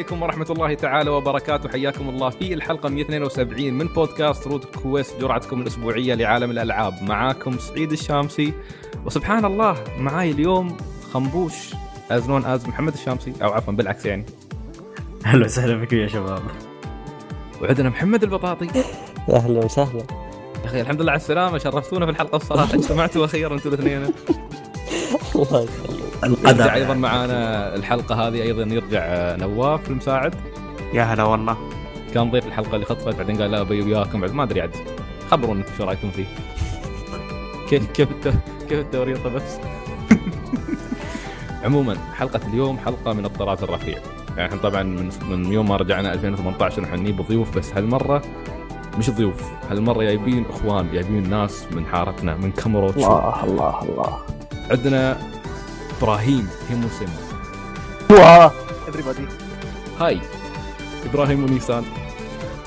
السلام عليكم ورحمة الله تعالى وبركاته. حياكم الله في الحلقة 172 من بودكاست رود كويست جرعتكم الأسبوعية لعالم الألعاب. معاكم سعيد الشامسي. وسبحان الله معاي اليوم خنبوش as known as محمد الشامسي أو عفوا بالعكس يعني. أهلا وسهلا بكم يا شباب. وعندنا محمد البطاطي. أهلا وسهلا. يا أخي الحمد لله على السلامة شرفتونا في الحلقة الصراحة. اجتمعتوا أخيرا أنتم الاثنين. الله يخليك. القدر. يرجع أيضا معانا الحلقة هذه أيضا يرجع آه، نواف المساعد. يا هلا والله. كان ضيف الحلقة اللي خطفت بعدين قال لا أبي وياكم بعد ما أدري عاد. خبرونا أنتم شو رأيكم فيه. كيف كيف. كيف التوريطة بس؟ عموما حلقة اليوم حلقة من الطراز الرفيع. يعني إحنا طبعا من من يوم ما رجعنا 2018 نحن نجيب ضيوف بس هالمرة مش ضيوف هالمرة جايبين إخوان جايبين ناس من حارتنا من كاميروتشو الله الله الله. عندنا إبراهيم هيموسن واه everybody. هاي إبراهيم ونيسان.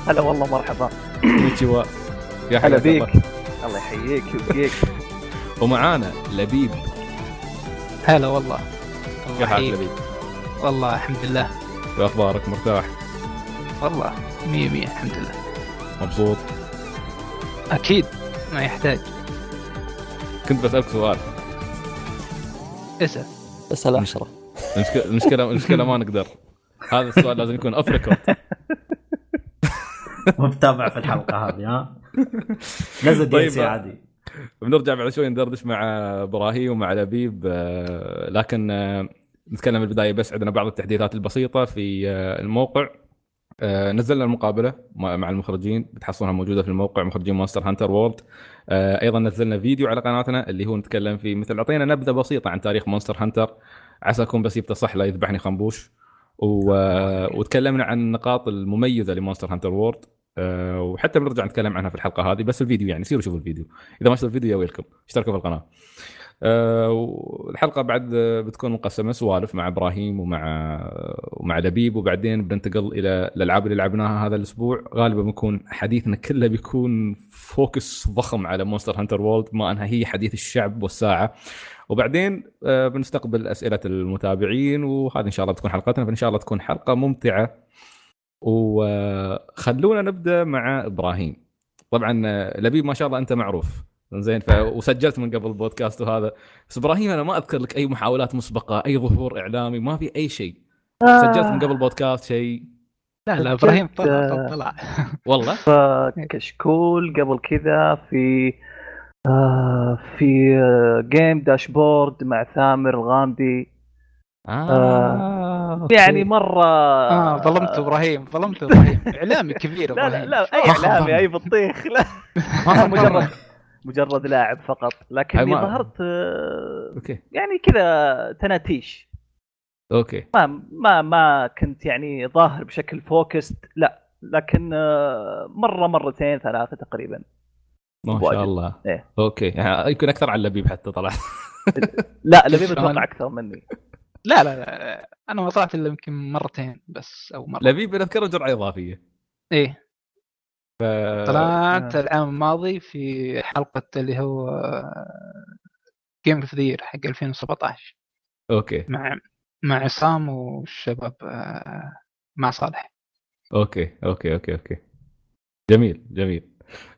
هلا والله مرحبا. كونيتشوا يا هلا. بيك. الله يحييك ويبقيك. ومعانا لبيب. هلا والله. كيف الله حالك. لبيب؟ والله الحمد لله. شو أخبارك مرتاح؟ والله مية مية الحمد لله. مبسوط؟ أكيد ما يحتاج. كنت بسألك سؤال. اسأل. اسأل عشرة المشكلة المشكلة المشكلة ما نقدر. هذا السؤال لازم يكون off record متابع في الحلقة هذه ها؟ نزل دي طيب. سي عادي. بنرجع بعد شوي ندردش مع إبراهيم ومع لبيب آه، لكن آه، نتكلم في البداية بس عندنا بعض التحديثات البسيطة في آه، الموقع. نزلنا المقابلة مع المخرجين بتحصلونها موجودة في الموقع مخرجين Monster Hunter World آه، أيضا نزلنا فيديو على قناتنا اللي هو نتكلم فيه مثل أعطينا نبذة بسيطة عن تاريخ Monster Hunter. عسى اكون بس جبته صح لا يذبحني خنبوش. و... آه، وتكلمنا عن النقاط المميزة ل Monster Hunter World آه، وحتى بنرجع نتكلم عنها في الحلقة هذه بس الفيديو يعني سيروا شوفوا الفيديو. إذا ما شفتوا الفيديو يا ويلكم. اشتركوا في القناة. والحلقة بعد آه، بتكون مقسمة سوالف مع إبراهيم ومع ومع لبيب وبعدين بننتقل إلى الألعاب اللي لعبناها هذا الأسبوع. غالبا بيكون حديثنا كله بيكون focus ضخم على Monster Hunter World ما أنها هي حديث الشعب والساعة. وبعدين آه، بنستقبل أسئلة المتابعين وهذه إن شاء الله بتكون حلقتنا فإن شاء الله تكون حلقة ممتعة. وخلونا نبدأ مع إبراهيم. طبعا آه، لبيب ما شاء الله أنت معروف. زين ف... وسجلت من قبل البودكاست وهذا. بس إبراهيم أنا ما أذكر لك أي محاولات مسبقة أي ظهور إعلامي ما في أي شيء. سجلت من قبل البودكاست شيء. لا لا إبراهيم طلع طلع والله؟ كشكول قبل كذا في آه في آه Game Dashboard مع ثامر الغامدي. آه. أوكي. يعني مرة آه ظلمت إبراهيم ظلمت إبراهيم. إعلامي كبير لا إبراهيم. لا لا أي ما إعلامي. أي بطيخ لا. مجرد مجرد لاعب فقط. لكني ظهرت آه، أوكي. يعني كذا تناتيش. أوكي. ما ما ما كنت يعني ظاهر بشكل focused لا. لكن آه، مرة مرتين ثلاثة تقريبا. ما واجد. شاء الله. إيه. أوكي. يعني يمكن أكثر عن لبيب حتى طلع. لا لبيب؟ أتوقع أكثر مني. لا لا لا أنا ما طلعت الا يمكن مرتين بس أو مرة. لبيب اذكره جرعة إضافية. إيه. ف... طلعت آه. العام الماضي في حلقة اللي هو Game of the حق 2017 أوكي. مع مع عصام والشباب آه، مع صالح. أوكي أوكي أوكي أوكي. جميل جميل.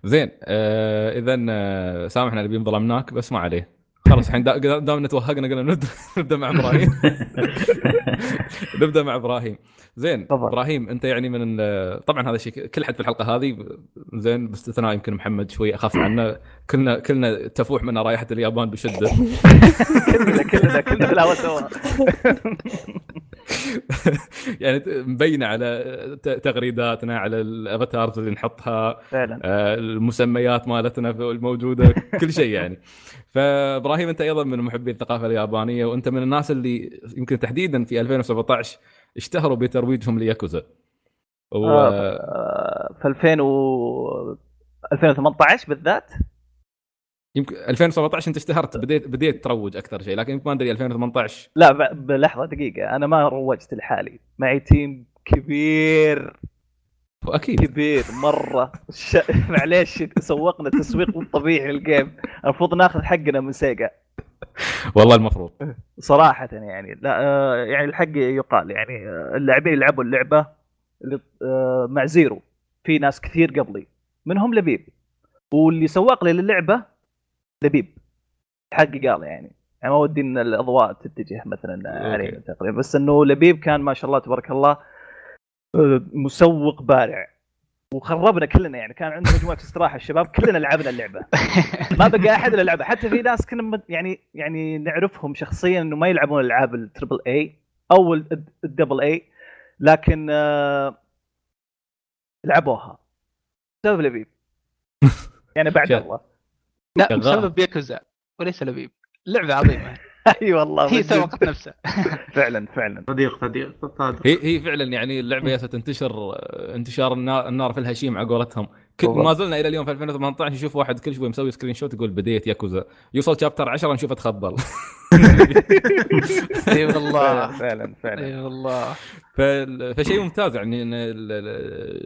زين آه اذا آه سامحنا اللي ظلمناك بس ما عليه. خلاص الحين دا- دامنا توهقنا قلنا نبدا مع إبراهيم. نبدأ مع إبراهيم. زين تفضل. إبراهيم أنت يعني من طبعا هذا الشيء كل حد في الحلقة هذه زين باستثناء يمكن محمد شوي اخف عنه. كلنا كلنا تفوح منا رائحة اليابان بشدة. كلنا كلنا كلنا في الهواء سوا يعني مبينه على تغريداتنا على الافاتارز اللي نحطها فعلا. آه، المسميات مالتنا الموجودة كل شيء يعني. فإبراهيم أنت أيضا من محبي الثقافة اليابانية وأنت من الناس اللي يمكن تحديدا في 2017 اشتهروا بترويجهم لياكوزا. و... آه، في 2000 و 2018 بالذات يمكن 2017 انت اشتهرت بديت بديت تروج أكثر شيء لكن يمكن ما أدري 2018 لا بلحظه دقيقة. أنا ما روجت لحالي. معي team كبير. واكيد كبير مرة. ش... معليش سوقنا تسويق مو طبيعي لل game. المفروض ناخذ حقنا من Sega. والله المفروض. صراحة يعني. لا آه، يعني الحق يقال يعني آه، اللاعبين اللي لعبوا اللعبة اللي آه، مع Zero. في ناس كثير قبلي. منهم لبيب. واللي سوق لي للعبة لبيب. الحق يقال يعني. يعني ما ودي إن الأضواء تتجه مثلا عليه تقريبا. بس إنه لبيب كان ما شاء الله تبارك الله آه، مسوق بارع. وخربنا كلنا يعني. كان عندنا مجموعة استراحة الشباب كلنا لعبنا اللعبة. ما بقى أحد إلا لعبة. حتى في ناس كنا يعني يعني نعرفهم شخصيا إنه ما يلعبون العاب التربل اي أو ال- الدبل اي لكن آه، لعبوها. بسبب لبيب. يعني بعد الله. لا. بسبب ياكوزا وليس لبيب. لعبة عظيمة. أي والله هي. سوقت نفسها. فعلا فعلا. صديق صديق صادق هي هي فعلا يعني اللعبة يا ستنتشر آه، انتشار النار, النار في الهشيم على قولتهم. ما زلنا إلى اليوم في 2018 نشوف واحد كل شوي مسوي screenshot يقول بديت ياكوزا. يوصل chapter 10 نشوفه تخبل أي والله. فعلا فعلا أي والله. فشيء ممتاز يعني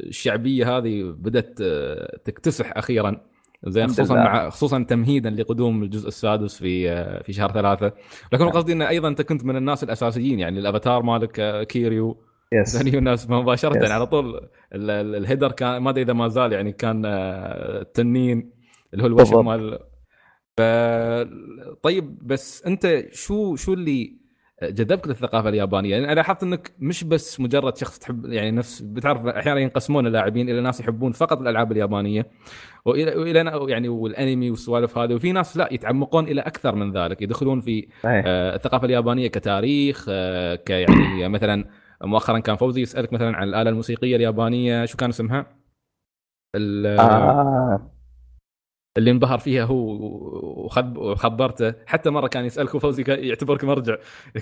الشعبية هذه بدأت آه، تكتسح أخيرا. زين خصوصا. مع خصوصا تمهيدا لقدوم الجزء السادس في آه، في شهر ثلاثة لكن نعم. قصدي إن أيضا أنت كنت من الناس الأساسيين يعني الأفاتار مالك آه، Kiryu يس ثاني الناس مباشرة Yes. على طول ال- ال- الهيدر كان ما أدري إذا ما زال يعني كان آه، تنين اللي هو الوشم. مال ف طيب بس أنت شو شو اللي جذبك للثقافة اليابانية؟ يعني أنا لاحظت إنك مش بس مجرد شخص تحب يعني نفس بتعرف أحيانا ينقسمون اللاعبين إلى ناس يحبون فقط الألعاب اليابانية وإلى وإلى يعني والأنمي والسوالف هذه وفي ناس لا يتعمقون إلى أكثر من ذلك يدخلون في آه، الثقافة اليابانية كتاريخ آه، كيعني مثلا مؤخرا كان فوزي يسألك مثلا عن الآلة الموسيقية اليابانية شو كان اسمها؟ آه. اللي انبهر فيها هو وخب- وخبرته حتى مرة كان يسألك وفوزي يعتبرك مرجع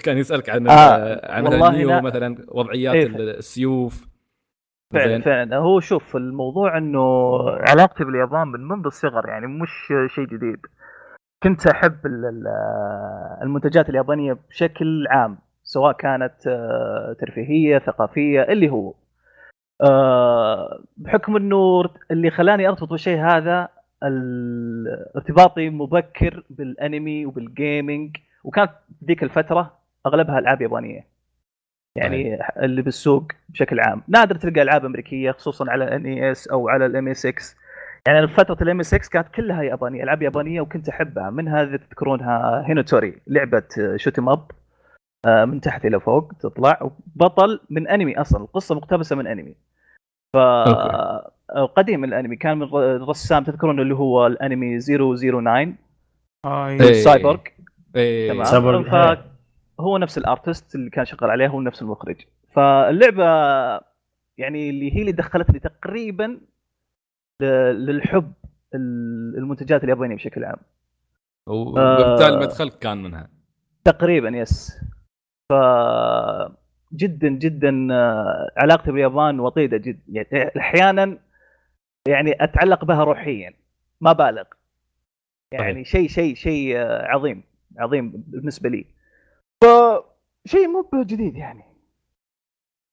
كان يسألك عن آه، عن والله مثلا نيو لا. مثلا وضعيات إيه. السيوف فعلا. فعلا هو شوف الموضوع إنه علاقتي باليابان من منذ الصغر يعني مش شيء جديد كنت أحب ال- ال- المنتجات اليابانية بشكل عام سواء كانت آه، ترفيهية ثقافية اللي هو آه، بحكم إنه اللي خلاني أرتبط بالشيء هذا ارتباطي مبكر بالانمي وبال gaming وكانت ذيك الفترة أغلبها ألعاب يابانية. يعني اللي بالسوق بشكل عام. نادر تلقى ألعاب أمريكية خصوصا على NES أو على ال MSX يعني فترة ال MSX كانت كلها يابانية ألعاب يابانية وكنت أحبها. منها اذا تذكرونها Hinotori لعبة shoot 'em up آه، من تحت إلى فوق تطلع بطل من أنمي أصلا القصة مقتبسة من أنمي. ف أوكي. قديم الانمي. كان من الرسام تذكرون اللي هو الانمي 009 آه إيه. سايبورغ. إيه. تمام. سايبورغ، ف- هو نفس ال artist اللي كان شغال عليه هو نفس المخرج. فاللعبة يعني اللي هي اللي دخلتني تقريبا للحب ال- المنتجات اليابانية بشكل عام. وبالتالي آه. مدخلك كان منها. تقريبا yes. ف جدا جدا آه، علاقتي باليابان وطيدة جدا يعني أحيانا يعني أتعلق بها روحيا. ما بالغ. يعني شيء شيء شيء آه، عظيم عظيم بالنسبة لي. فشيء مو جديد يعني.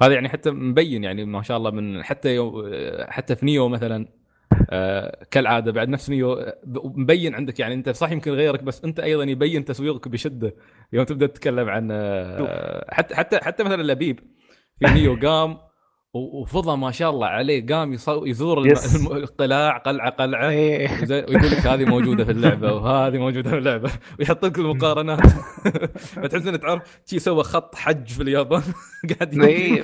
هذا يعني حتى مبين يعني ما شاء الله من حتى يو حتى في Nioh مثلا آه كالعادة بعد نفس نيو آه، مبين عندك يعني أنت صح يمكن غيرك بس أنت أيضا يبين تسويقك بشدة يوم تبدأ تتكلم عن آه حتى حتى حتى مثلا لبيب في نيو قام وفضى ما شاء الله عليه قام يزور. الم- القلاع قلعة قلعة إيه. ويقول لك هذه موجودة في اللعبة وهذه موجودة في اللعبة ويحط لك المقارنات فتحس انك تعرف شي سوى خط حج في اليابان قاعد إيه.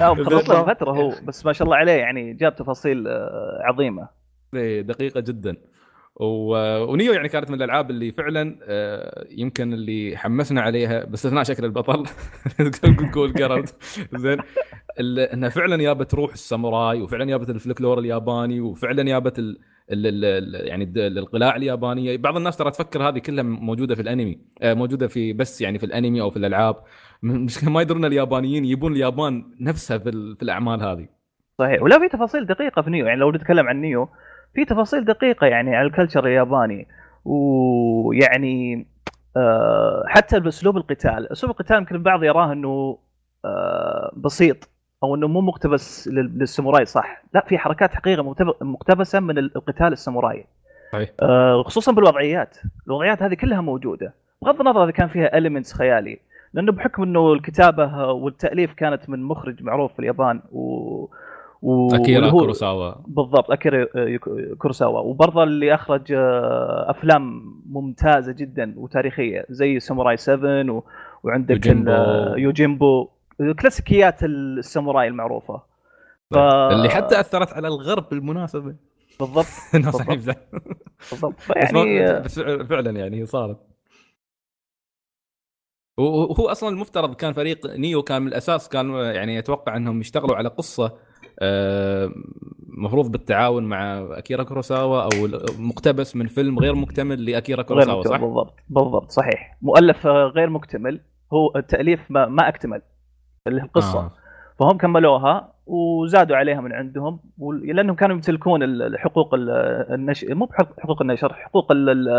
لا مخلص له بالضبط. فتره هو بس ما شاء الله عليه يعني جاب تفاصيل آه، عظيمة إيه، دقيقة جدا ونيو يعني كانت من الألعاب اللي فعلا آه، يمكن اللي حمسنا عليها باستثناء شكل البطل. تقول جيرالت زين. إنها فعلا جابت روح الساموراي وفعلا جابت الفلكلور الياباني وفعلا جابت ال ال ال يعني القلاع اليابانية. بعض الناس ترى تفكر هذه كلها موجودة في الأنمي آه، موجودة في بس يعني في الأنمي أو في الألعاب. مش ما يدرون اليابانيين يبون اليابان نفسها في, ال- في الأعمال هذه. صحيح. ولا في تفاصيل دقيقة في Nioh يعني لو نتكلم عن Nioh في تفاصيل دقيقة يعني على ال culture الياباني ويعني آه، حتى بأسلوب القتال. أسلوب القتال يمكن البعض يراه إنه آه، بسيط أو إنه مو مقتبس لل- للساموراي صح؟ لا في حركات حقيقة مقتب- مقتبسة من القتال الساموراي. صحيح. آه، خصوصا بالوضعيات. الوضعيات هذه كلها موجودة. بغض النظر إذا كان فيها elements خيالي لأنه بحكم إنه الكتابة والتأليف كانت من مخرج معروف في اليابان و, و... أكيرا كوروساوا. بالضبط أكيرا كورو- كوروساوا. وبرضه اللي أخرج آه، أفلام ممتازة جدا وتاريخية زي Samurai 7 و... وعندك يوجيمبو. ال- يوجيمبو. كلاسيكيات الساموراي المعروفة. ف... اللي حتى أثرت على الغرب بالمناسبة. بالضبط. بالضبط. بالضبط. بس فعلا يعني صارت. وهو أصلا المفترض كان فريق نيو كان من الأساس كان يعني أتوقع إنهم يشتغلوا على قصة آه، مفروض بالتعاون مع أكيرا كوروساوا أو مقتبس من فيلم غير مكتمل لأكيرا كوروساوا صح؟ بالضبط بالضبط صحيح مؤلف آه، غير مكتمل هو التاليف ما, ما أكتمل اللي القصة آه. فهم كملوها وزادوا عليها من عندهم لانهم كانوا يمتلكون ال- النشر مو حقوق النشر حقوق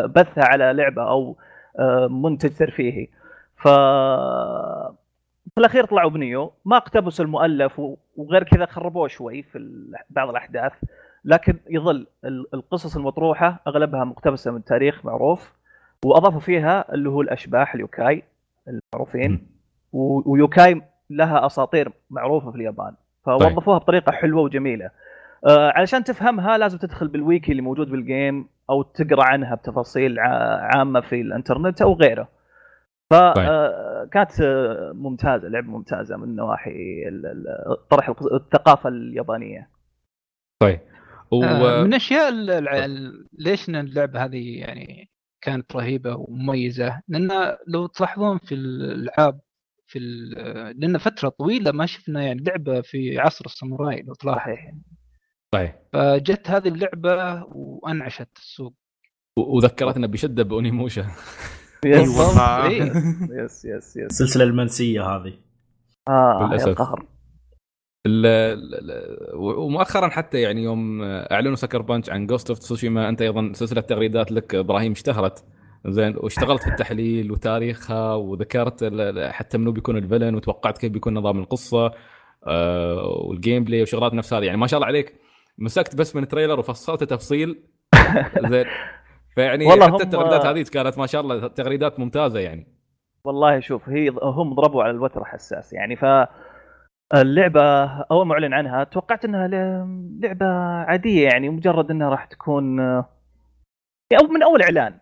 بثها على لعبة أو آه، منتج ترفيهي ف في الأخير طلعوا بنيو ما اقتبسوا المؤلف وغير كذا خربوه شوي في بعض الأحداث لكن يظل ال- القصص المطروحة أغلبها مقتبسة من تاريخ معروف وأضافوا فيها اللي هو الأشباح اليوكاي المعروفين ويوكاي لها أساطير معروفة في اليابان فوظفوها بطريقة حلوة وجميلة. آه علشان تفهمها لازم تدخل بالويكي اللي موجود بالجيم أو تقرأ عنها بتفاصيل عامة في الإنترنت أو غيره. فكانت ممتازة لعبة ممتازة من نواحي طرح الثقافة اليابانية. طيب. و... آه، من الاشياء ال- الع- ال- ليش اللعبة هذه يعني كانت رهيبة ومميزة؟ لأن لو تلاحظون في الألعاب في ال- لأن فترة طويلة ما شفنا يعني لعبة في عصر الساموراي لو تلاحظ. صحيح. طيب. فجت هذه اللعبة وأنعشت السوق. و- وذكرتنا بشدة بأونيموشا. yes. yes yes yes السلسلة المنسية هذه. آه للأسف. يا القهر ال- ال- ال- ومؤخرا حتى يعني يوم أعلنوا Sucker Punch عن Ghost of Tsushima أنت أيضا سلسلة تغريدات لك إبراهيم اشتهرت. زين واشتغلت في التحليل وتاريخها وذكرت حتى منو بيكون ال villain وتوقعت كيف بيكون نظام القصة آه، وال gameplay وشغلات نفس هذه. يعني ما شاء الله عليك مسكت بس من trailer وفصلت تفصيل. زين. فيعني والله حتى هم- التغريدات هذه كانت ما شاء الله تغريدات ممتازة يعني. والله شوف هي هم ضربوا على الوتر حساس يعني ف اللعبة أول ما أعلن عنها توقعت أنها لعبة عادية يعني مجرد أنها راح تكون أو من أول إعلان.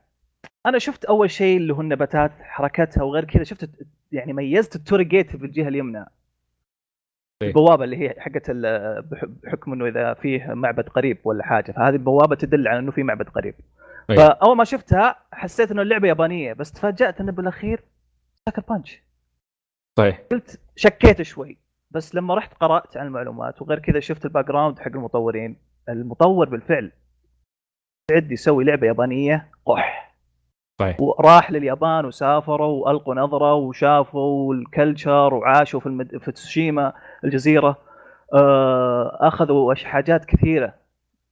أنا شفت أول شيء اللي هو النباتات حركتها وغير كذا شفت يعني ميزت ال torii gate في الجهة اليمنى. إيه. البوابة اللي هي حقت بحكم أنه إذا فيه معبد قريب ولا حاجة فهذه البوابة تدل على أنه في معبد قريب. إيه. فأول ما شفتها حسيت أنه اللعبة يابانية بس تفاجأت أنه بالأخير Sucker Punch. صحيح قلت شكيت شوي بس لما رحت قرأت عن المعلومات وغير كذا شفت ال background حق المطورين. المطور بالفعل قاعد يسوي لعبة يابانية قح. صحيح وراح لليابان وسافروا وألقوا نظرة وشافوا ال culture وعاشوا في المد... في تسوشيما الجزيرة. آه، أخذوا حاجات كثيرة. طيب.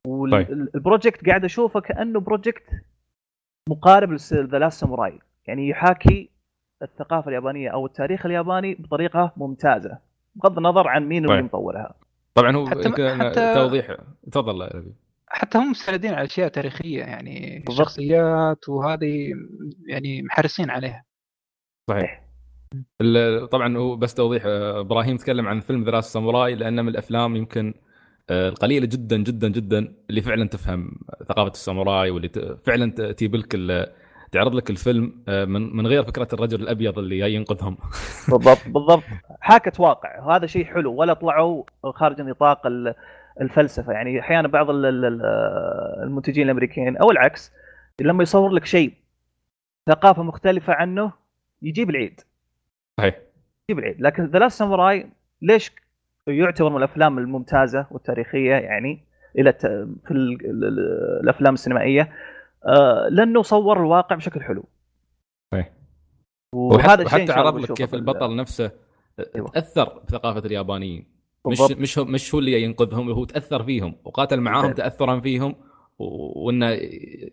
وال project قاعد أشوفه كأنه project مقارب ل The Last Samurai يعني يحاكي الثقافة اليابانية أو التاريخ الياباني بطريقة ممتازة بغض النظر عن مين اللي طيب. مطورها طبعا هو حتى- حتى- توضيح. تفضل. حتى هم مستندين على أشياء تاريخية يعني بالضبط. شخصيات وهذه يعني محرصين عليها. صحيح. طبعا هو بس توضيح إبراهيم تكلم عن فيلم ذا ساموراي لأنه من الأفلام يمكن القليله جدا جدا جدا اللي فعلا تفهم ثقافة الساموراي واللي فعلا تجيب لك تعرض لك الفيلم آه، من من غير فكرة الرجل الأبيض اللي جاي ينقذهم. بالضبط بالضبط. حاكت واقع وهذا شيء حلو. ولا طلعوا خارج نطاق ال- الفلسفة. يعني أحيانا بعض ال- ال- ال- المنتجين الأمريكيين أو العكس لما يصور لك شيء ثقافة مختلفة عنه يجيب العيد. صحيح. يجيب العيد. لكن ذا لاست ساموراي ليش يعتبر من الأفلام الممتازة والتاريخية يعني إلى. في ال... ال... ال- الأفلام السينمائية لأنه صور الواقع بشكل حلو صحيح. وهذا الشيء وحتى الله عرض لك كيف البطل نفسه أيوة. تأثر بثقافة اليابانيين مش. مش هو مش هو اللي ينقذهم هو تأثر فيهم وقاتل معاهم بالفعل. تأثرا فيهم وإنه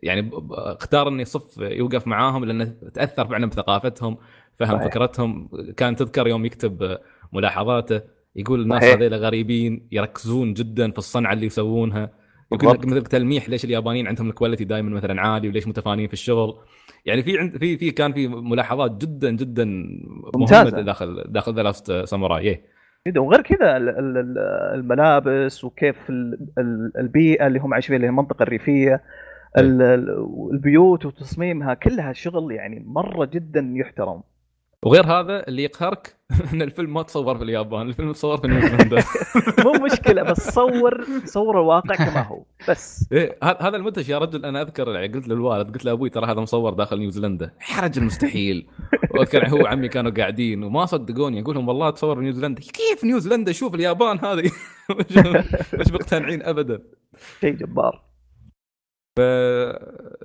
يعني اختار إنه يصف يوقف معاهم لأنه تأثر فعلا بثقافتهم فهم صحيح. فكرتهم كان تذكر يوم يكتب ملاحظاته يقول الناس. هذيلا غريبين يركزون جدا في الصنعة اللي يسوونها يمكن بالضبط. مثل تلميح ليش اليابانيين عندهم ال quality دائما مثلا عالي وليش متفانين في الشغل يعني في عند في في كان في ملاحظات جدا جدا ممتازة. مهمه داخل داخل The Last Samurai إيه. وغير كذا ال- ال- ال- الملابس وكيف ال- ال- البيئة اللي هم عايشين فيها اللي هي المنطقة الريفية ال- ال- البيوت وتصميمها كلها شغل يعني مرة جدا يحترم وغير هذا اللي يقهرك إن الفيلم ما تصور في اليابان الفيلم تصور في نيوزيلندا مو مشكلة بس صور صور الواقع كما هو بس. إيه هذا المدهش يا رجل أنا أذكر يعني قلت للوالد قلت له أبوي ترى هذا مصور داخل نيوزيلندا. يا رجل مستحيل واذكر هو وعمي كانوا قاعدين وما صدقوني أقول لهم والله تصور في نيوزيلندا. كيف نيوزيلندا؟ شوف اليابان هذه. مش- مش مقتنعين ابدا. شيء جبار.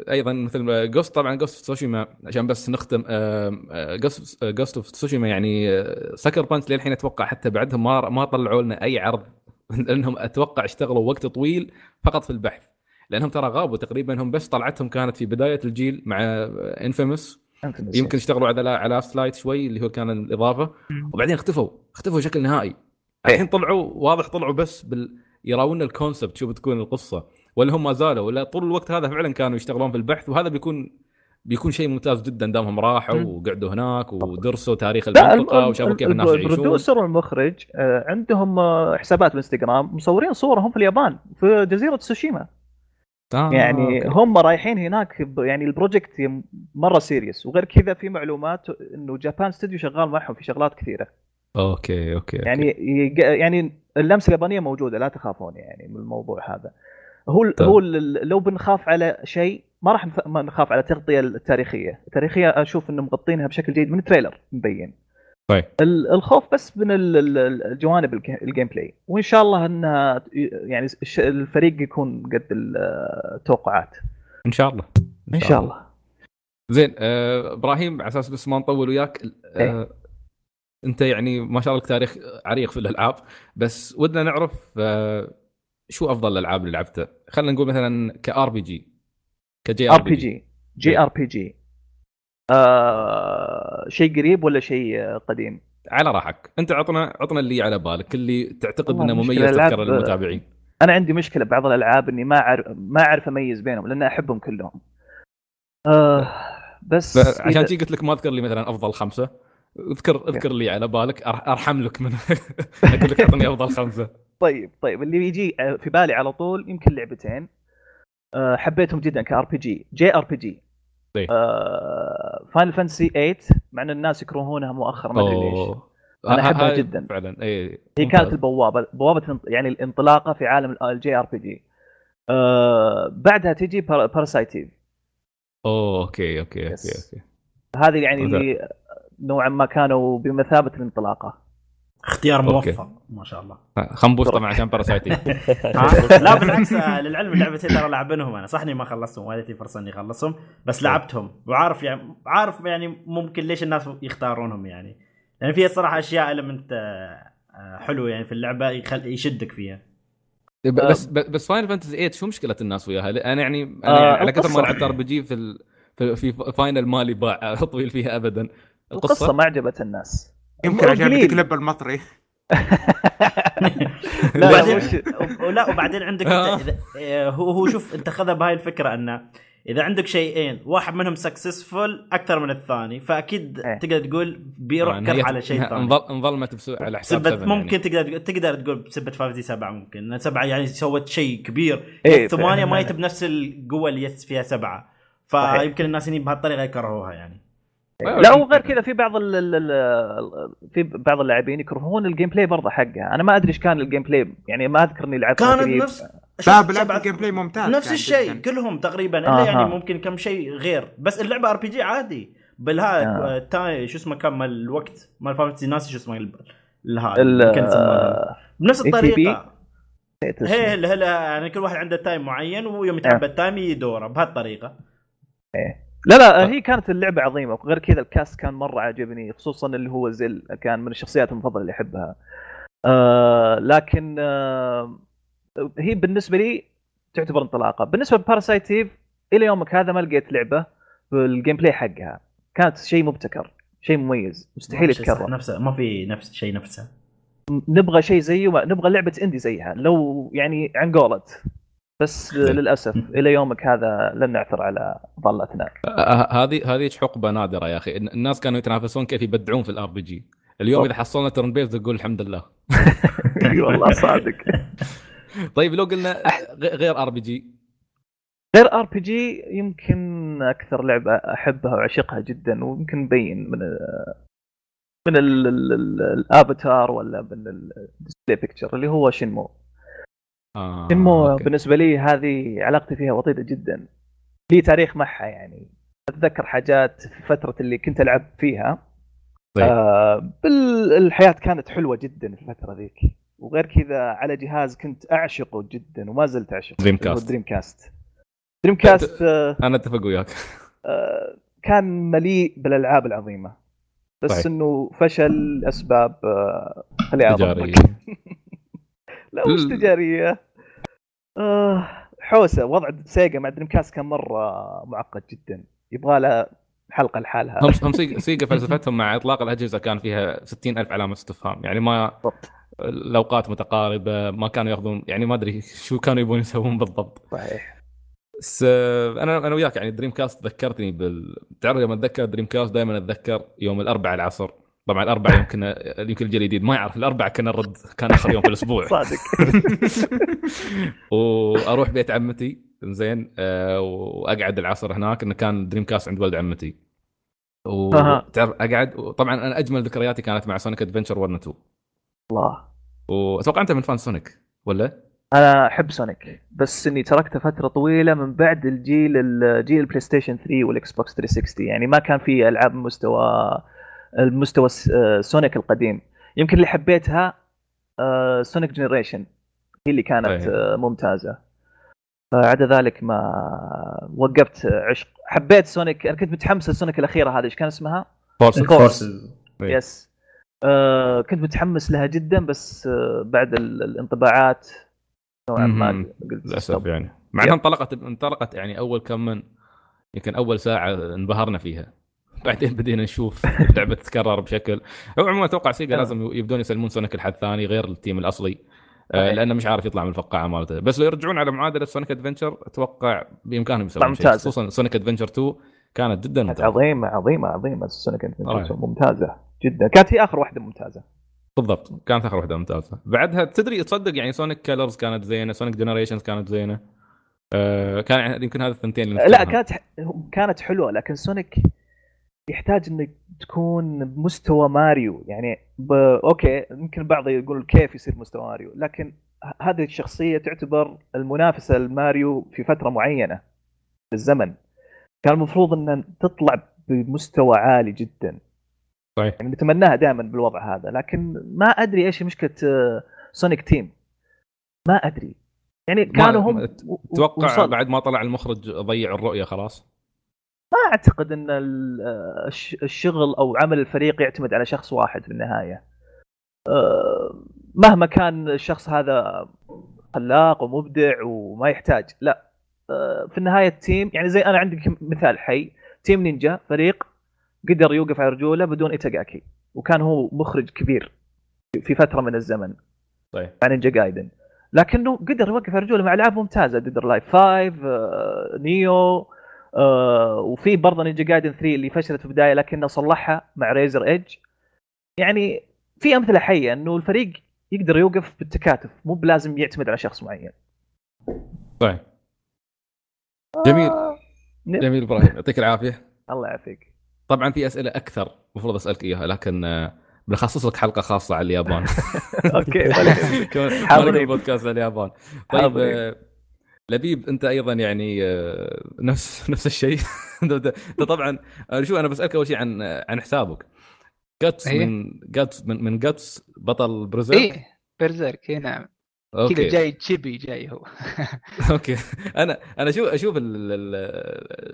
أيضا مثل Ghost طبعا Ghost Tsushima عشان بس نختم Ghost of Tsushima يعني Sucker Punch للحين أتوقع حتى بعدهم ما ما طلعوا لنا أي عرض لأنهم أتوقع اشتغلوا وقت طويل فقط في البحث. لأنهم ترى غابوا تقريبا هم بس طلعتهم كانت في بداية الجيل مع Infamous يمكن اشتغلوا على على light شوي اللي هو كان الإضافة. وبعدين اختفوا. اختفوا بشكل نهائي. الحين طلعوا واضح طلعوا بس بال يراونا ال concept شو بتكون القصة. ولا هم ما زالوا ولا طول الوقت هذا فعلا كانوا يشتغلون في البحث وهذا بيكون بيكون شيء ممتاز جدا. دامهم راحوا. وقعدوا هناك ودرسوا تاريخ المنطقة وشافوا كيف الناس يعيشون. ال producer والمخرج آه، عندهم آه، حسابات بالانستغرام مصورين صورهم في اليابان في جزيرة تسوشيما آه، يعني okay. هم رايحين هناك يعني ال project مرة serious. وغير كذا في معلومات إنه Japan Studio شغال معهم في شغلات كثيرة. okay okay يعني يق- يعني اللمسة اليابانية موجودة لا تخافون يعني من الموضوع هذا. هو طيب. هو لو بنخاف على شيء ما راح نخاف على التغطيه التاريخية، التاريخية أشوف انه مغطينها بشكل جيد من ال trailer مبين. طيب. ال- الخوف بس من ال- ال- الجوانب الج- ال gameplay وإن شاء الله انها يعني الفريق يكون قد التوقعات إن شاء الله إن شاء الله زين آه، إبراهيم على أساس بس ما نطول وياك آه، إيه. أنت يعني ما شاء الله لك تاريخ عريق في الألعاب بس ودنا نعرف آه، شو أفضل الألعاب اللي لعبتها؟ خلينا نقول مثلا كار بي جي كجي ار بي جي جي. ار بي جي شيء قريب ولا شيء قديم؟ على راحك. أنت عطنا عطنا اللي على بالك اللي تعتقد إنه مميز تذكره للمتابعين أنا عندي مشكلة ببعض الألعاب إني ما أعرف ما أعرف أميز بينهم لأن أحبهم كلهم. آه بس عشان شي قلت لك ما أذكر لي مثلا أفضل خمسة. اذكر اذكر لي على بالك أرحم لك من أقول لك أعطني أفضل خمسة. طيب طيب اللي بيجي في بالي على طول يمكن لعبتين آه حبيتهم جدا كار بي جي جي آر بي جي. Final Fantasy 8 مع إن الناس يكرهونها مؤخرا ما أدري ليش أوه. أنا ها- أحبها هاي جدا. فعلا اي هي ممتاز. كانت البوابة بوابة يعني الانطلاقة في عالم ال JRPG بعدها تجي Parasite Eve أوه okay okay okay. okay هذه يعني. اللي نوعا ما كانوا بمثابة الانطلاقة اختيار okay. موفق ما شاء الله. خنبوش طبعا عشان Parasite Eve ها؟ لا بالعكس آه، للعلم اللعبتين ترى لعبنهم أنا. صح إني ما خلصتهم والدتي فرصة إني اخلصهم بس لعبتهم. وعارف يعني عارف يعني ممكن ليش الناس يختارونهم يعني. لأن فيها صراحة أشياء elements حلوة يعني في اللعبة يخل... يشدك فيها. بس بس فاينل فانتسي 8 شو مشكلة الناس وياها؟ أنا يعني أنا آه، يعني على كثر ما القصة. لعبت ار بي جي في ال... في في فاينل مالي باع طويل فيها ابدا. القصة؟ ما عجبت الناس. يمكن عشان قليل. بتقلب المطري لا لا وبعدين- ولا وبعدين عندك انت إذا- آه، هو هو شوف انت خذها بهاي الفكرة انه إذا عندك شيئين واحد منهم سكسسفول أكثر من الثاني فأكيد إيه. تقدر تقول بيروح كره هي- على شيء ثاني انظل- انظلمت بسوء على حساب سبت 7 ممكن يعني. تقدر تقدر تقول بسبه 5 دي 7 ممكن لأن 7 يعني سوت شيء كبير إيه، ثمانية ما. يت بنفس القوة اللي فيها سبعة. فيمكن الناس هني بهالطريقة يكرهوها يعني لا وغير كذا في بعض ال ال في بعض اللاعبين يكرهون الجيم بلاي برضه حقها أنا ما أدري إيش كان الجيم بلاي يعني ما أذكر إني لعبت كانت. نفس بالعكس سبعة- الجيم بلاي ممتاز نفس كان الشيء. كلهم تقريبا إلا آها. يعني ممكن كم شيء غير بس اللعبة ار بي جي عادي بالها آه. التاي شو اسمه كان مال الوقت مال فانتسي ناسي شو اسمه ال- الها يسمونه. بنفس. الطريقة. هي هي يعني كل واحد عنده time معين ويوم يتعبى ال time يدوره بهالطريقة لا لا هي كانت اللعبة عظيمة وغير كذا ال cast كان مرة عجبني خصوصا اللي هو Zell كان من الشخصيات المفضلة اللي أحبها. آه لكن آه هي بالنسبة لي تعتبر انطلاقة. بالنسبة ل Parasite Eve إلى يومك هذا ما لقيت لعبة بال gameplay حقها. كانت شيء مبتكر شيء مميز مستحيل يتكرر. نفسه ما في نفس شيء نفسه. نبغى شيء زيه نبغى لعبة indie زيها لو يعني عن قولت بس للأسف إلى يومك هذا لن نعثر على ضالتنا آه، هذه هذه حقبة نادرة يا أخي. الناس كانوا يتنافسون كيف يبدعون في ال RPG. اليوم إذا حصلنا turn-based تقول الحمد لله. أي والله صادق. طيب لو قلنا غير آر بي جي. غير آر بي جي يمكن أكثر لعبة أحبها واعشقها جدا ويمكن مبين من من الأفاتار ولا من ال display picture اللي هو Shenmue. آه Shenmue okay. بالنسبة لي هذه علاقتي فيها وطيده جدا. لي تاريخ معها يعني. أتذكر حاجات في فترة اللي كنت ألعب فيها. طيب. آه الحياة كانت حلوة جدا في الفترة ذيك. وغير كذا على جهاز كنت أعشقه جدا وما زلت أعشقه Dreamcast Dreamcast Dreamcast آه أنا أتفق وياك. آه كان مليء بالألعاب العظيمة. بس طيب. إنه فشل أسباب آه تجاريه لا مش تجارية؟ آه حوسة وضع Sega مع Dreamcast كان مرة معقد جدا. يبغى له حلقة لحالها. هم هم Sega فلسفتهم مع إطلاق الأجهزة كان فيها 60 ألف علامة استفهام. يعني ما الأوقات متقاربة ما كانوا ياخذون يعني ما أدري شو كانوا يبون يسوون بالضبط. صحيح. بس أنا أنا وياك يعني Dreamcast ذكرتني بال تعرف لما أتذكر Dreamcast دائما أتذكر يوم الأربعاء العصر. طبعا الاربعاء يمكن يمكن الجيل الجديد ما يعرف الاربعاء كنا نرد كان آخر يوم في الأسبوع. صادق. وأروح بيت عمتي زين أه وأقعد العصر هناك إنه كان Dreamcast عند ولد عمتي. وتعرف أقعد طبعا أنا أجمل ذكرياتي كانت مع Sonic Adventure 1 و 2 الله. واتوقع أنت من fan Sonic ولا؟ أنا أحب Sonic بس إني تركته فترة طويلة من بعد الجيل الجيل ال PlayStation 3 وال Xbox 360 يعني ما كان في ألعاب مستوى المستوى Sonic القديم. يمكن اللي حبيتها Sonic Generations. هي اللي كانت أيه. ممتازة. فعدا ذلك ما وقفت عشق. حبيت Sonic أنا كنت متحمس ل Sonic الأخيرة هذه. إيش كان اسمها؟ Forces. yes آه كنت متحمس لها جدا بس آه بعد الانطباعات نوعا ما قلت للأسف يعني. مع إنها انطلقت انطلقت يعني أول كم من يمكن أول ساعة انبهرنا فيها. بعدين بدينا نشوف اللعبه تتكرر بشكل هو عموما أتوقع Sega لازم يبدون يسلمون Sonic لحد ثاني غير ال team الأصلي. آه لأنه مش عارف يطلع من الفقاعة مالته. بس لو يرجعون على معادلة Sonic Adventure أتوقع بإمكانهم يسوون شيء. خصوصا Sonic Adventure 2 كانت جدا ممتازة. عظيمة عظيمة عظيمة Sonic Adventure ممتازة جدا. كانت هي آخر واحدة ممتازة. بالضبط. كانت آخر واحدة ممتازة. بعدها تدري تصدق يعني Sonic Colors كانت زينة Sonic Generations كانت زينة. آه كان يمكن هذا الثنتين لا كانت كانت حلوة لكن Sonic يحتاج إنك تكون بمستوى ماريو. يعني ب... okay يمكن البعض يقول كيف يصير مستوى ماريو لكن هذه الشخصية تعتبر المنافسة لماريو في فترة معينة في الزمن. كان المفروض ان تطلع بمستوى عالي جدا. صحيح. يعني نتمناها دائما بالوضع هذا لكن ما أدري إيش مشكلة سونيك تيم ما أدري. يعني كانوا هم تتوقع وصل. بعد ما طلع المخرج ضيع الرؤية خلاص. ما أعتقد إن الشغل أو عمل الفريق يعتمد على شخص واحد في النهاية. أه، مهما كان الشخص هذا خلاق ومبدع وما يحتاج لا. أه، في النهاية ال team يعني زي أنا عندي مثال حي. Team Ninja فريق قدر يوقف على رجوله بدون إيتاغاكي وكان هو مخرج كبير في فترة من الزمن. طيب. مع Ninja Gaiden لكنه قدر يوقف على رجوله مع ألعاب ممتازة. Dead or Alive 5 Nioh وفي برضه Ninja Gaiden 3 اللي فشلت في البداية لكنه صلحها مع Razor's Edge يعني في أمثلة حية إنه الفريق يقدر يوقف بالتكاتف مو بلازم يعتمد على شخص معين. طيب. جميل. آه. جميل إبراهيم يعطيك العافية. الله يعافيك. طبعا في أسئلة أكثر المفروض أسألك إياها لكن آه، بنخصص لك حلقة خاصة على اليابان. أوكي حاضرين. بودكاست على اليابان. طيب آه، لبيب أنت أيضا يعني آه، نفس نفس الشيء. انت طبعا شو أنا بسألك أول شيء عن عن حسابك. Guts إيه؟ من Guts من, من Guts بطل Berserk؟ إيه Berserk اي نعم. كذا جاي chibi جاي هو. okay. أنا أنا أشوف أشوف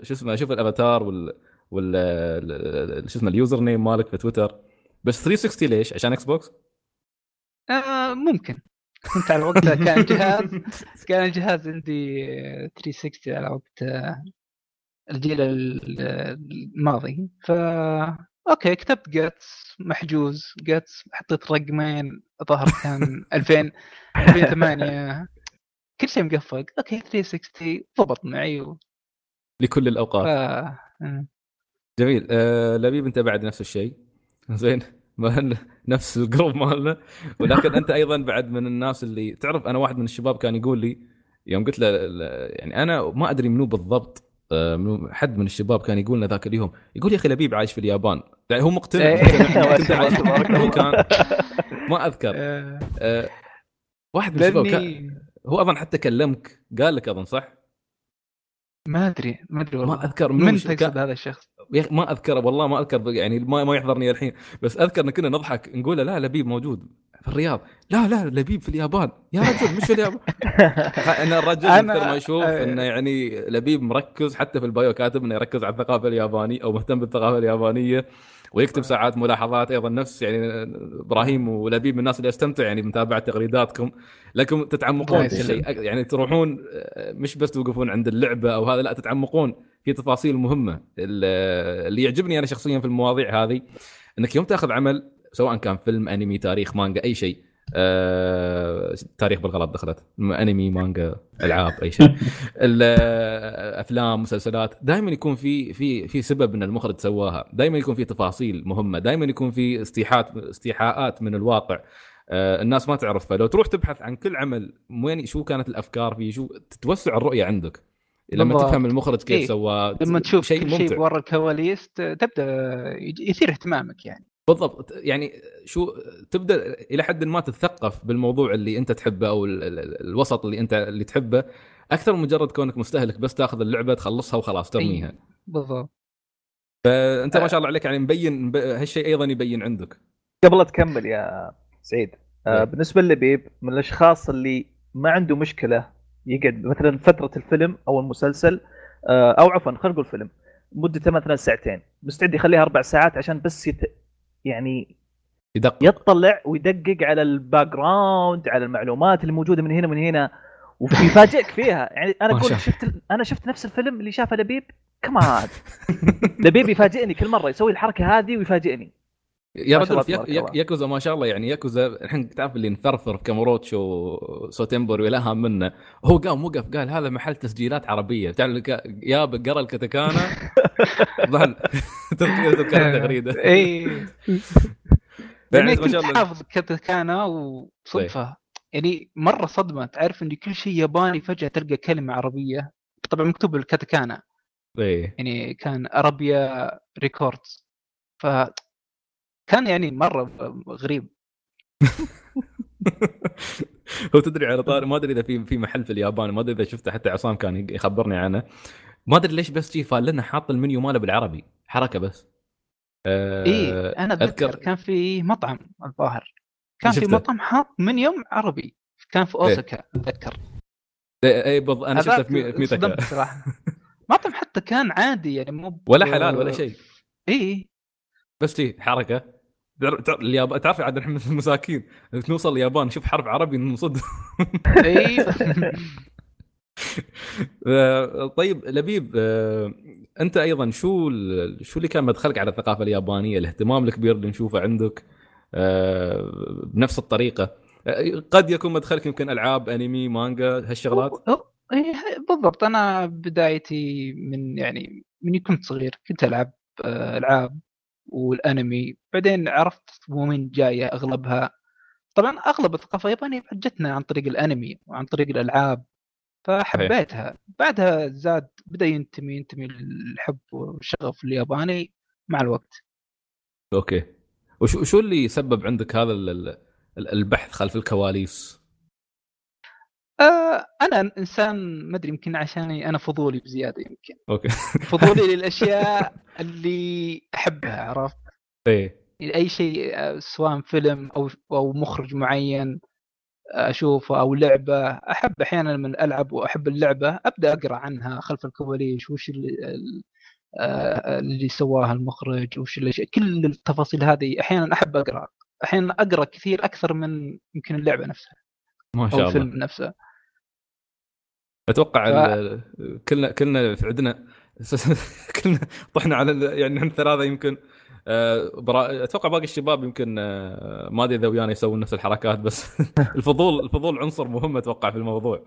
شو اسمه أشوف الأفاتار وال وال شو اسمه ال username مالك في تويتر. بس 360 ليش؟ عشان Xbox؟ آه ممكن. كنت على وقتها كان جهاز كان الجهاز عندي 360 على وقت آه، الجيل الماضي. ف okay كتبت Guts محجوز. Guts حطيت رقمين ظهر كان 2000 2008 كل شيء مقفل okay 360 ضبط معي و... لكل ف... الاوقات مم. جميل. آه لبيب أنت بعد نفس الشيء. زين. نفس ال group مالنا ولكن أنت أيضا بعد من الناس اللي تعرف أنا واحد من الشباب كان يقول لي يوم قلت له يعني أنا ما أدري منو بالضبط آه، منو حد من الشباب كان يقول لنا ذاك اليوم يقول يا أخي لبيب عايش في اليابان. يعني هو مقتنع إيه. كنت عايش هو كان ما أذكر. آه، آه، واحد من الشباب كان هو أظن حتى كلمك قال لك أظن صح؟ ما أدري ما أدري والله. ما أذكر من كان- تقصد هذا الشخص؟ ما اذكره والله ما أذكر يعني ما, ما يحضرني الحين. بس أذكر إن كنا نضحك نقول لا لبيب موجود في الرياض. لا لا لبيب في اليابان. يا رجل مش في اليابان. ان الرجل أنا- ما يشوف. إنه يعني لبيب مركز حتى في البايو كاتب إنه يركز على الثقافة اليابانية أو مهتم بالثقافة اليابانية. ويكتب ساعات ملاحظات أيضا نفس يعني إبراهيم ولبيب من الناس اللي أستمتع يعني بمتابعة تغريداتكم لكم تتعمقون في. الشيء يعني تروحون آه، مش بس توقفون عند اللعبة أو هذا لا تتعمقون في تفاصيل مهمة ال- اللي يعجبني أنا شخصيا في المواضيع هذه إنك يوم تأخذ عمل سواء كان فيلم أنمي تاريخ مانجا أي شيء آه، تاريخ بالغلط دخلت. انمي مانجا ألعاب أي شيء. ال- آه، أفلام مسلسلات دائما يكون في في في سبب إن المخرج سواها. دائما يكون في تفاصيل مهمة. دائما يكون في استيحات استيحاءات من الواقع. آه، الناس ما تعرف. فلو تروح تبحث عن كل عمل وين شو كانت الأفكار فيه شو تتوسع الرؤية عندك. لما بالضبط. تفهم المخرج كيف إيه. سواه لما تشوف شيء كل شيء برا الكواليس تبدأ يثير اهتمامك يعني. بالضبط. يعني شو تبدأ إلى حد ما تتثقف بالموضوع اللي أنت تحبه أو ال- ال- الوسط اللي أنت اللي تحبه أكثر من مجرد كونك مستهلك بس تاخذ اللعبة تخلصها وخلاص ترميها. بالضبط. انت ما شاء الله عليك يعني مبين مب- هالشيء أيضا يبين عندك. قبل لا تكمل يا سعيد آه إيه. بالنسبة للبيب من الأشخاص اللي ما عنده مشكلة يقعد مثلا فترة الفيلم أو المسلسل آه أو عفوا خلينا نقول فيلم مدته مثلا ساعتين مستعد يخليها أربع ساعات عشان بس يت... يعني يدق. يطلع ويدقق على ال background على المعلومات اللي موجودة من هنا ومن هنا ويفاجئك فيها. يعني أنا أقول شفت أنا شفت نفس الفيلم اللي شافه لبيب؟ كمان لبيب يفاجئني كل مرة يسوي الحركة هذه ويفاجئني. يا رجل ياكوزا ما شاء الله يعني ياكوزا الحين تعرف اللي نثرثر كاموروتشو وسوتمبر ولا هم منه هو قام وقف قال هذا محل تسجيلات عربية. تعرف يا قرا الكتكانا ظل تذكر تذكر التغريده إي. يعني يعني كنت حافظ كتكانا وصدفة. يعني مرة صدمة. تعرف إن كل شيء ياباني فجأة تلقى كلمة عربية. طبعا مكتوب بالكتكانا إيه يعني كان ارابيا ريكوردز ف كان يعني مرة غريب. هو تدري على طاري ما أدري إذا في في محل في اليابان ما أدري إذا شفته حتى عصام كان يخبرني عنه. ما أدري ليش بس شي فال لنا حاط المنيو ماله بالعربي. حركة بس. آه اي أنا أذكر- كان في مطعم الظاهر. كان في. مطعم حاط من يوم عربي. كان في اوساكا أتذكر. اي إيه، بالض- أنا شفته في ميتاكا. صراحة. مطعم حتى كان عادي يعني مو ولا حلال ولا شيء. اي بس شي حركة. اليابان تعرف عاد إحنا مساكين نوصل اليابان نشوف حرف عربي نصد. اي آه، طيب لبيب آه، أنت أيضا شو شو اللي كان مدخلك على الثقافة اليابانية؟ الاهتمام الكبير اللي نشوفه عندك آه، بنفس الطريقة. آه، قد يكون مدخلك يمكن ألعاب أنمي مانجا هالشغلات؟ إيه بالضبط. أنا بدايتي من يعني من كنت صغير كنت ألعب آه، ألعاب والأنمي. بعدين عرفت ومن جاية أغلبها. طبعا أغلب الثقافة اليابانية جتنا عن طريق الأنمي وعن طريق الألعاب. فحبيتها. بعدها زاد بدأ ينتمي ينتمي الحب والشغف الياباني مع الوقت. okay. وشو شو اللي سبب عندك هذا ال- ال- البحث خلف الكواليس؟ آه أنا إنسان ما أدري يمكن عشاني أنا فضولي بزيادة يمكن. okay. فضولي للأشياء اللي أحبها عرفت؟ إيه. أي شيء آه، سواء فيلم أو أو مخرج معين. أشوفه أو لعبة. أحب أحيانا من ألعب وأحب اللعبة أبدأ أقرأ عنها خلف الكواليس وش اللي ال- آه، اللي سواها المخرج وش اللي كل التفاصيل هذه أحيانا أحب أقرأ. أحيانا أقرأ كثير أكثر من يمكن اللعبة نفسها ما شاء الله. الفيلم نفسه. أتوقع ف- كلنا كلنا في عندنا كلنا طحنا على يعني نحن ثلاثة يمكن آه، برا... أتوقع باقي الشباب يمكن آه، ما أدري إذا ويانا يسوون نفس الحركات بس الفضول الفضول عنصر مهم أتوقع في الموضوع.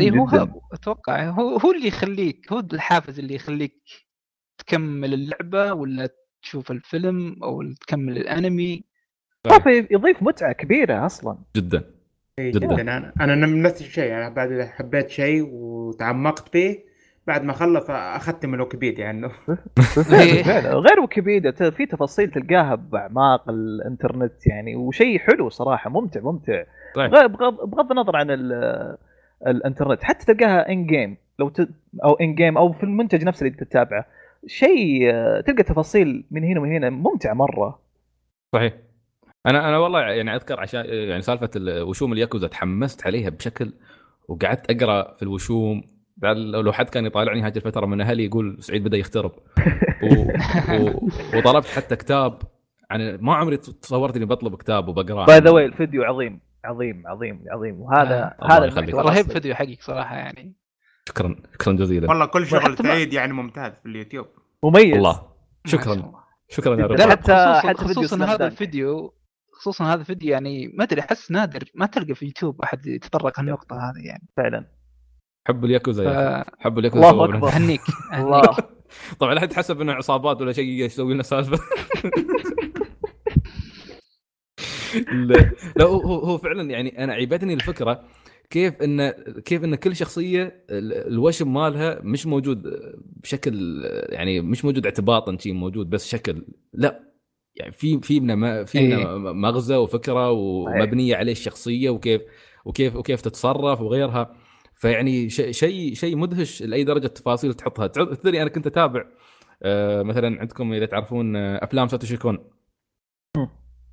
إي هو أتوقع. هو هو اللي يخليك هو الحافز اللي يخليك تكمل اللعبة ولا تشوف الفيلم أو تكمل الأنمي. شوف يضيف متعة كبيرة أصلا. جدا. إيه جداً. جدا. أنا أنا من نفس الشيء. أنا بعد إذا حبيت شيء وتعمقت فيه بعد ما خلص اخذت من ويكيبيديا عنه إيه. فعلا غير ويكيبيديا ت- في تفاصيل تلقاها بأعماق الإنترنت يعني وشيء حلو صراحة ممتع ممتع. غير- بغض النظر عن ال- الإنترنت حتى تلقاها ان جيم لو ت... أو ان جيم أو في المنتج نفسه اللي تتابعه شيء تلقى تفاصيل من هنا ومن هنا ممتع مرة صحيح أنا أنا والله يعني أذكر عشان يعني سالفة الوشوم الياكوزا تحمست عليها بشكل وقعدت أقرأ في الوشوم لو لو حد كان يطالعني هذه الفترة من أهلي يقول سعيد بدأ يخترب. و... و... وطلبت حتى كتاب عن ما عمري تصورت إني بطلب كتاب وبقرأه. by the way الفيديو عظيم عظيم عظيم عظيم. وهذا آه، هذا رهيب. فيديو حقك صراحة يعني. شكرا شكرا جزيلا. والله كل شغل سعيد يعني ممتاز في اليوتيوب. مميز. والله شكرا. شكرا يا رب. حتى- خصوصا حتى خصوصا هذا. الفيديو خصوصا هذا الفيديو يعني ما أدري أحس نادر ما تلقى في يوتيوب أحد يتطرق النقطه هذه يعني. فعلا. حب الياكوزا يا أخي. حب الياكوزا الله. نفسه. فاهنيك الله. طبعا لا حد حسب إنه عصابات ولا شيء يسوي لنا سالفة. لا. لا، هو هو هو فعلا يعني أنا عيبتني الفكرة كيف إن كيف إن كل شخصية ال- الوشم مالها مش موجود بشكل يعني مش موجود اعتباطا شيء موجود بس شكل. لا. يعني في في منه ما- في إيه. مغزى وفكرة ومبنية عليه الشخصية وكيف وكيف وكيف تتصرف وغيرها. فيعني ش- شيء شيء مدهش لأي درجة تفاصيل تحطها. تدري أنا كنت أتابع آه، مثلا عندكم إذا تعرفون آه، أفلام ساتوشي كون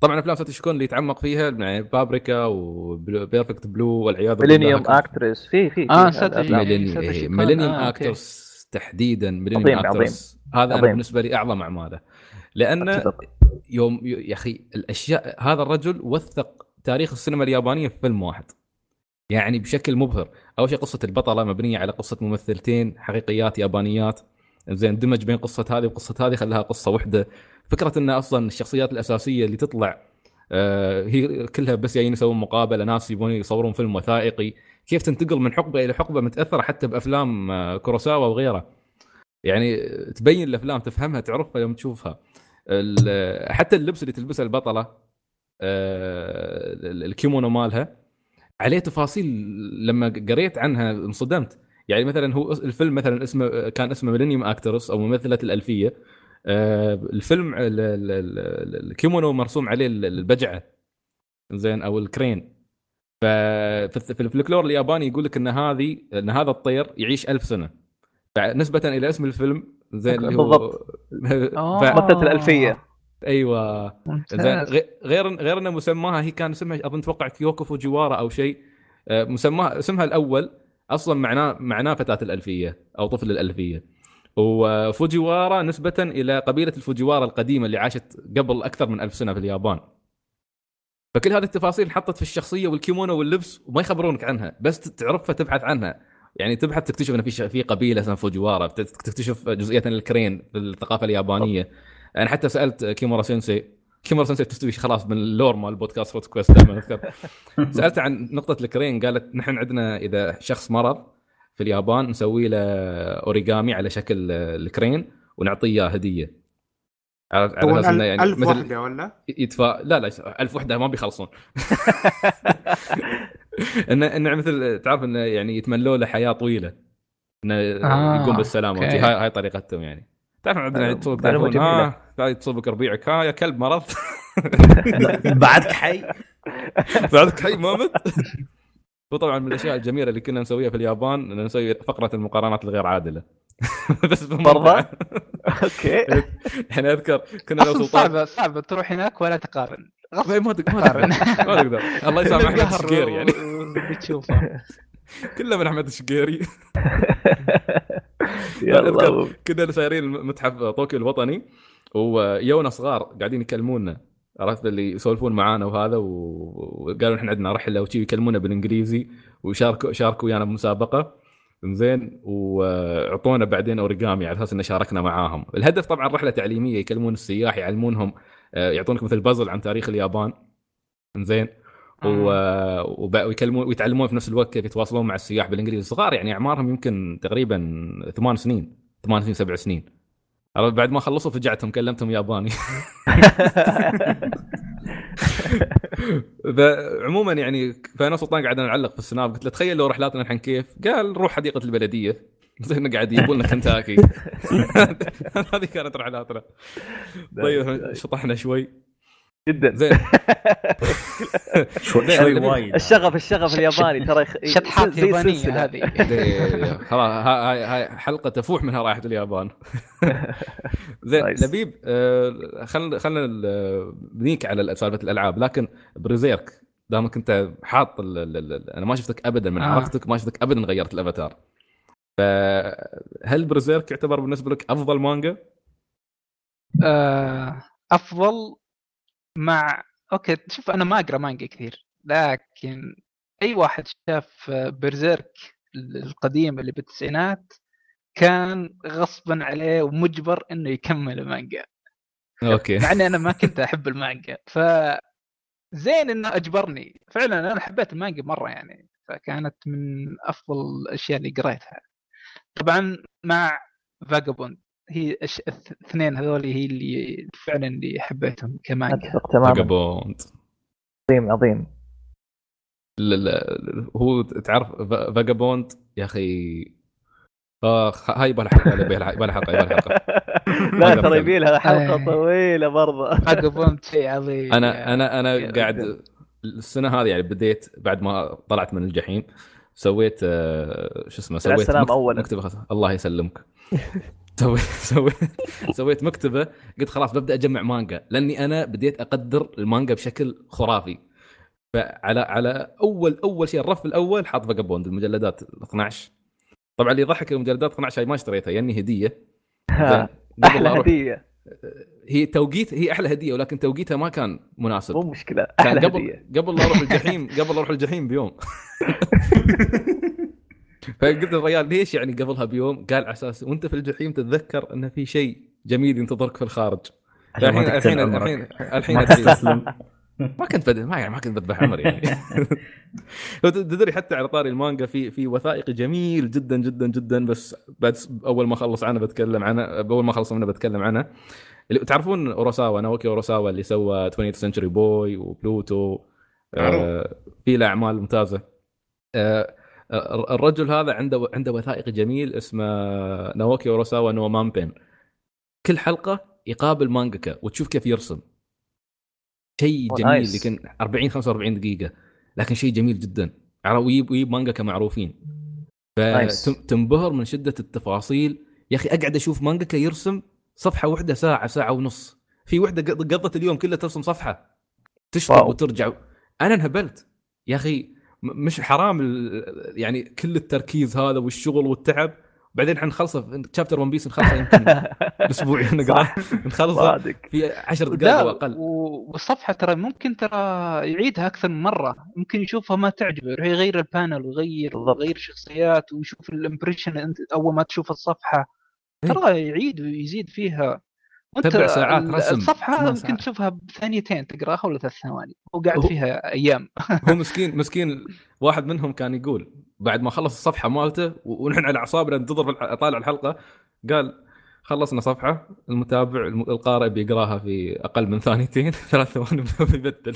طبعا أفلام ساتوشي كون اللي يتعمق فيها يعني Paprika و Perfect Blue والعياذ بالله Millennium Actress في في في ساتوشي. Millennium. Actress تحديدا. Millennium عظيم، Actress هذا أنا عظيم. بالنسبة لي أعظم أعماله. لأن. يوم يا أخي الاشياء هذا الرجل وثق تاريخ السينما اليابانية في فيلم واحد. يعني بشكل مبهر. أول شيء قصة البطلة مبنية على قصة ممثلتين حقيقيات يابانيات. زين دمج بين قصة هذه وقصة هذه خلاها قصة واحدة فكرة إن أصلا الشخصيات الأساسية اللي تطلع آه، هي كلها بس جايين يسوون مقابلة ناس يبون يصورون فيلم وثائقي. كيف تنتقل من حقبة إلى حقبة متأثرة حتى بأفلام آه، كوروساوا وغيره يعني تبين الأفلام تفهمها تعرفها يوم تشوفها. حتى اللبس اللي تلبسه البطلة آه، ال- الكيمونو مالها. عليه تفاصيل لما قريت عنها انصدمت. يعني مثلا هو الفيلم مثلا اسمه كان اسمه Millennium Actress أو ممثلة الألفية. آه، الفيلم ال- ال- ال- الكيمونو مرسوم عليه ال- البجعة. زين أو ال crane. ففي في الفلكلور الياباني يقول لك إن هذه إن هذا الطير يعيش ألف سنة. نسبه إلى اسم الفيلم زين اللي هو بالضبط. ف... ممثلة الألفية. أيوه. زين غير غير إنه مسماها هي كان اسمها أظن أتوقع كيوكو فوجيوارا أو شيء. آه، مسماها اسمها الأول أصلا معناه معناه فتاة الألفية أو طفل الألفية. وفوجيوارا نسبة إلى قبيلة الفوجيوارا القديمة اللي عاشت قبل أكثر من ألف سنة في اليابان. فكل هذه التفاصيل انحطت في الشخصية والكيمونو واللبس وما يخبرونك عنها بس تعرفها تبحث عنها. يعني تبحث تكتشف إن في في قبيلة اسمها فوجيوارا تكتشف جزئية ال crane في الثقافة اليابانية. أنا حتى سألت كيمورا sensei كيمورا sensei تستوي خلاص من ال lore مال بودكاست روت كويست دائما. اذكر سالته عن نقطة ال crane قالت نحن عندنا إذا شخص مرض في اليابان نسوي له اوريجامي على شكل ال crane ونعطيه إياه هدية. على على إنه ألف, يعني ألف مثل وحده ولا؟ يدفع لا لا ألف وحده ما بيخلصون. انه إنه مثل تعرف إنه يعني يتمنوا له حياة طويلة. إنه آه، يقوم بالسلامة. هاي هاي طريقتهم يعني. تعرف عندنا معلومة- يتصلك تليفون. ها قاعد يتصلك ربيعك ها يا كلب مرض. بعدك حي. بعدك حي ما مت وطبعا من الأشياء الجميلة اللي كنا نسويها في اليابان ان نسوي فقرة المقارنات الغير عادلة. بس برضه؟ أوكي. إحنا أذكر كنا لو سلطان صعبه صعبة. تروح هناك ولا تقارن. غصب ما تقدر ما تقدر. الله يسامح احمد القهر الشقيري يعني. بتشوفه كله من أحمد الشقيري. يلا. كنا سايرين متحف طوكيو الوطني ويونا صغار قاعدين يكلمونا عرفت اللي يسولفون معانا وهذا وقالوا إحنا عندنا رحلة وشي يكلمونا بالإنجليزي وشاركوا شاركوا ويانا بمسابقة. زين وأعطونا بعدين اوريجامي على أساس إن شاركنا معاهم. الهدف طبعا رحلة تعليمية يكلمون السياح يعلمونهم آه، يعطونك مثل بازل عن تاريخ اليابان. زين. ويكلمون ويتعلمون في نفس الوقت كيف يتواصلون مع السياح بالإنجليزي صغار يعني أعمارهم يمكن تقريبا ثمان سنين ثمان سنين سبع سنين؟ بعد ما خلصوا فجعتهم كلمتهم ياباني. فعموما يعني فأنا وسلطان قاعدين نعلق في السناب. قلت له تخيل لو رحلاتنا الحين كيف؟ قال نروح حديقة البلدية. زين قاعد يجيبوا لنا كنتاكي. هذه كانت رحلاتنا. طيب شطحنا شوي. جدا زين شوي وايد الشغف الشغف الياباني ترى. شطحات يابانية. هذه خلاص ها- هاي هاي حلقة تفوح منها رائحه اليابان زين. لبيب خلينا خلينا بنيك على سالفة الألعاب لكن بريزيرك دامك أنت حاط ال ال ال أنا ما شفتك ابدا من آه. علاقتك ما شفتك ابدا غيرت الأفاتار فهل Berserk يعتبر بالنسبة لك أفضل مانجا؟ آه، أفضل مع okay شوف أنا ما أقرأ مانجا كثير لكن أي واحد شاف Berserk القديم اللي بالتسعينات كان غصبا عليه ومجبر إنه يكمل المانجا. okay. مع إني أنا ما كنت أحب المانجا. ف زين إنه أجبرني. فعلا أنا حبيت المانجا مرة يعني. فكانت من أفضل الأشياء اللي قريتها. طبعا مع فاجابوند هي الش- الاثنين هذول هي اللي فعلا اللي حبيتهم كمانجا أتفق تماما فاجابوند عظيم عظيم لا- لا، هو تعرف فا- فاجابوند يا أخي اخ هاي يبغى حلقه يبغى يبغى حلقه يبغى لها حلقه لا ترى. يبي لها حلقة. طويلة برضه فاجابوند شيء عظيم أنا أنا أنا. قاعد السنة هذه يعني بديت بعد ما طلعت من الجحيم سويت آه، شو اسمه سويت مكتب- أولاً. مكتبة. الله يسلمك سويت سويت سويت مكتبة قلت خلاص ببدأ أجمع مانجا لأني أنا بديت أقدر المانجا بشكل خرافي. فعلى على اول أول شيء الرف الأول حاط Vagabond المجلدات ال 12 طبعا اللي يضحك المجلدات 12 هاي ما اشتريتها يعني هدية. أحلى هدية. هي توقيت هي أحلى هدية ولكن توقيتها ما كان مناسب. مو مشكلة كان قبل هدية. قبل لا أروح الجحيم قبل لا أروح الجحيم بيوم. فقلت للرجال ليش يعني قبلها بيوم؟ قال على أساس وأنت في الجحيم تتذكر إن في شيء جميل ينتظرك في الخارج الحين الحين. الحين الحين ما. تستسلم ما كنت بد... ما يعني ما كنت بذبح عمري يعني لو تدري حتى على طاري المانجا في في وثائقي جميل جدا جدا جدا بس بعد أول ما اخلص عنه بتكلم عنه اول ما اخلص منه بتكلم عنه اللي تعرفون أوروساوا ناوكي أوروساوا اللي سوى 20th Century Boy و Pluto آه في له أعمال ممتازة آه، الرجل هذا عنده عنده وثائقي جميل اسمه ناوكي اوروساوا no Manben. كل حلقة يقابل مانجاكا وتشوف كيف يرسم. شيء أوه، جميل nice. يمكن 40 45 دقيقة. لكن شيء جميل جدا. ويجيب ويجيب مانجاكا معروفين. فتنبهر من شدة التفاصيل. يا أخي أقعد أشوف مانجاكا يرسم صفحة واحدة ساعة ساعة ونص. في وحده قض- قضت اليوم كله ترسم صفحة. تشرب wow. وترجع. أنا انهبلت. يا أخي مش حرام يعني كل التركيز هذا والشغل والتعب. بعدين حنخلصه chapter One Piece نخلصه يمكن أسبوع. نقراه نخلصه في 10 دقائق لا أو أقل. و- والصفحة ترى ممكن ترى يعيدها أكثر من مرة. ممكن يشوفها ما تعجبه يروح يغير ال panel ويغير. ويغير شخصيات ويشوف ال impression أنت أول ما تشوف الصفحة. إيه. ترى يعيد ويزيد فيها. سبع ساعات رسم. الصفحة ممكن. تشوفها بثانيتين تقراها ولا ثلاث ثواني. وقاعد هو- فيها أيام. هو مسكين مسكين واحد منهم كان يقول بعد ما خلص الصفحة مالته ونحن على اعصابنا ننتظر طالع الحلقة قال خلصنا صفحة المتابع الم- القارئ بيقراها في أقل من ثانيتين ثلاث ثواني بيبدل.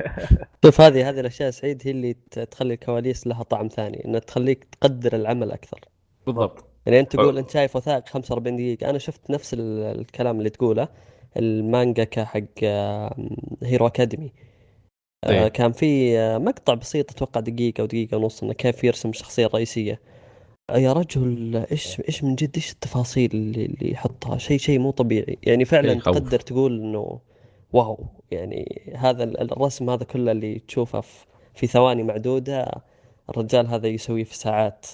شوف هذه هذه الأشياء سعيد هي اللي تخلي الكواليس لها طعم ثاني إنها تخليك تقدر العمل أكثر. بالضبط. يعني انت تقول. أنت شايف وثائقي 45 دقيقة. أنا شفت نفس ال- الكلام اللي تقوله. المانجا حق Hero Academy آه، إيه. كان في آه، مقطع بسيط أتوقع دقيقة أو دقيقة ونص إنه كيف يرسم الشخصية الرئيسية. آه، يا رجل إيش إيش من جد إيش التفاصيل اللي, اللي يحطها؟ شيء شيء مو طبيعي. يعني فعلا يخوف. تقدر تقول إنه wow. يعني هذا ال- الرسم هذا كله اللي تشوفه في- في ثواني معدودة الرجال هذا يسويه في ساعات.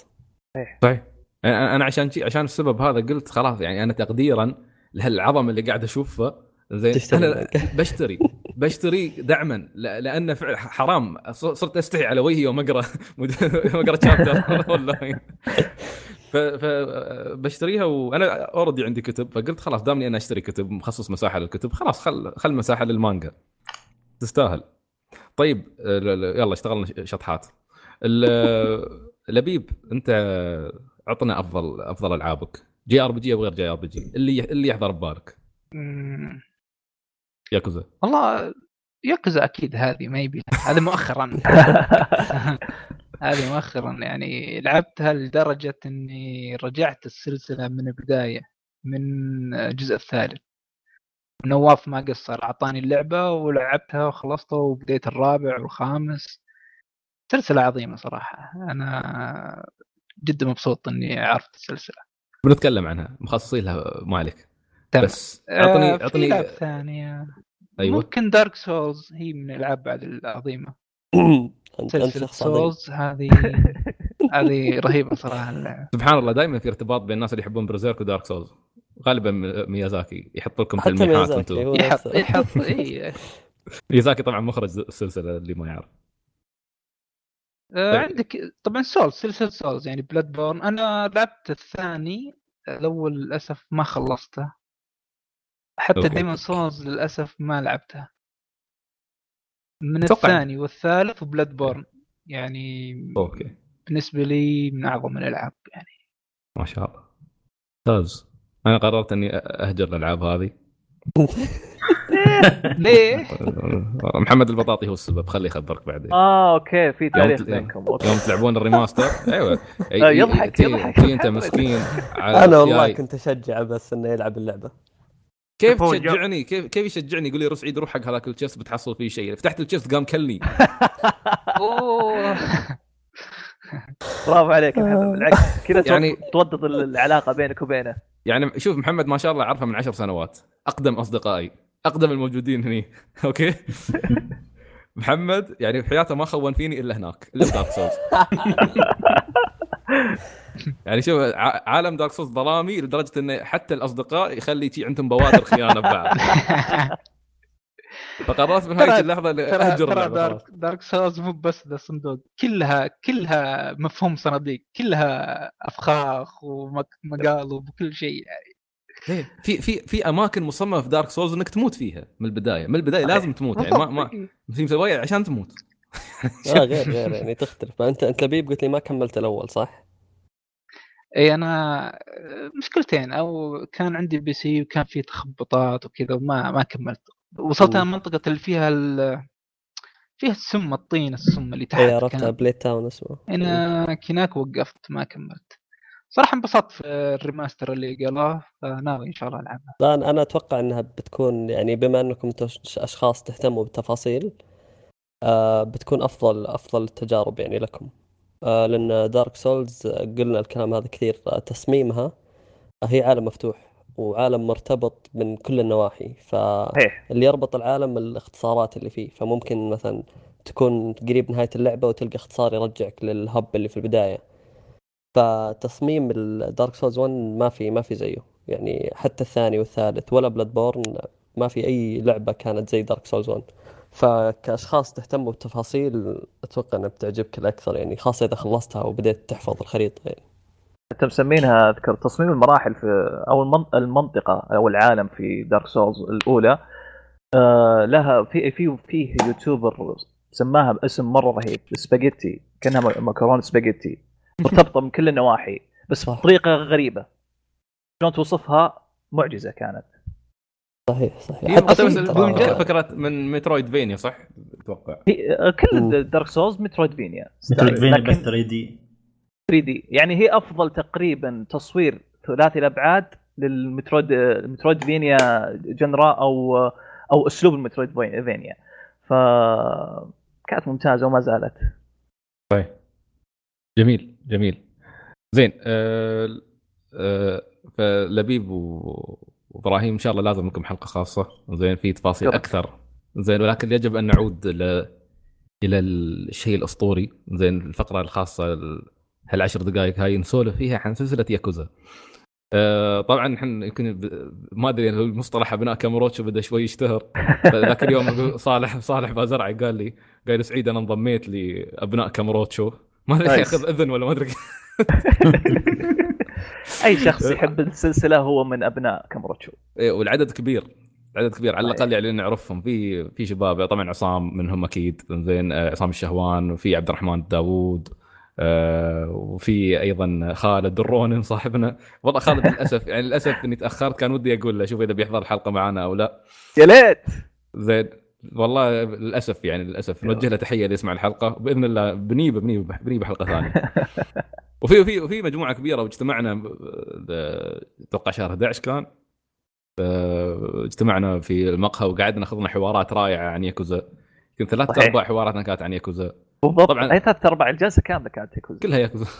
صحيح أنا عشان عشان السبب هذا قلت خلاص يعني أنا تقديرا لهالعظمه اللي قاعد أشوفه زين أنا بشتري بشتري دعما ل- لأن فعلا حرام. صرت أستحي على وجهي يوم أقرأ يوم أقرأ chapter online ف ف- بشتريها وأنا already عندي كتب فقلت خلاص دامني أنا أشتري كتب مخصص مساحة للكتب خلاص خل خل مساحة للمانجا. تستاهل. طيب يلا اشتغلنا شطحات. لبيب أنت عطنا أفضل أفضل ألعابك. جي آر بي جي أو غير جي آر بي جي؟ اللي اللي يحضر ببالك. ياكوزا. والله ياكوزا أكيد هذه ما يبي. هذه مؤخرا. هذه مؤخرا يعني لعبتها لدرجة إني رجعت السلسلة من البداية من الجزء الثالث. نواف ما قصر أعطاني اللعبة ولعبتها وخلصتها وبديت الرابع والخامس. سلسلة عظيمة صراحة. أنا جدا مبسوط إني عرفت السلسلة. بنتكلم عنها مخصصين لها ما عليك تمام. بس اعطني آه، في اعطني لعب ثانية. أيوه. ممكن Dark Souls هي من الألعاب بعد العظيمة. سلسلة Souls هذه هذه رهيبة صراحة اللعبة. سبحان الله دائما في ارتباط بين الناس اللي يحبون Berserk و Dark Souls غالبا ميازاكي يحط لكم تلميحات أنتم يحط. يحط اي ميازاكي طبعا مخرج السلسلة اللي ما يعرف. آه، طيب. عندك طبعا Souls سلسلة Souls يعني Bloodborne أنا لعبت الثاني الأول للأسف ما خلصته. حتى. Demon's Souls للأسف ما لعبتها. من أتوقع- الثاني والثالث و Bloodborne يعني okay. بالنسبة لي من أعظم الألعاب يعني. ما شاء الله. ممتاز أنا قررت إني أهجر الألعاب هذه. ليه؟ محمد البطاطي هو السبب. خليه يخبرك بعدين. آه okay في تاريخ يوم- بينكم. يوم تلعبون ال remaster. أيوه. آه، يضحك- يضحك. أنت مسكين. على أنا والله ياي. كنت اشجعه بس إنه يلعب اللعبة. كيف تشجعني؟ كيف كيف يشجعني؟ يقول لي روح عيد روح حق هذاك ال chest بتحصل فيه شيء. فتحت ال chest قام كلني. برافو عليك يا محمد. بالعكس كذا يعني- توطد العلاقة بينك وبينه. يعني شوف محمد ما شاء الله اعرفه من عشر سنوات. أقدم أصدقائي. أقدم الموجودين هني. okay؟ محمد يعني في حياته ما خون فيني إلا هناك إلا ب Dark Souls يعني شوف عالم Dark Souls ظلامي لدرجة إنه حتى الأصدقاء يخلي شي عندهم بوادر خيانة ببعض فقررت من هذه ترى- اللحظه اهجر ترى Dark. Dark Souls مو بس ذا صندوق كلها كلها مفهوم صناديق كلها أفخاخ ومقالب وكل شيء. يعني ليه؟ في في في أماكن مصممه في Dark Souls إنك تموت فيها من البداية. من البداية لازم تموت. يعني ما ما في مسويه عشان تموت. لا غير غير يعني تختلف. ما انت لبيب قلت لي ما كملت الأول صح؟ اي أنا مشكلتي إنه كان عندي PC وكان في تخبطات وكذا وما ما كملت. وصلت مم. المنطقة اللي فيها ال... فيها السم الطين السم اللي تحت اي عرفتها Blighttown اسمه. انا هناك وقفت ما كملت. صراحة انبسطت في ال remaster اللي قالوه فناوي إن شاء الله ألعبها. لا أنا أنا أتوقع إنها بتكون يعني بما أنكم أنتم أشخاص تهتموا بالتفاصيل آه بتكون أفضل أفضل التجارب يعني لكم. آه لأن Dark Souls قلنا الكلام هذا كثير آه، تصميمها هي عالم مفتوح وعالم مرتبط من كل النواحي فاللي يربط العالم الاختصارات اللي فيه. فممكن مثلا تكون قريب نهاية اللعبة وتلقى اختصار يرجعك للهب اللي في البداية. فتصميم ال Dark Souls 1 ما في ما في زيه. يعني حتى الثاني والثالث ولا Bloodborne ما في أي لعبة كانت زي Dark Souls 1 فكأشخاص تهتموا بالتفاصيل أتوقع إنها بتعجبك الأكثر يعني خاصة إذا خلصتها وبديت تحفظ الخريطة يعني. أنت مسمينها أذكر تصميم المراحل في أو المن- المنطقة أو العالم في Dark Souls الأولى. آه لها في في فيه YouTuber سماها باسم مرة رهيب سباجيتي كأنها مكرونة سباجيتي. مرتبطة من كل النواحي بس. بطريقة غريبة. شلون توصفها؟ معجزة كانت. صحيح صحيح. حتى بس جد. فكرة من Metroidvania صح؟ أتوقع. آه، كل مم. Dark Souls Metroidvania Metroidvania لكن بس 3D 3D يعني هي أفضل تقريبا تصوير ثلاثي الأبعاد لل Metroid ال Metroidvania genre أو أو أسلوب ال Metroidvania ف كانت ممتازة وما زالت. طيب. جميل. جميل. زين آه آه فلبيب وابراهيم إن شاء الله لازم لكم حلقة خاصة. زين في تفاصيل. أكثر. زين ولكن يجب أن نعود إلى إلى الشيء الأسطوري. زين الفقرة الخاصة ال- هالعشر دقائق هاي نسولف فيها عن سلسلة ياكوزا. آه طبعا إحنا يمكن ب- ما أدري المصطلح أبناء كاميروتشو بدأ شوي يشتهر. ذاك اليوم صالح صالح بازرعي قال لي قال لي سعيد أنا انضميت لأبناء كاميروتشو ما أدري. ياخذ أذن ولا ما أدري. أي شخص يحب السلسلة هو من أبناء كامروتشو إيه، والعدد كبير. عدد كبير. على الأقل يعني نعرفهم. في في شباب طبعا عصام منهم أكيد. زين آه، عصام الشهوان وفي عبد الرحمن داوود آه، وفي أيضا خالد الرونن صاحبنا. والله خالد للأسف يعني للأسف إني تأخرت كان ودي أقول له شوف إذا بيحضر الحلقة معنا أو لا. يا ليت. زين. والله للأسف يعني للأسف. نوجه له تحية اللي يسمع الحلقة. بإذن الله بنيبه بنيبه بنيبه حلقة ثانية. وفي وفي وفي مجموعة كبيرة واجتمعنا آه، أتوقع شهر 11 كان. آه، اجتمعنا في المقهى وقعدنا اخذنا حوارات رائعة عن ياكوزا. يمكن ثلاث. أرباع حواراتنا كانت عن ياكوزا. بالضبط. طبعاً. أي ثلاث أرباع الجلسة كاملة كانت ياكوزا. كلها ياكوزا.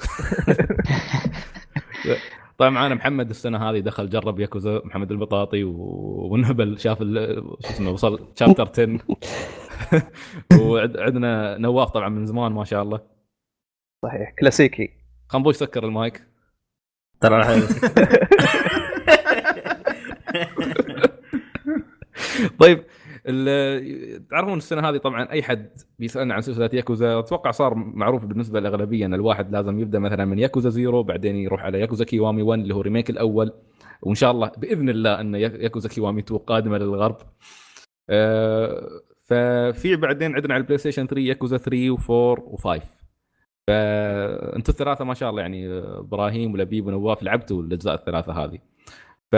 طيب معانا محمد السنة هذه دخل جرب ياكوزا محمد البطاطي و- ونهبل شاف ال- شو اسمه وصل شابتر 10 وعندنا نواف طبعا من زمان ما شاء الله. صحيح كلاسيكي. خنبوش سكر المايك. ترى طيب تعرفون السنة هذه طبعا أي حد بيسألنا عن سلسلة ياكوزا أتوقع صار معروف بالنسبة للاغلبيه إن الواحد لازم يبدأ مثلا من Yakuza Zero بعدين يروح على Yakuza Kiwami 1 اللي هو remake الأول وإن شاء الله بإذن الله إن Ya- Yakuza Kiwami 2 قادمة للغرب. آه، ففي بعدين عندنا على ال PlayStation 3 ياكوزا 3 و4 و5 فانتم الثلاثة ما شاء الله يعني إبراهيم ولبيب ونواف لعبتوا الأجزاء الثلاثة هذه. ف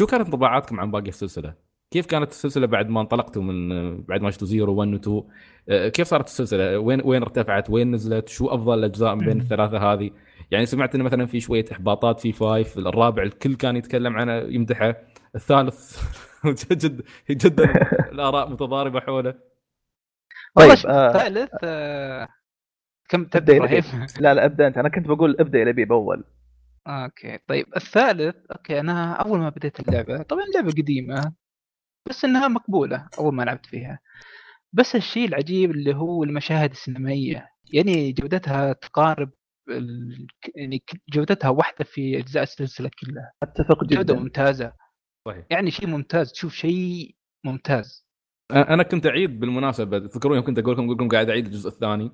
شو كانت انطباعاتكم عن باقي السلسلة؟ كيف كانت السلسلة بعد ما انطلقتوا من بعد ما شفتوا Zero 1 و 2 آه، كيف صارت السلسلة؟ وين وين ارتفعت؟ وين نزلت؟ شو أفضل الأجزاء من بين الثلاثة هذه؟ يعني سمعت انه مثلا في شوية إحباطات في Five، الرابع الكل كان يتكلم عنه يمدحه، الثالث جد جدا الآراء متضاربة حوله. طيب شوف، آه الثالث آه، كم تبدا لا لا أبدأ أنت أنا كنت بقول أبدأ يا لبيب اول okay طيب الثالث okay أنا أول ما بديت اللعبة طبعا اللعبة قديمة بس إنها مقبولة أول ما لعبت فيها. بس الشيء العجيب اللي هو المشاهد السينمائية يعني جودتها تقارب ال... يعني جودتها واحدة في أجزاء السلسلة كلها. أتفق جودة جدا. ممتازة. صحيح. يعني شيء ممتاز تشوف شيء ممتاز. أنا كنت أعيد بالمناسبة تذكرون يوم كنت أقول لكم أقول لكم قاعد أعيد الجزء الثاني؟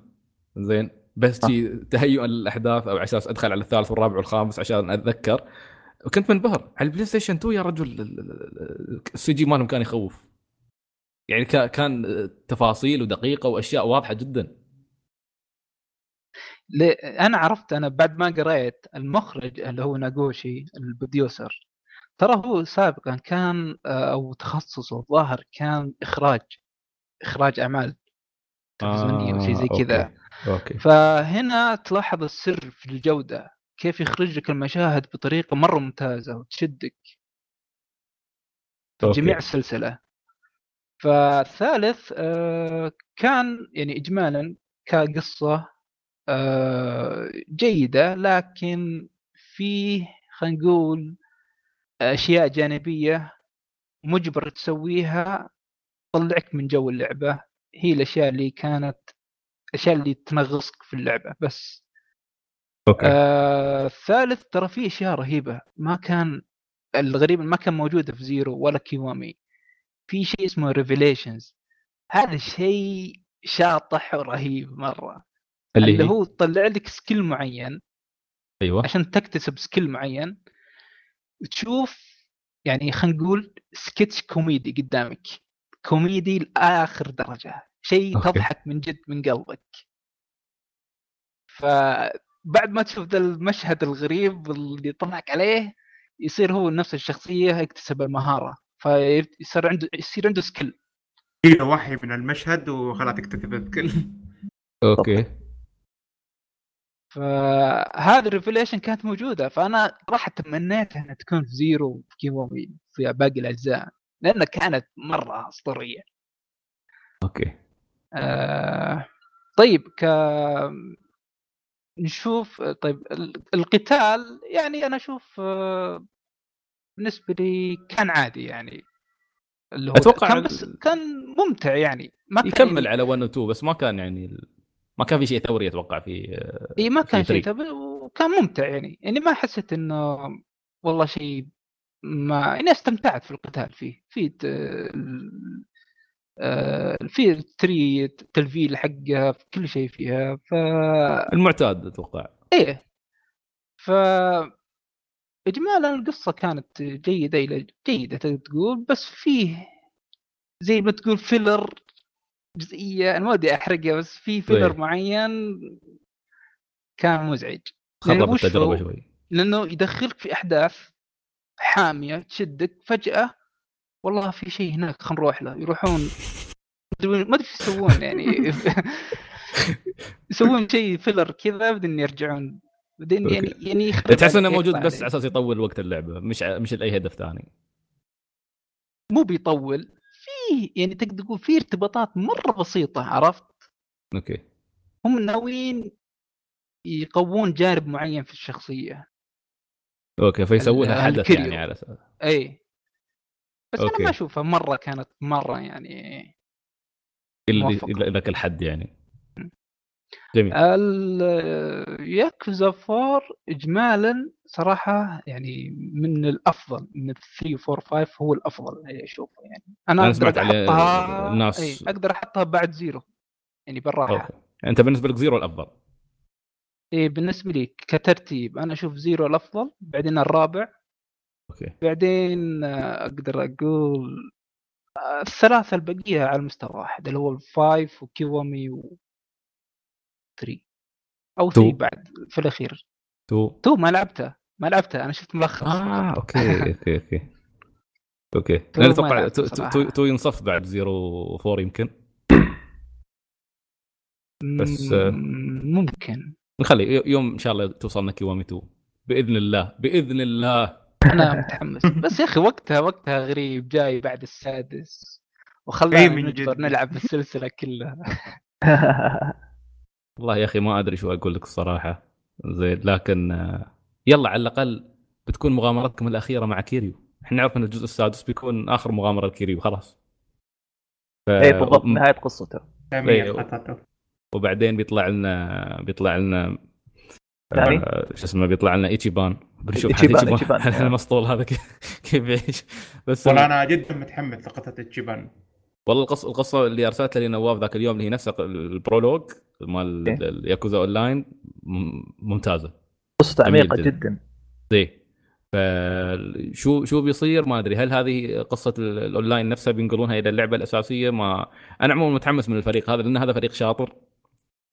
زين. بس شي تهيئا للأحداث أو على أساس أدخل على الثالث والرابع والخامس عشان أتذكر. وكنت منبهر على ال PlayStation 2 يا رجل ال- ال- ال- ال CG مالهم كان يخوف. يعني كا- كان تفاصيل ودقيقة وأشياء واضحة جدا. أنا عرفت أنا بعد ما قريت المخرج اللي هو ناغوشي ال producer. ترى هو سابقا كان آه، أو تخصصه الظاهر كان إخراج إخراج أعمال تلفزيونية وشيء زي كذا. فهنا تلاحظ السر في الجودة. كيف يخرج لك المشاهد بطريقة مرة ممتازة وتشدك. في okay. جميع السلسلة. فالثالث آه، كان يعني اجمالا كقصة آه، جيدة لكن فيه خلينا نقول أشياء جانبية مجبر تسويها تطلعك من جو اللعبة. هي الأشياء اللي كانت الأشياء اللي تنغصك في اللعبة بس. okay. آه الثالث ترى فيه أشياء رهيبة. ما كان الغريب ما كان موجوده في Zero ولا Kiwami. في شيء اسمه revelations هذا شيء شاطح ورهيب مرة. اللي, اللي هو تطلع لك skill معين أيوه. عشان تكتسب skill معين. تشوف يعني خلينا نقول سكتش كوميدي قدامك. كوميدي لآخر درجة. شيء okay. تضحك من جد من قلبك. فبعد ما تشوف ذا المشهد الغريب اللي طلعك عليه يصير هو نفس الشخصية يكتسب المهارة فيصير عنده يصير عنده skill يجي وحي من المشهد وخلاص تكتسب السكيل okay. فهذه ال revelation كانت موجودة فأنا صراحة تمنيت إنها تكون في Zero في في باقي الأجزاء لأنها كانت مرة أسطورية. okay. آه طيب ك نشوف طيب ال- القتال يعني أنا أشوف آه، بالنسبة لي كان عادي يعني اللي هو أتوقع كان بس كان ممتع يعني ما كان يكمل على 1 و 2 بس ما كان يعني ما كان في شيء ثوري أتوقع في إي ما كان شيء. تبع وكان ممتع يعني يعني ما حسيت إنه والله شيء ما يعني استمتعت في القتال فيه في آه، في التري التلفيل حقها في كل شيء فيها ف المعتاد أتوقع إيه ف اجمالا القصة كانت جيدة إلى جيدة تقدر تقول بس فيه زي ما تقول فيلر جزئية أنا ما ودي أحرقها بس في فيلر طيب. معين كان مزعج خرب؟ التجربة شوي لأنه يدخلك في أحداث حامية تشدك فجأة والله في شيء هناك خلينا نروح له. يروحون ما أدري إيش يسوون يعني. يسوون شيء filler كذا بعدين يرجعون. بعدين يعني. يعني تحس إنه موجود بس. على أساس يطول وقت اللعبة مش مش لأي هدف ثاني. مو بيطول في يعني تقدر تقول في ارتباطات مرة بسيطة عرفت؟ okay. هم ناويين يقوون جانب معين في الشخصية. okay فيسوونها حدث. يعني على أساس. اي بس okay. أنا ما أشوفها مرة كانت مرة يعني. إلى ذاك الحد يعني. جميل. ياكوزا 4 اجمالا صراحة يعني من الأفضل من 3 4 5 هو الأفضل اللي أشوفه يعني. أنا, أنا سمعت عليه أحطها الناس- أي أقدر أحطها بعد Zero يعني بالراحة. okay. أنت بالنسبة لك Zero الأفضل؟ إيه بالنسبة لي كترتيب أنا أشوف Zero الأفضل بعدين الرابع okay. بعدين آه، أقدر أقول آه، الثلاثة البقية على مستوى واحد اللي هو ال five وكيوامي و 3 أو 3 two. بعد في الأخير. two. two ما لعبتها ما لعبتها أنا شفت ملخص. آه أوكي أوكي أوكي. أوكي. ما أتوقع لعبت two, two, صراحة. two, two ينصف بعد Zero four يمكن. بس، آه، مم، ممكن. نخلي يوم إن شاء الله توصلنا كيوامي 2 بإذن الله بإذن الله. أنا متحمس. بس يا أخي وقتها وقتها غريب جاي بعد السادس. إيه وخلانا من نجبر جد. نلعب السلسله كلها. والله يا أخي ما أدري شو أقول لك الصراحة. زين لكن آه، يلا على الأقل بتكون مغامرتكم الأخيرة مع كيريو. إحنا نعرف إن الجزء السادس بيكون آخر مغامرة لكيريو خلاص. ف... اي إيه، بالضبط. نهاية قصته. إيه. وبعدين بيطلع لنا بيطلع لنا آه، شو اسمه بيطلع لنا إيتشيبان. بنشوف إيتشيبان. إيتشيبان. المسطول هذا كيف يعيش. بس والله أنا جدا متحمس لقصة إيتشيبان والله القصة القصة اللي ارسلتها لي نواف ذاك اليوم اللي هي نفسها ال prologue مال إيه. الياكوزا اون لاين ممتازة. قصته جميل عميقة جداً. زي فشو شو بيصير؟ ما أدري. هل هذه قصة ال- الأونلاين نفسها بينقلونها إلى اللعبة الأساسية؟ ما أنا عموما متحمس من الفريق هذا لأن هذا فريق شاطر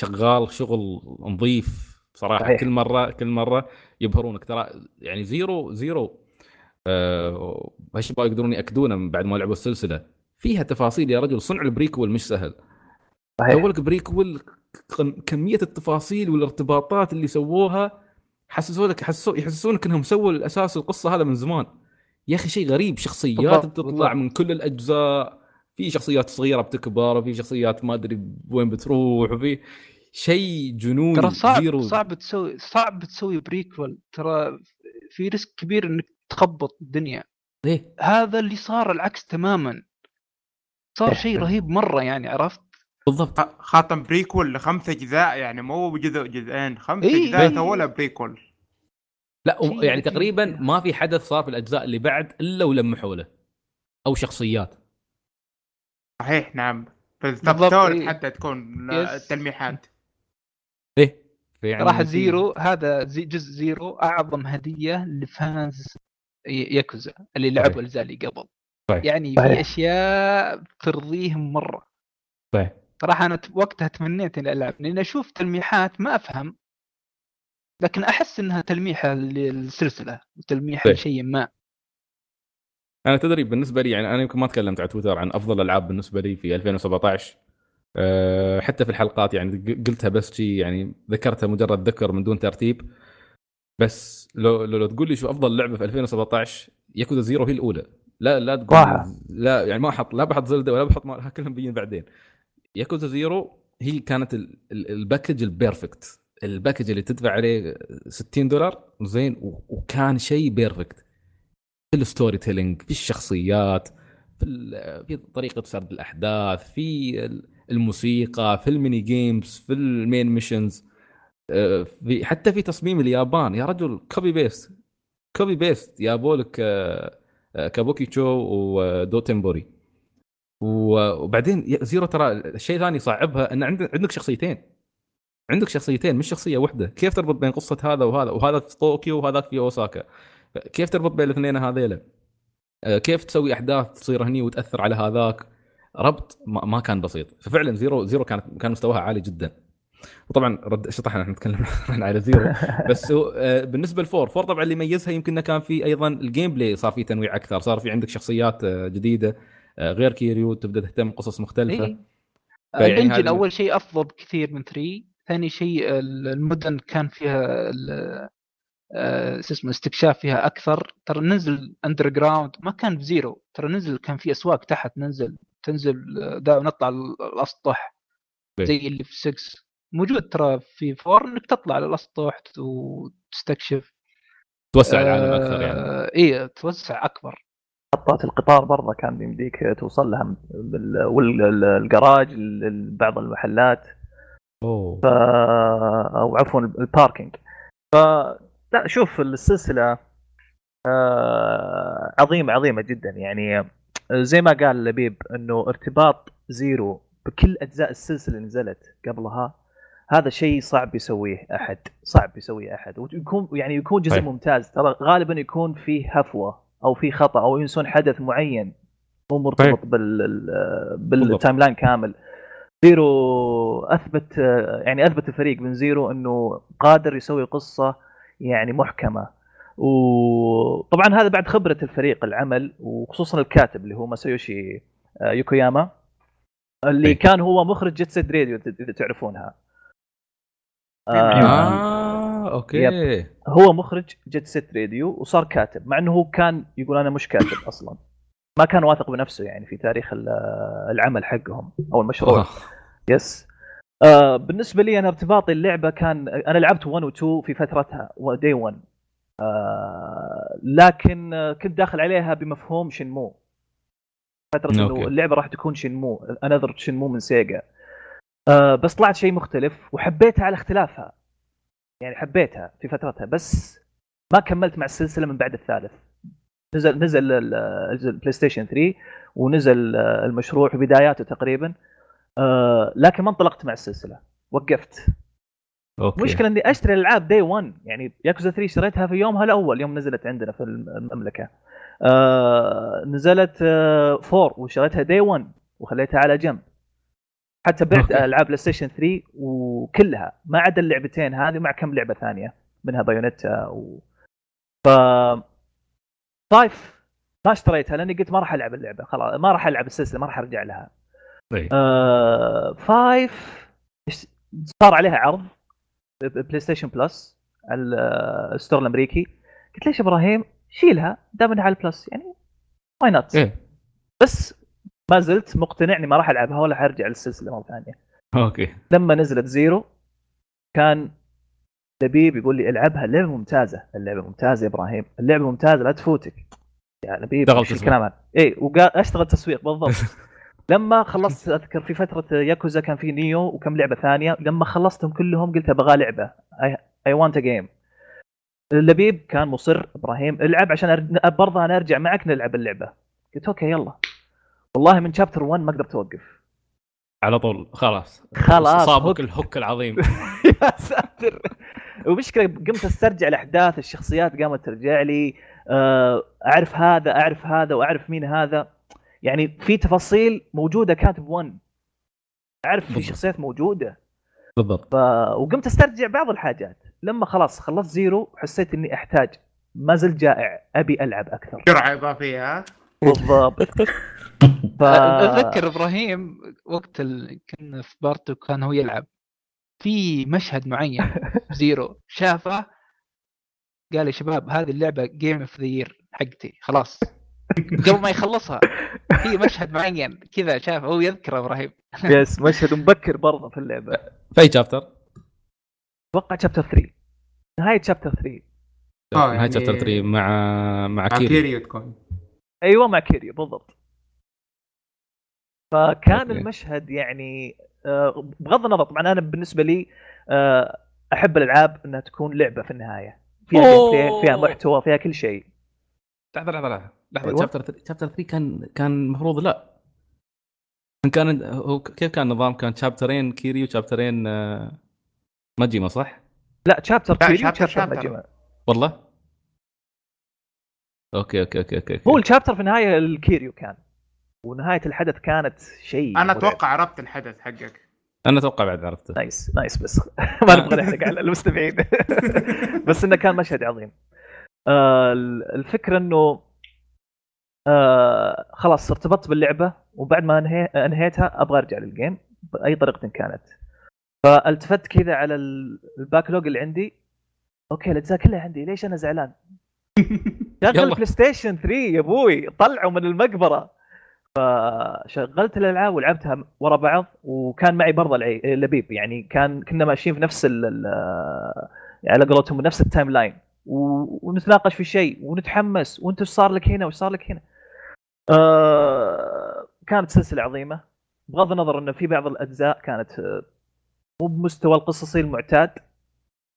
شغال شغل نظيف. صراحة صحيح. كل مرة كل مرة يبهرونك. ترى يعني Zero Zero هالشباب يقدرون يأكدونه من بعد ما لعبوا السلسلة. فيها تفاصيل يا رجل صنع ال prequel مش سهل. صحيح. لك prequel كمية التفاصيل والارتباطات اللي سووها حسسوا لك حسسوا يحسسونك إنهم سووا الأساس القصة هذا من زمان. يا أخي شيء غريب شخصيات بتطلع. من كل الأجزاء. في شخصيات صغيرة بتكبر وفي شخصيات ما أدري وين بتروح وفي شيء جنوني ترى صعب Zero. صعب تسوي صعب تسوي prequel ترى في risk كبير إنك تخبط الدنيا. إيه. هذا اللي صار العكس تماما. صار شيء رهيب مرة يعني عرفت؟ بالضبط. خاتم prequel لخمسة أجزاء يعني مو بجزء جزئين خمسة إيه، أجزاء إيه. ولا prequel لا يعني تقريبا يعني. ما في حدث صار في الأجزاء اللي بعد إلا ولمحوا له. أو شخصيات. صحيح نعم. بس بالضبط، إيه. حتى تكون yes. فيعني صراحة في- Zero هذا زي جزء Zero أعظم هدية ل fans ياكوزا اللي لعبوا. الاجزاء اللي قبل صحيح. يعني صحيح. في أشياء ترضيهم مرة صحيح صراحة أنا وقتها تمنيت إني ألعب لأن أشوف تلميحات ما أفهم لكن أحس إنها تلميحة للسلسلة وتلميحه صحيح. لشيء ما أنا تدري بالنسبة لي يعني أنا يمكن ما تكلمت على تويتر عن أفضل الالعاب بالنسبة لي في 2017 أه حتى في الحلقات يعني قلتها بس شي يعني ذكرتها مجرد ذكر من دون ترتيب. بس لو لو, لو تقول لي شو أفضل لعبة في 2017 ياكوزا Zero هي الأولى. لا لا تقول صراحة. لا يعني ما أحط لا بحط زيلدا ولا بحط ما كلهم بيجين بعدين. ياكوزا Zero هي كانت ال- ال- ال package ال perfect. ال package اللي تدفع عليه 60 دولار زين وكان شيء perfect. في ال story telling في الشخصيات في في طريقة سرد الأحداث في الموسيقى في ال mini games في ال main missions في حتى في تصميم اليابان. يا رجل copy paste copy paste جابوا لك آه، آه، كابوكي تشو ودوتنبوري. وبعدين زيرو ترى الشيء ثاني صعبها إن عندك شخصيتين. عندك شخصيتين مش شخصية واحدة كيف تربط بين قصة هذا وهذا؟ وهذا في طوكيو وهذاك في أوساكا. كيف تربط بين الاثنين هذيلا؟ آه، كيف تسوي أحداث تصير هني وتأثر على هذاك؟ ربط ما كان بسيط. ففعلا زيرو زيرو كانت كان مستواها عالي جدا. وطبعا رد شطح إحنا نتكلم على زيرو. بس هو آه، بالنسبة لفور فور طبعا اللي يميزها يمكن كان في أيضا ال gameplay صار فيه تنويع أكثر. صار في عندك شخصيات آه، جديدة آه، غير كيريو تبدأ تهتم بقصص مختلفة. ال engine هذا- أول شيء أفضل بكثير من 3 ثاني شيء ال- المدن كان فيها شو اسمه استكشاف فيها أكثر. ترى نزل underground ما كان بزيرو. ترى نزل كان في أسواق تحت ننزل تنزل آه، دا نطلع ال- الأسطح إيه. زي اللي في 6 موجود ترى في فور إنك تطلع على الاسطح وتستكشف. توسع العالم أكثر يعني. اي توسع أكبر. محطات القطار برضه كان يمديك توصل لها بال- والجراج ال- بعض المحلات. أوه. ف أو عفوا ال parking ف لا شوف السلسلة آه، عظيمة عظيمة جدا يعني. زي ما قال لبيب إنه ارتباط زيرو بكل أجزاء السلسلة اللي نزلت قبلها هذا شيء صعب يسويه أحد صعب يسويه أحد ويكون يعني يكون جزء طيب. ممتاز ترى غالبا يكون فيه هفوة أو في خطأ أو ينسون حدث معين مو مرتبط طيب. بال. بال timeline كامل زيرو اثبت يعني أثبت الفريق من زيرو إنه قادر يسوي قصة يعني محكمة وطبعا هذا بعد خبرة الفريق العمل وخصوصا الكاتب اللي هو ماسايوشي آه، يوكوياما اللي إيه. كان هو مخرج جيت سيت راديو اذا تعرفونها. آه آه okay. هو مخرج جيت سيت راديو وصار كاتب مع إنه هو كان يقول أنا مش كاتب أصلا. ما كان واثق بنفسه يعني في تاريخ ال- العمل حقهم أو المشروع. آه. yes آه بالنسبة لي أنا ارتباطي اللعبة كان أنا لعبت 1 و 2 في فترتها day 1 آه لكن كنت داخل عليها بمفهوم شنمو. فترة إنه. اللعبة راح تكون شنمو. another شنمو من سيجا. آه بس طلعت شيء مختلف وحبيتها على اختلافها. يعني حبيتها في فترتها بس ما كملت مع السلسلة من بعد الثالث. نزل نزل ال- البلاي ستيشن 3 ونزل آه، المشروع في بداياته تقريبا. آه لكن ما انطلقت مع السلسلة. وقفت. okay. المشكلة إني أشتري الألعاب day 1 يعني ياكوزا 3 اشتريتها في يومها الأول يوم نزلت عندنا في المملكة. آه نزلت آه 4 وشريتها day 1 وخليتها على جنب. حتى بعت okay. ألعاب بلاي ستيشن 3 وكلها ما عدا اللعبتين هذه مع كم لعبة ثانية منها بايونيتا و ف five ما اشتريتها لأني قلت ما راح ألعب اللعبة خلاص ما راح ألعب السلسلة ما راح أرجع لها. طيب. آه five صار عليها عرض. بلاي ستيشن بلس ال store الأمريكي. قلت ليش إبراهيم شيلها دام إنها على البلس؟ يعني why not إيه. بس ما زلت مقتنع إني ما راح ألعبها ولا حرجع للسلسلة مرة ثانية. okay. لما نزلت زيرو كان لبيب يقول لي العبها اللعبه ممتازة. اللعبة ممتازة يا إبراهيم. اللعبة ممتازة لا تفوتك. يا لبيب تسويق. الكلام هذا؟ اي وقال أشتغل تسويق بالضبط. لما خلصت أذكر في فترة ياكوزا كان في نيو وكم لعبة ثانية. لما خلصتهم كلهم قلت أبغى لعبة. اي وانت game اللبيب كان مصر إبراهيم. العب عشان أر... برضه أنا أرجع معك نلعب اللعبة. قلت okay يلا. والله من chapter 1 ما قدرت أوقف. على طول. خلاص. خلاص صابك hook. ال hook العظيم. يا ساتر. ومشكلة قمت أسترجع الأحداث الشخصيات قامت ترجع لي. آه، أعرف هذا أعرف هذا وأعرف مين هذا. يعني في تفاصيل موجودة كانت ب 1 أعرف في. شخصيات موجودة. بالضبط. ف... وقمت أسترجع بعض الحاجات. لما خلاص خلصت زيرو حسيت إني أحتاج ما زلت جائع أبي ألعب أكثر. جرعه اضافيه ها؟ بالضبط. ف... أتذكر إبراهيم وقت ال... كنا في بارتو كان هو يلعب. في مشهد معين زيرو شافه قال يا شباب هذه اللعبة game of the year حقتي خلاص. قبل ما يخلصها. في مشهد معين كذا شافه هو يذكره إبراهيم. yes مشهد مبكر برضه في اللعبة. في أي chapter؟ أتوقع chapter 3 نهاية chapter 3 آه، نهاية يعني- chapter 3 مع مع مع كيري كيريو تكون. أيوه مع كيريو بالضبط. فكان okay. المشهد يعني آه، بغض النظر طبعا أنا بالنسبة لي آه، أحب الألعاب إنها تكون لعبة في النهاية. فيها فيها محتوى فيها كل شيء. لحظة لحظة لحظة لحظة أيوة. chapter 3 chapter 3 كان كان المفروض لا كان هو كيف كان النظام؟ كان شابترين كيريو وشابترين آه، ماجيما صح؟ لا chapter لا، كيريو chapter-. ماجيما والله؟ okay okay okay okay هو ال chapter في النهايه الكيريو كان ونهاية الحدث كانت شيء أنا. أتوقع عرفت الحدث حقك أنا أتوقع بعد عرفته nice nice بس ما نبغى نحرق على المستمعين بس إنه كان مشهد عظيم آه الفكرة إنه آه خلاص ارتبطت باللعبة وبعد ما انهي انهيتها أبغى أرجع لل game بأي طريقة كانت فالتفت كذا على ال- ال backlog اللي عندي okay الأجزاء كلها عندي ليش أنا زعلان؟ شغل. بلاي ستيشن 3 يا أبوي طلعوا من المقبرة فشغلت الألعاب ولعبتها ورا بعض وكان معي برضه العي- لبيب يعني كان كنا ماشيين في نفس ال على قولتهم نفس ال timeline ونتناقش في شيء ونتحمس وانت إيش صار لك هنا وايش صار لك هنا. آه كانت سلسلة عظيمة. بغض النظر إنه في بعض الأجزاء كانت آه، مو بمستوى القصصي المعتاد.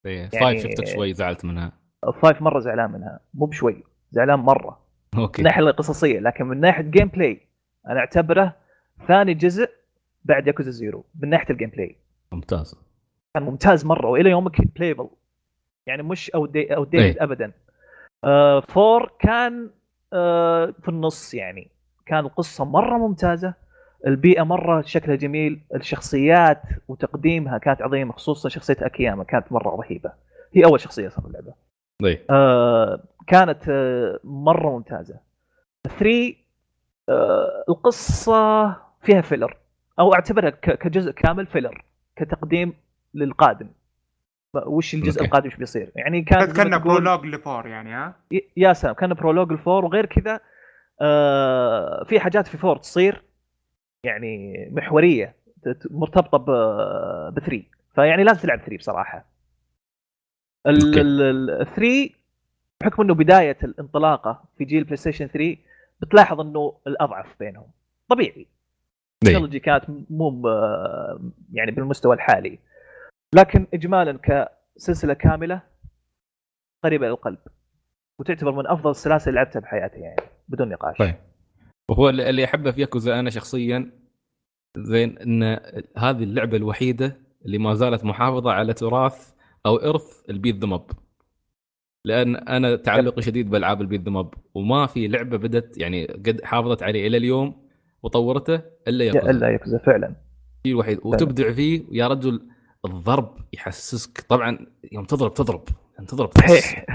يعني- Five شفتك شوي زعلت منها. Five مرة زعلان منها. مو بشوي زعلان مرة. من okay الناحيه القصصية لكن من ناحية gameplay أنا أعتبره ثاني جزء بعد ياكوزا Zero من ناحية ال gameplay ممتاز. كان ممتاز مرة وإلى يومك playable يعني مش outdated إيه. ابدا. آه Four كان آه في النص يعني. كان القصة مرة ممتازة. البيئة مرة شكلها جميل. الشخصيات وتقديمها كانت عظيمة خصوصا شخصية أكياما كانت مرة رهيبة. هي أول شخصية صار اللعبة. طيب آه كانت آه مرة ممتازة. 3 آه القصة فيها filler أو أعتبرها كجزء كامل filler كتقديم للقادم. وش الجزء okay. القادم إيش بيصير؟ يعني كان كان برولوج لفور يعني ها؟ يا سلام كان prologue ال Four وغير كذا آه في حاجات في Four تصير يعني محورية مرتبطة ب 3 فيعني لازم تلعب 3 بصراحة. ال 3 بحكم إنه بداية الانطلاقة في جيل بلاي ستيشن 3 بتلاحظ إنه الأضعف بينهم. طبيعي. التكنولوجي كانت مو يعني بالمستوى الحالي. لكن اجمالا كسلسلة كاملة قريبة للقلب وتعتبر من أفضل السلاسل اللي لعبتها بحياتي يعني بدون نقاش. طيب. وهو اللي أحبه في ياكوزا أنا شخصيا زين إن هذه اللعبة الوحيدة اللي ما زالت محافظة على تراث أو إرث البيت ذا لأن أنا تعلقي شديد بألعاب البيت ذا وما في لعبة بدت يعني قد حافظت عليه إلى اليوم وطورته إلا يا ياكوزا. إلا ياكوزا فعلا. الشيء الوحيد. وتبدع فيه يا رجل الضرب يحسسك طبعا يوم تضرب تضرب يوم تضرب تحس صحيح.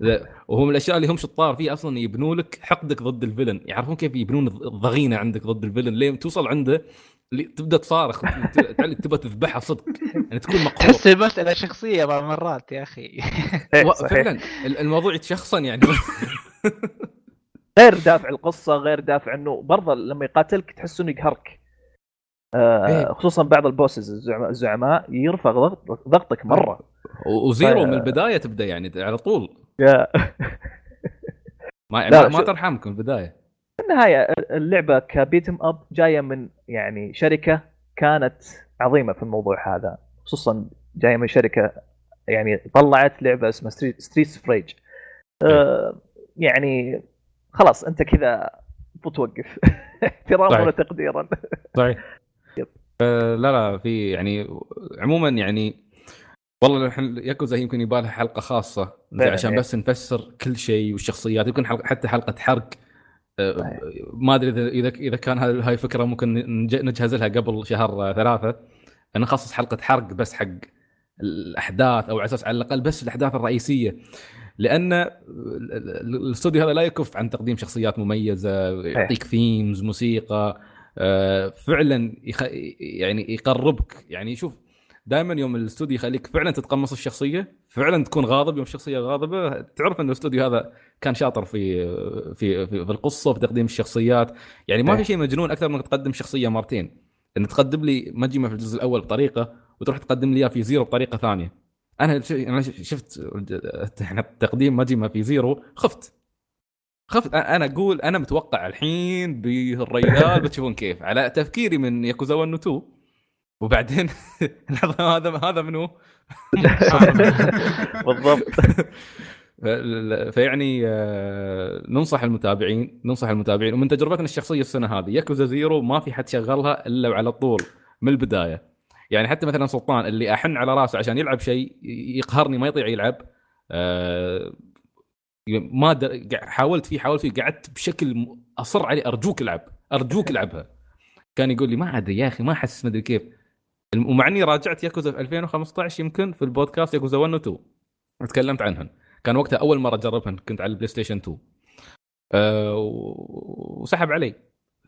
وهو من الأشياء اللي هم شطار فيه أصلا يبنوا لك حقدك ضد الفيلن. يعرفون كيف يبنون الضغينة عندك ضد الفيلن. لين توصل عنده اللي تبدأ تصارخ ت- تعلق تبغى تذبحها صدق. يعني تكون مقهور تحس المساله شخصية بعض المرات يا أخي. فعلا ال- الموضوع يتشخصن يعني. غير دافع القصة غير دافع إنه برضه لما يقاتلك تحس إنه يقهرك. آه إيه. خصوصا بعض البوسز الزعماء, يرفع ضغط ضغطك مرة. وزيرو ف- من البداية تبدأ يعني على طول. ما لا، ما, شو- ترحمك من البداية. في النهاية اللعبة كبيتم أب جاية من يعني شركة كانت عظيمة في الموضوع هذا. خصوصا جاية من شركة يعني طلعت لعبة اسمها ستريت فريج آه يعني خلاص أنت كذا بتوقف احتراما. وتقديرا. صحيح. لا لا في يعني عموما يعني والله الحين ياكوزا يمكن يبالها حلقة خاصة عشان إيه. بس نفسر كل شيء والشخصيات يمكن حلقة حتى حلقة حرق آه،. ما أدري اذا اذا كان هاي فكره ممكن نج- نجهز لها قبل شهر آه، ثلاثة نخصص حلقة حرق بس حق الأحداث أو على أساس على الأقل بس الأحداث الرئيسية لأن ال- ال- الاستوديو هذا لا يكف عن تقديم شخصيات مميزة يعطيك themes موسيقى آه، فعلا يخ... يعني يقربك. يعني شوف دائما يوم الاستوديو يخليك فعلا تتقمص الشخصية فعلا تكون غاضب. يوم الشخصيه غاضبة تعرف إن الاستوديو هذا كان شاطر في في في, في القصة وفي تقديم الشخصيات. يعني ما في إيه. شيء مجنون أكثر من إنك تقدم شخصية مرتين. إن تقدم لي ماجيما في الجزء الأول بطريقة وتروح تقدم لي إياه في Zero بطريقة ثانية. أنا شفت إحنا تقديم ماجيما في Zero خفت. خفت أنا أقول أنا متوقع الحين بالريال بتشوفون كيف. على تفكيري من ياكوزا 1 و 2 وبعدين هذا هذا منو؟ بالضبط. فيعني آه، ننصح المتابعين ننصح المتابعين. ومن تجربتنا الشخصية السنة هذه ياكوزا زيرو ما في حد شغلها إلا وعلى طول من البداية. يعني حتى مثلا سلطان اللي أحن على راسه عشان يلعب شيء يقهرني ما يطيع يلعب آه، ما در... حاولت فيه حاولت فيه قعدت بشكل أصر عليه أرجوك العب أرجوك العبها. كان يقول لي ما أدري يا أخي ما أحس ما أدري كيف. ومع إني راجعت ياكوزا في 2015 يمكن في البودكاست ياكوزا 1 و 2 تكلمت عنهن. كان وقتها أول مرة أجربهن كنت على البلاي ستيشن 2 أه وسحب علي.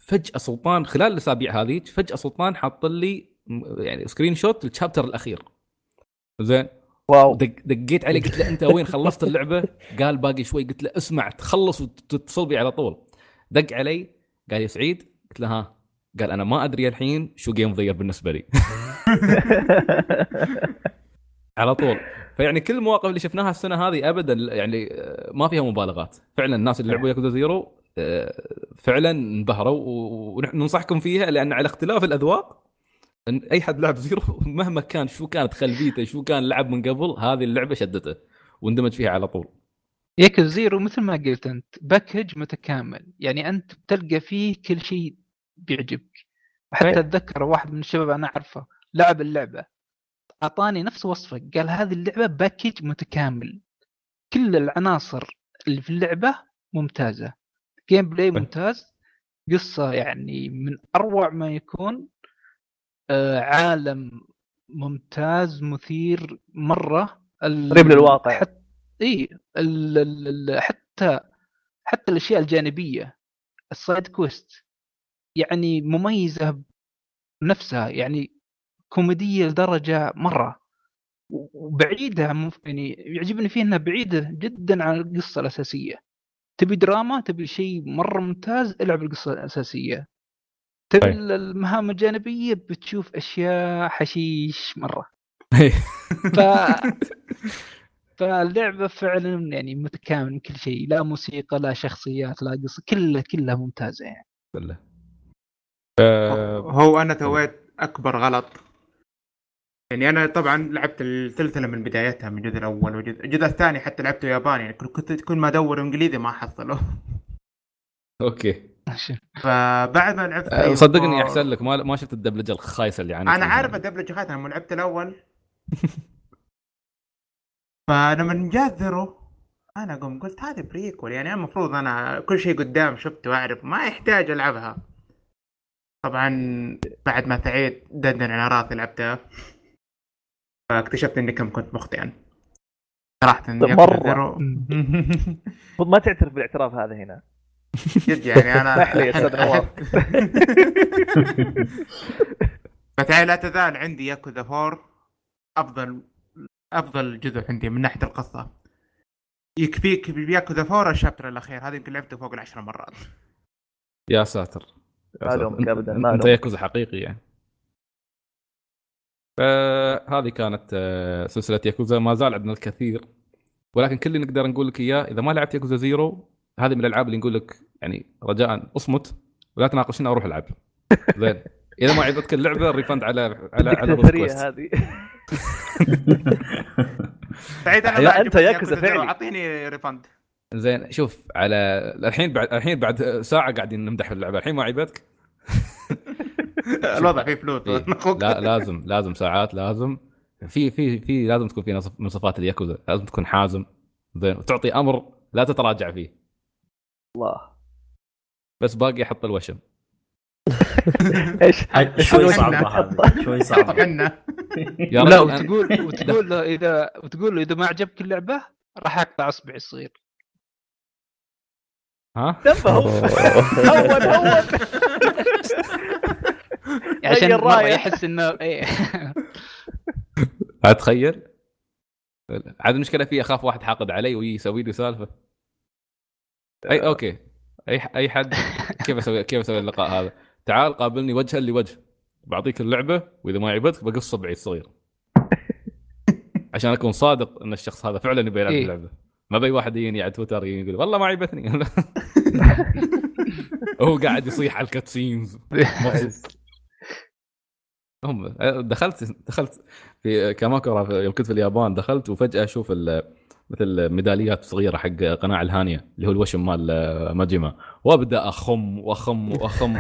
فجأة سلطان خلال الأسابيع هذيك فجأة سلطان حاط لي يعني screenshot لل chapter الأخير. زين؟ wow. دق دقيت عليه قلت له أنت وين خلصت اللعبة؟ قال باقي شوي قلت له اسمع تخلص وتتصل بي على طول. دق علي قال يا سعيد قلت له ها. قال أنا ما أدري الحين شو game of the year بالنسبة لي. على طول. فيعني كل المواقف اللي شفناها السنة هذه ابدا يعني آه، ما فيها مبالغات. فعلا الناس اللي لعبوا ياكوزا Zero آه، فعلا انبهروا و- ونحن ننصحكم فيها لأن على اختلاف الأذواق إن أي حد لعب Zero مهما كان شو كانت خلفيته شو كان لعب من قبل هذه اللعبة شدته واندمج فيها على طول. ياكوزا Zero مثل ما قلت أنت package متكامل. يعني أنت بتلقى فيه كل شيء بيعجبك. حتى أي. أتذكر واحد من الشباب أنا أعرفه لعب اللعبة أعطاني نفس وصفك قال هذه اللعبة package متكامل. كل العناصر اللي في اللعبة ممتازة. gameplay. ممتاز. قصة يعني من أروع ما يكون. عالم ممتاز مثير مرة. قريب للواقع. حتى إي ال... ال... ال... حتى حتى الأشياء الجانبية السايد كويست يعني مميزة بنفسها يعني كوميدية لدرجة مرة. وبعيده يعني يعجبني فيه إنها بعيدة جدا عن القصة الأساسية. تبي دراما تبي شيء مرة ممتاز العب القصة الأساسية. تبي طيب. المهام الجانبية بتشوف أشياء حشيش مرة. ف فاللعبة فعلا يعني متكامل من كل شيء لا موسيقى لا شخصيات لا قصة كلها كلها ممتازة يعني. بالله. آه، هو أنا تويت أكبر غلط. يعني أنا طبعا لعبت السلسلة من بدايتها من الجزء الأول والجزء الجزء الثاني حتى لعبته ياباني يعني كنت كل ما أدور إنجليزي ما أحصله. أوكي. فبعد ما لعبت آه، صدقني احسن لك ما ما شفت الدبلجة الخايسة اللي عنك. أنا عارف الدبلجة خاتم لما لعبت الأول. فلما جاء زيرو أنا قم قلت هذه بريكول يعني المفروض أنا كل شيء قدام شفته وأعرف ما يحتاج ألعبها. طبعا بعد ما سعيد دندن على راسي لعبتها. فاكتشفت إني كم كنت مخطئا. ياكوزا مرة. ما تعترف بالاعتراف هذا هنا. جد يعني أنا اسمح لي يا أستاذ نواف. فتعال لا تزال عندي ياكوزا 4 افضل أفضل جزء عندي من ناحية القصة. يكفيك بياكوزا 4 الشابتر الأخير. هذا يمكن لعبته فوق العشر مرات. يا ساتر. ما. لومك انت, ما انت. ياكوزا حقيقي يعني. فهذه كانت آه، سلسلة ياكوزا. ما زال عندنا الكثير. ولكن كل اللي نقدر نقول لك إياه. إذا ما لعبت ياكوزا زيرو هذه من الألعاب اللي نقول لك يعني رجاء أصمت ولا تناقشنا وروح ألعب. زين. إذا ما عجبتك اللعبه refund على على على هذه. سعيد أنا لا، عجبني ياكوزا فعلي. أعطيني refund زين شوف على الحين بعد الحين بعد ساعة قاعدين نمدح في اللعبة. الحين ما عجبتك؟ الوضع فيه فلوس. إيه. لا لازم لازم ساعات لازم. في في في لازم تكون في من صفات الياكوزا. لازم تكون حازم. زين. وتعطي أمر لا تتراجع فيه. الله. بس باقي أحط الوشم. إيش؟ شوي صعبة شوي صعبة. يا لا وتقول وتقول له اذا وتقول له إذا ما عجبك اللعبة راح اقطع أصبعي الصغير ها؟ هون هون. عشان رايه يحس انه إيه. اتخيل عاد المشكلة في أخاف واحد حاقد علي ويسوي لي سالفة. أي okay. أي أي حد. كيف أسوي كيف أسوي اللقاء هذا؟ تعال قابلني وجها لوجه. بعطيك اللعبة وإذا ما عجبتك بقص صبعي الصغير عشان أكون صادق إن الشخص هذا فعلا يبي يلعب إيه. اللعبة. ما بي واحد يجيني على تويتر يقول والله ما عجبتني. هو قاعد يصيح على ال cutscenes. هم دخلت دخلت في كاماكورا يوم كنت في اليابان دخلت وفجأة أشوف ال- مثل ميداليات صغيرة حق قناع الهانية اللي هو الوشم مال ماجيما. وأبدأ أخم وأخم وأخم.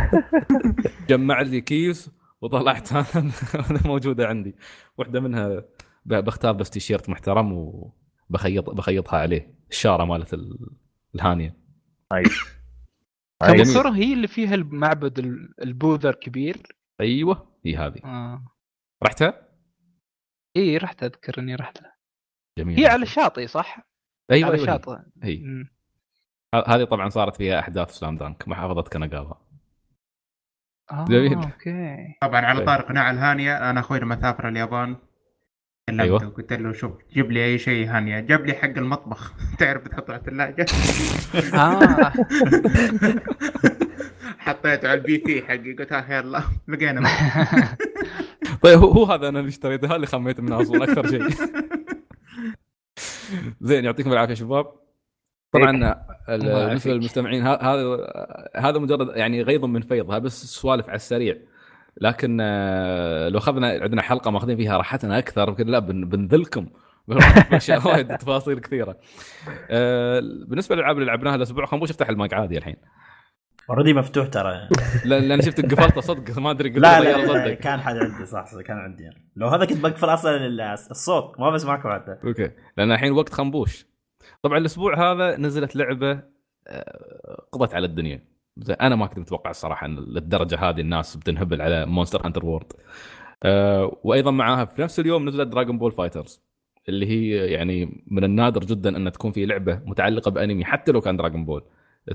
جمع لي كيس وطلعت أنا موجودة عندي. واحدة منها ب- بختار بس تيشيرت محترم وبخيط بخيطها عليه. الشارة مالت ال- الهانية. nice جميل. كاماكورا هي اللي فيها المعبد ال- البوذا الكبير. أيوه هي هذه. آه. رحتها؟ اي رحت أذكر إني رحت لها جميل. هي على الشاطئ صح؟ أيوه على أيوه الشاطئ. ه- هذه طبعا صارت فيها أحداث سلام دانك محافظه كاناغاوا آه جميل. okay. طبعا على طيب. طاري قناع الهانيه أنا أخوي لما سافر اليابان كلمته أيوة. قلت له شوف جيب لي أي شيء هانيه جاب لي حق المطبخ. تعرف تحطه على الثلاجة؟ آه. حطيته على ال PC حقي قلت ها يلا لقينا طيب هو هو هذا أنا اللي اشتريته هذا اللي خميت منه أصلا أكثر شيء. زين يعطيكم العافية شباب. طبعا ال- الله بالنسبة. للمستمعين هذا هذا مجرد يعني غيض من فيض هذا بس سوالف على السريع. لكن آه، لو أخذنا عندنا حلقة ماخذين فيها راحتنا أكثر يمكن لا بن- بنذلكم. باشياء وايد تفاصيل كثيرة. آه، بالنسبة للألعاب اللي لعبناها الأسبوع خنبوش افتح المايك عادي الحين. already مفتوح ترى. لأن لأن شفت قفلته صدق ما أدري لا لا, لا كان حد عندي صح صح، كان عندي. يعني. لو هذا كنت بقفل أصلا ال- الصوت ما بسمعكم حتى okay. لأن الحين وقت خنبوش. طبعا الأسبوع هذا نزلت لعبة آه، قضت على الدنيا. أنا ما كنت متوقع الصراحة إن للدرجة هذه الناس بتنهبل على مونستر هانتر وورلد وأيضا معاها في نفس اليوم نزلت دراجون بول فايترز اللي هي يعني من النادر جدا إن تكون في لعبة متعلقة بأنمي حتى لو كان دراجون بول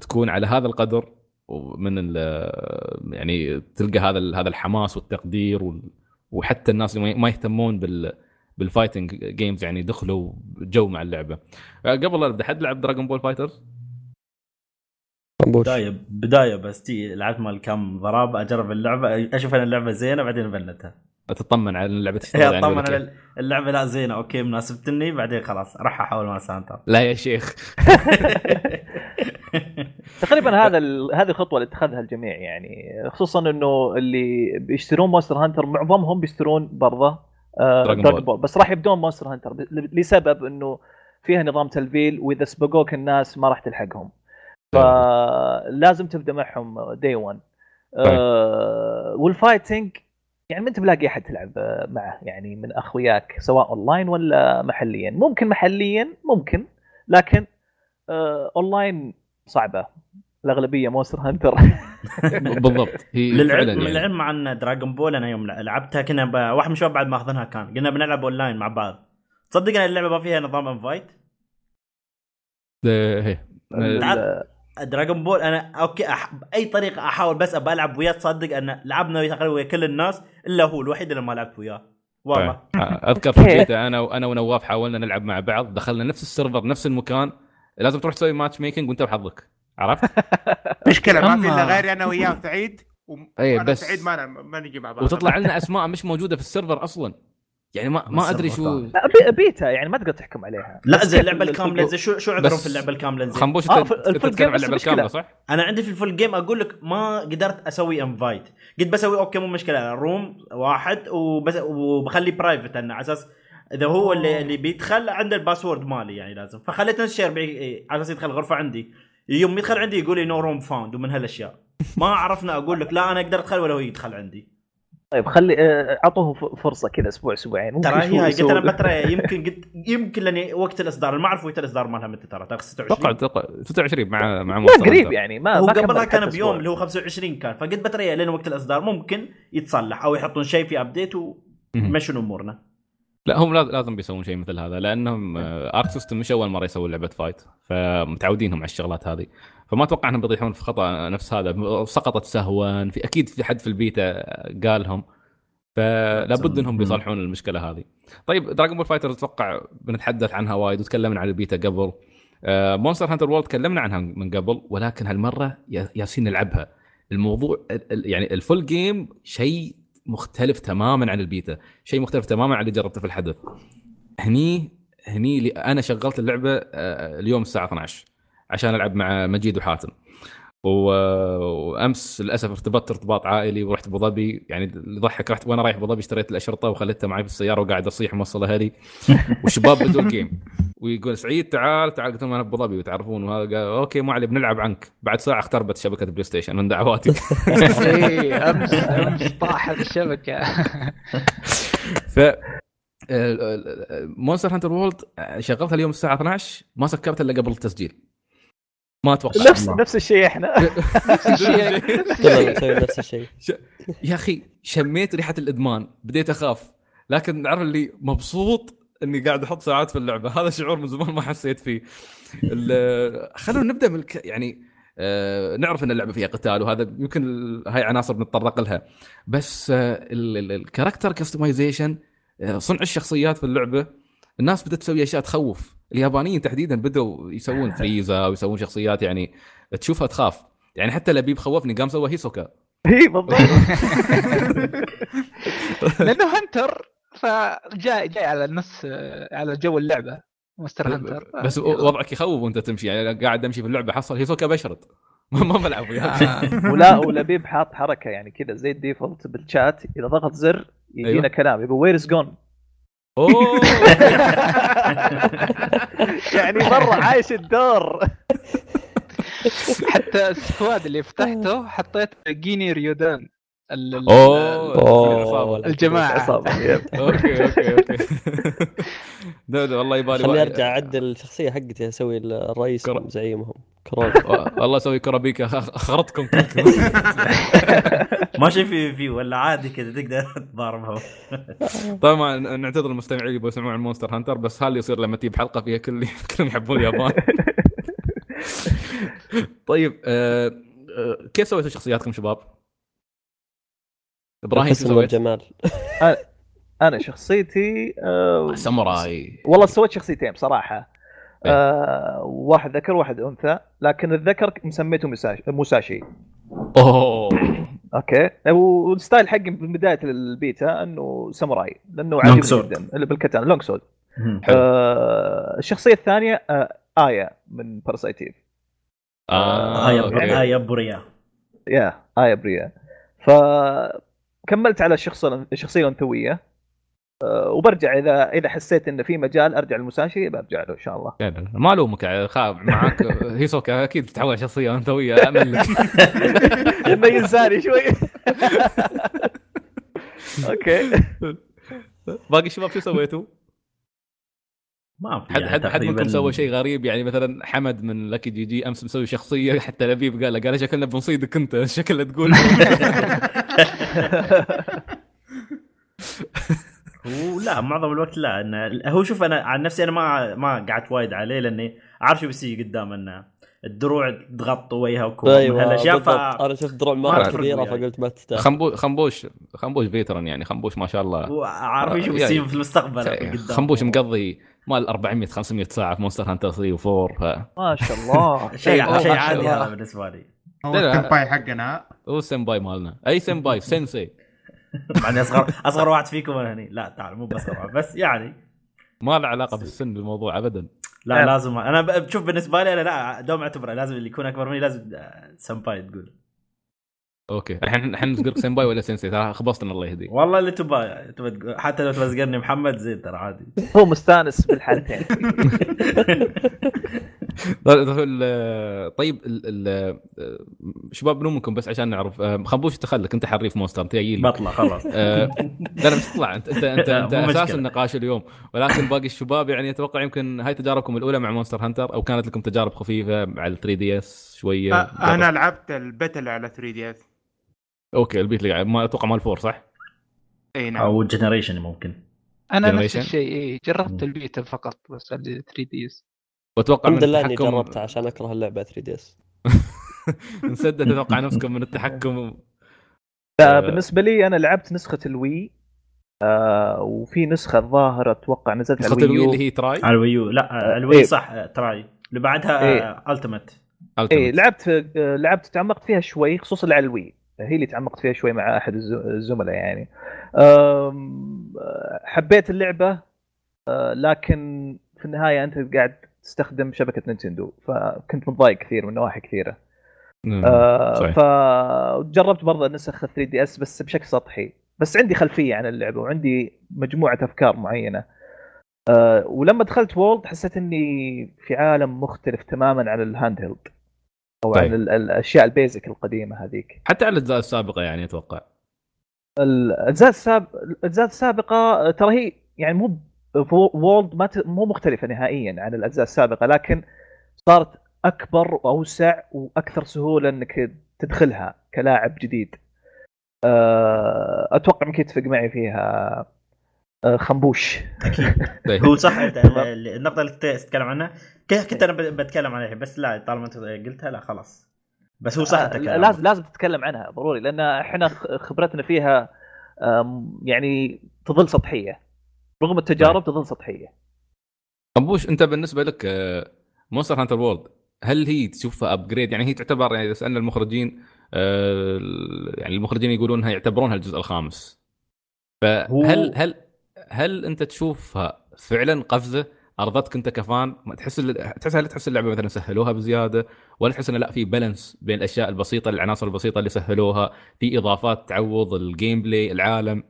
تكون على هذا القدر ومن ال- يعني تلقى هذا هذا الحماس والتقدير وال- وحتى الناس اللي ما- ما يهتمون بال بال fighting games يعني دخلوا جو مع اللعبة. آه، قبل لا ابدا حد لعب دراجون بول فايترز بداية بداية بس تي لعبت مال كم ضرب أجرب اللعبة أشوف أن اللعبة زينة بعدين أبلتها. تطمن على اللعبة تشتغل هي يعني اطمن كيف؟ على اللعبة لا زينة okay مناسبتني بعدين خلاص راح أحاول مع سانتا لا يا شيخ. تقريبا هذا ال- هذه الخطوة اللي اتخذها الجميع يعني. خصوصا إنه اللي بيشترون مونستر هانتر معظمهم بيشترون برضه دراجون Ball. بول بس راح يبدون مونستر هانتر لسبب إنه فيها نظام تلفيل وإذا سبقوك الناس ما راح تلحقهم. فلازم تبدأ معهم day 1 آه وال fighting يعني ما أنت بلاقي أحد تلعب آه، معه يعني من أخوياك سواء اونلاين ولا محليا. ممكن محليا ممكن لكن آه اونلاين صعبة. الأغلبية مونستر هانتر بالضبط. هي للعلم يعني. للعلم مع أن دراجون بول أنا يوم لعبتها كنا ب... واحد من الشباب بعد ماخذينها كان. قلنا بنلعب اونلاين مع بعض. تصدق ان اللعبة ما فيها نظام invite تعال. دراجون بول أنا okay أح... بأي طريقة أحاول بس ابى ألعب وياه تصدق أن لعبنا تقريبا ويا كل الناس إلا هو الوحيد اللي ما لعبت وياه. والله آه، أذكر في البيتا أنا وأنا ونواف حاولنا نلعب مع بعض دخلنا نفس ال server نفس المكان لازم تروح تسوي matchmaking وانت وحظك عرفت؟ مشكله ما في إلا غيري أنا وياه وسعيد إيه، وأنا بس- سعيد ما ما نجي مع بعض. وتطلع لنا أسماء مش موجودة في ال server أصلا. يعني ما ما أدري شو بيتا يعني ما تقدر تحكم عليها. لا زي اللعبة ال- الكاملة ال full- زي شو شو عذرهم في اللعبة الكاملة زي خنبوش آه، ال full تتكلم game اللعبة. الكاملة صح؟ أنا عندي في ال full game أقول لك ما قدرت أسوي invite قلت بسوي okay مو مشكلة. room واحد وبس وبخلي private أنا على أساس إذا هو اللي اللي بيدخل عنده ال password مالي يعني لازم. فخليت نفس الشيء إيه، على أساس يدخل غرفة عندي. يوم يدخل عندي يقول لي no room found ومن هالأشياء. ما عرفنا أقول لك لا أنا أقدر أدخل ولا هو يدخل عندي. طيب خلي آه، أعطوه فرصة كذا أسبوع أسبوعين. ترى هي قلت. أنا بترى يمكن قلت يمكن لأني وقت الإصدار ما أعرف وقت الإصدار مالها متى ترى. تاخذ 26 أتوقع أتوقع 26 مع مع لا قريب. يعني ما هو قبلها كان بيوم. اللي هو 25 كان. فقلت بتريا لين وقت الإصدار ممكن يتصلح أو يحطون شيء في update. ويمشون أمورنا. لا هم لاز- لازم بيسوون شيء مثل هذا لأنهم ارك سيستم مش أول مرة يسوون لعبة fight فمتعودينهم على الشغلات هذه فما أتوقع إنهم بيطيحون في خطأ نفس هذا سقطت سهوا في أكيد في حد في البيتا قالهم فلا بد إنهم. بيصلحون المشكلة هذه. طيب Dragon Ball Fighter أتوقع بنتحدث عنها وايد وتكلمنا عن البيتا قبل. Monster Hunter World تكلمنا عنها من قبل ولكن هالمرة يا- ياسين نلعبها. الموضوع ال- ال- يعني ال full game شيء مختلف تماما عن البيتا، شيء مختلف تماما عن اللي جربته في الحدث. هني هني أنا شغلت اللعبة آه، اليوم الساعة 12 عشان ألعب مع مجيد وحاتم. و- وأمس للأسف ارتبطت ارتباط عائلي ورحت أبو ظبي. يعني اللي يضحك رحت وأنا رايح أبو ظبي اشتريت الأشرطة وخليتها معي في السيارة وقاعد أصيح موصل أهلي والشباب بدوا ال game ويقول سعيد تعال تعال. قلت لهم أنا أبو ظبي وتعرفون؟ وهذا قال okay ما علي بنلعب عنك. بعد ساعة اختربت شبكة PlayStation من دعواتك إيه أمس أمس طاحت الشبكة. ف Monster Hunter World شغلتها اليوم الساعة 12 ما سكرت إلا قبل التسجيل. ما أتوقع. نفس نفس الشيء إحنا. كلنا نسوي نفس الشيء. يا أخي شميت ريحة الإدمان. بديت أخاف. لكن عارف اللي مبسوط إني قاعد أحط ساعات في اللعبة. هذا شعور من زمان ما حسيت فيه. ال- خلونا نبدأ من الك... يعني آه نعرف إن اللعبة فيها قتال وهذا يمكن ال- هاي عناصر بنتطرق لها. بس آه ال character customization صنع الشخصيات في اللعبة. الناس بدات تسوي أشياء تخوف. اليابانيين تحديدا بدوا يسوون فريزا ويسوون شخصيات يعني تشوفها تخاف. يعني حتى لبيب خوفني قام سوى هيسوكا. اي بالضبط. لأنه Hunter فجاي جاي على نص على جو اللعبة. Monster Hunter. بس وضعك يخوف وأنت تمشي. يعني قاعد أمشي في اللعبة حصل هيسوكا بشرط ما ما بلعب وياه آه. ولا ولبيب حاط حركة يعني كذا زي ال default بال chat. إذا ضغط زر يجينا أيوه. كلام. يقول where is Gon أوه. يعني مرة عايش الدور. حتى ال squad اللي فتحته حطيت Genei Ryodan. ال- ال- أوه الجماعة. عصابة. yep. okay okay okay والله يبالي خليني أرجع اعدل الشخصية حقتي أسوي الرئيس. زعيمهم والله أسوي كورابيكا أخرتكم كلكم ما شيء في في ولا عادي كذا تقدر تضاربهم طبعا نعتذر المستمعين اللي بيسمعون عن Monster Hunter بس هذا اللي يصير لما تجيب حلقة فيها كل كلهم يحبون اليابان طيب آه، آه، كيف سويتوا شخصياتكم شباب؟ إبراهيم شو سويت؟ جمال أنا شخصيتي آه ساموراي والله سويت شخصيتين بصراحة إيه. آه واحد ذكر واحد أنثى لكن الذكر مسميته مساشي, مساشي. أوه okay وال style حقي من بداية البيتا إنه ساموراي لأنه عجيب. جدا اللي بالكاتانا long sword حلو. آه الشخصية الثانية آه آيا من Parasite Eve آه، هاي okay. هاي آيا بريا يا آيا بريا فكملت على الشخص الشخصيه الانثويه آه وبرجع اذا إذا حسيت إنه في مجال أرجع للمساشي برجع له إن شاء الله. ما ألومك خاف معاك. هيسوكا أكيد على شخصية أنثوية امل لك انه ينساني شوي. okay. باقي الشباب شو سويتوا؟ ما في حد يعني حد حد منكم سوى شيء غريب؟ يعني مثلا حمد من لكي جي جي امس مسوي شخصية حتى لبيب قال له قال شكلنا بنصيدك أنت؟ شكله تقول؟ هو لا معظم الوقت لا انه هو شوف أنا عن نفسي أنا ما ما قعدت وايد عليه لأني عارف شو بيصير قدام انه الدروع تغطي وجهها وكوم أيوه هالاشياء ف. أنا شفت دروع ما مرة كبيره وياي. فقلت ما تستاهل خنبوش خنبوش خنبوش veteran يعني خنبوش ما شاء الله. وعارف إيش آه، بيصير يعني في المستقبل قدام. خنبوش مقضي مال 400 500 ساعة في Monster Hunter 3 و4 ف ما شاء الله. شيء شيء عادي. هذا بالنسبة لي. هو. السمباي حقنا. هو السمباي مالنا. أي سمباي سensei مع اني اصغر أصغر واحد فيكم أنا هني. لا تعال مو بصغر واحد بس يعني. ما له علاقة بالسن بالموضوع ابدا. لا. لازم. أنا ب- بشوف بالنسبة لي أنا لا دوم أعتبره لازم اللي يكون أكبر مني لازم سمباي تقول. okay. الحين الحين نقول سمباي ولا سensei ترى خبصتنا الله يهديك. والله اللي تبغى تقول- حتى لو تمزقني محمد زين ترى عادي. هو مستانس بالحالتين ال- طيب ال- ال- شباب منكم بس عشان نعرف. آه، خنبوش تخلك انت حريف Monster انت جاي بطلع خلاص. آه، لا لا بس تطلع. انت انت انت, انت أساس. النقاش اليوم. ولكن باقي الشباب يعني أتوقع يمكن هاي تجاربكم الأولى مع Monster Hunter أو كانت لكم تجارب خفيفة على ال 3DS شوية؟ أنا لعبت البتل على 3DS okay ال beta اللي ما أتوقع مال four صح؟ إي نعم. أو Generation ممكن. أنا نفس. الشيء إيه جربت البيتا فقط بس على 3DS وأتوقع الحمد من لله إني التحكم جربتها عشان أكره اللعبة 3DS انسدت أتوقع نفسكم من التحكم. لا بالنسبة لي أنا لعبت نسخة ال Wii آه وفي نسخة الظاهر أتوقع نزلت على نسخة ال Wii ال Wii U اللي هي Tri على ال Wii U لا آه، ال Wii إيه. صح آه، Tri اللي بعدها إيه. Ultimate إي لعبت آه، لعبت تعمقت فيها شوي خصوصا على ال Wii هي اللي تعمقت فيها شوي مع أحد الز- الزملاء يعني. حبيت اللعبة آه، لكن في النهاية أنت قاعد تستخدم شبكة نينتندو فكنت متضايق كثير من نواحي كثيرة. آه صحيح. فجربت برضه نسخ 3DS بس بشكل سطحي. بس عندي خلفية عن اللعبة وعندي مجموعة أفكار معينة. آه ولما دخلت World حسيت إني في عالم مختلف تماما عن ال handheld أو طيب. عن ال- الأشياء ال basic القديمة هذيك. حتى على الأجزاء السابقة يعني أتوقع. الأجزاء السابقه الأجزاء السابقة ترى هي يعني مو وولد ما ت... مو مختلفة نهائيا عن الأجزاء السابقة لكن صارت أكبر وأوسع وأكثر سهولة إنك تدخلها كلاعب جديد. آه، أتوقع إنك تتفق معي فيها. خنبوش. طيب. هو صح النقطة اللي تتكلم عنها. كنت أنا بتكلم عنها بس لا طالما أنت قلتها لا خلاص. بس هو صح آه، أنت كلامك. لازم لازم تتكلم عنها ضروري لأن إحنا خبرتنا فيها يعني تظل سطحية. رغم التجارب تظل سطحية. طنبوش أنت بالنسبة لك Monster Hunter World هل هي تشوفها upgrade يعني هي تعتبر يعني إذا سألنا المخرجين آه، يعني المخرجين يقولون انها يعتبرونها الجزء الخامس. فهل هل هل انت تشوفها فعلا قفزة؟ ارضتك انت كفان؟ ما تحس ال- تحس هل تحس اللعبة مثلا سهلوها بزيادة؟ ولا تحس انه لا في balance بين الأشياء البسيطة العناصر البسيطة اللي سهلوها في إضافات تعوض ال gameplay العالم؟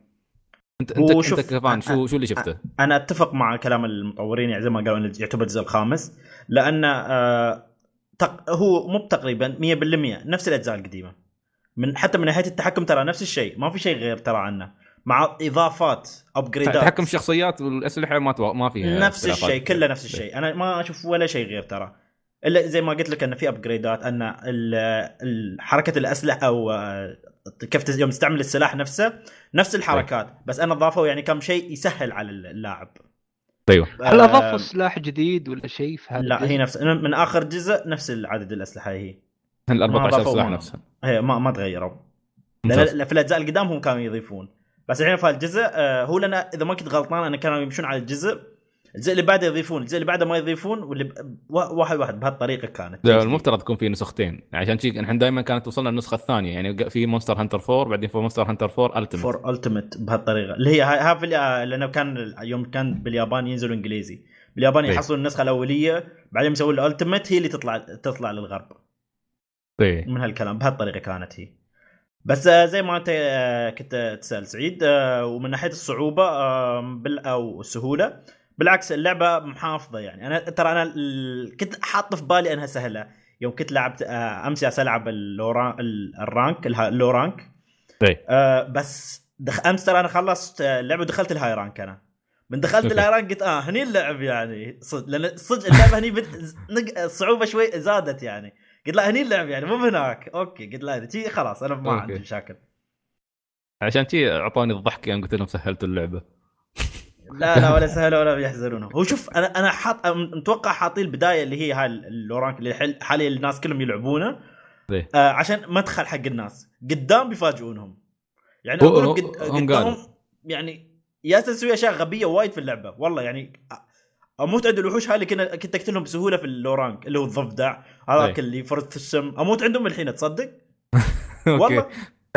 انت انت, انت كفان شو شو اللي شفته؟ أنا أتفق مع كلام المطورين يعني زي ما قالوا يعتبر الجزء الخامس لأن آه تق... هو مو تقريبا 100% نفس الأجزاء القديمة. من حتى من ناحية التحكم ترى نفس الشيء ما في شيء غير ترى عنه. مع إضافات upgrade ات تحكم الشخصيات والأسلحة ما تو... ما فيها نفس. الشيء كله نفس الشيء. أنا ما أشوف ولا شيء غير ترى. إلا زي ما قلت لك إن في ابجريدات إن حركة الأسلحة أو آه، كيف يوم تستعمل السلاح نفسه نفس الحركات. بس أنا أضافوا يعني كم شيء يسهل على اللاعب. أيوه هل آه، أضافوا سلاح جديد ولا شيء في هذا لا؟ هي نفس من آخر جزء نفس عدد الأسلحة هي. ال ما 14 أضافوا سلاح ما- نفسها؟ هي ما ما تغيروا. لأن في الأجزاء القدام هم كانوا يضيفون. بس الحين في الجزء آه، هو لنا إذا ما كنت غلطان أنا كانوا يمشون على الجزء. الجزء اللي بعده يضيفون الجزء اللي بعده ما يضيفون واللي واحد واحد بهالطريقة كانت. المفترض يكون في نسختين. عشان شيء إحنا دائما كانت توصلنا النسخة الثانية. يعني في Monster Hunter 4 بعدين في Monster Hunter 4 Ultimate Four Ultimate بهالطريقة. اللي هي ها ال- لأنه كان يوم كان باليابان ينزلوا إنجليزي. باليابان إيه. يحصلون النسخة الأولية بعدين يسوون ال Ultimate هي اللي تطلع تطلع للغرب. إيه. من هالكلام بهالطريقة كانت هي. بس آه، زي ما أنت آه، كنت تسأل سعيد آه، ومن ناحية الصعوبة أو السهوله بالعكس اللعبة محافظة يعني. أنا ترى أنا كنت حاط في بالي أنها سهلة. يوم كنت لعبت أمس جالس ألعب ال rank ال low rank. بس دخ... أمس ترى أنا خلصت اللعبة ودخلت ال high rank أنا. من دخلت. ال high rank قلت آه هني اللعب يعني. صدق لأن صدق اللعبة هني بت... الصعوبه شوي زادت يعني. قلت لا هني اللعب يعني مو هناك. أوكي قلت لا اذا شي خلاص أنا ما. عندي مشاكل. عشان شي أعطوني الضحك يوم قلت لهم سهلت اللعبة. لا لا ولا سهل ولا بيحزنون هو شوف أنا أنا حاط متوقع حاطين البداية اللي هي هاي ال low rank اللي حاليا الناس كلهم يلعبونه. إيه. آه عشان مدخل حق الناس. قدام بيفاجئونهم. يعني أقول قد- قدام. يعني يا تسوي أشياء غبية وايد في اللعبة. والله يعني أموت عند الوحوش هاي كنا كنت أقتلهم بسهولة في ال low rank اللي هو الضفدع. هذاك إيه. اللي فرث السم. أموت عندهم الحين تصدق؟ والله.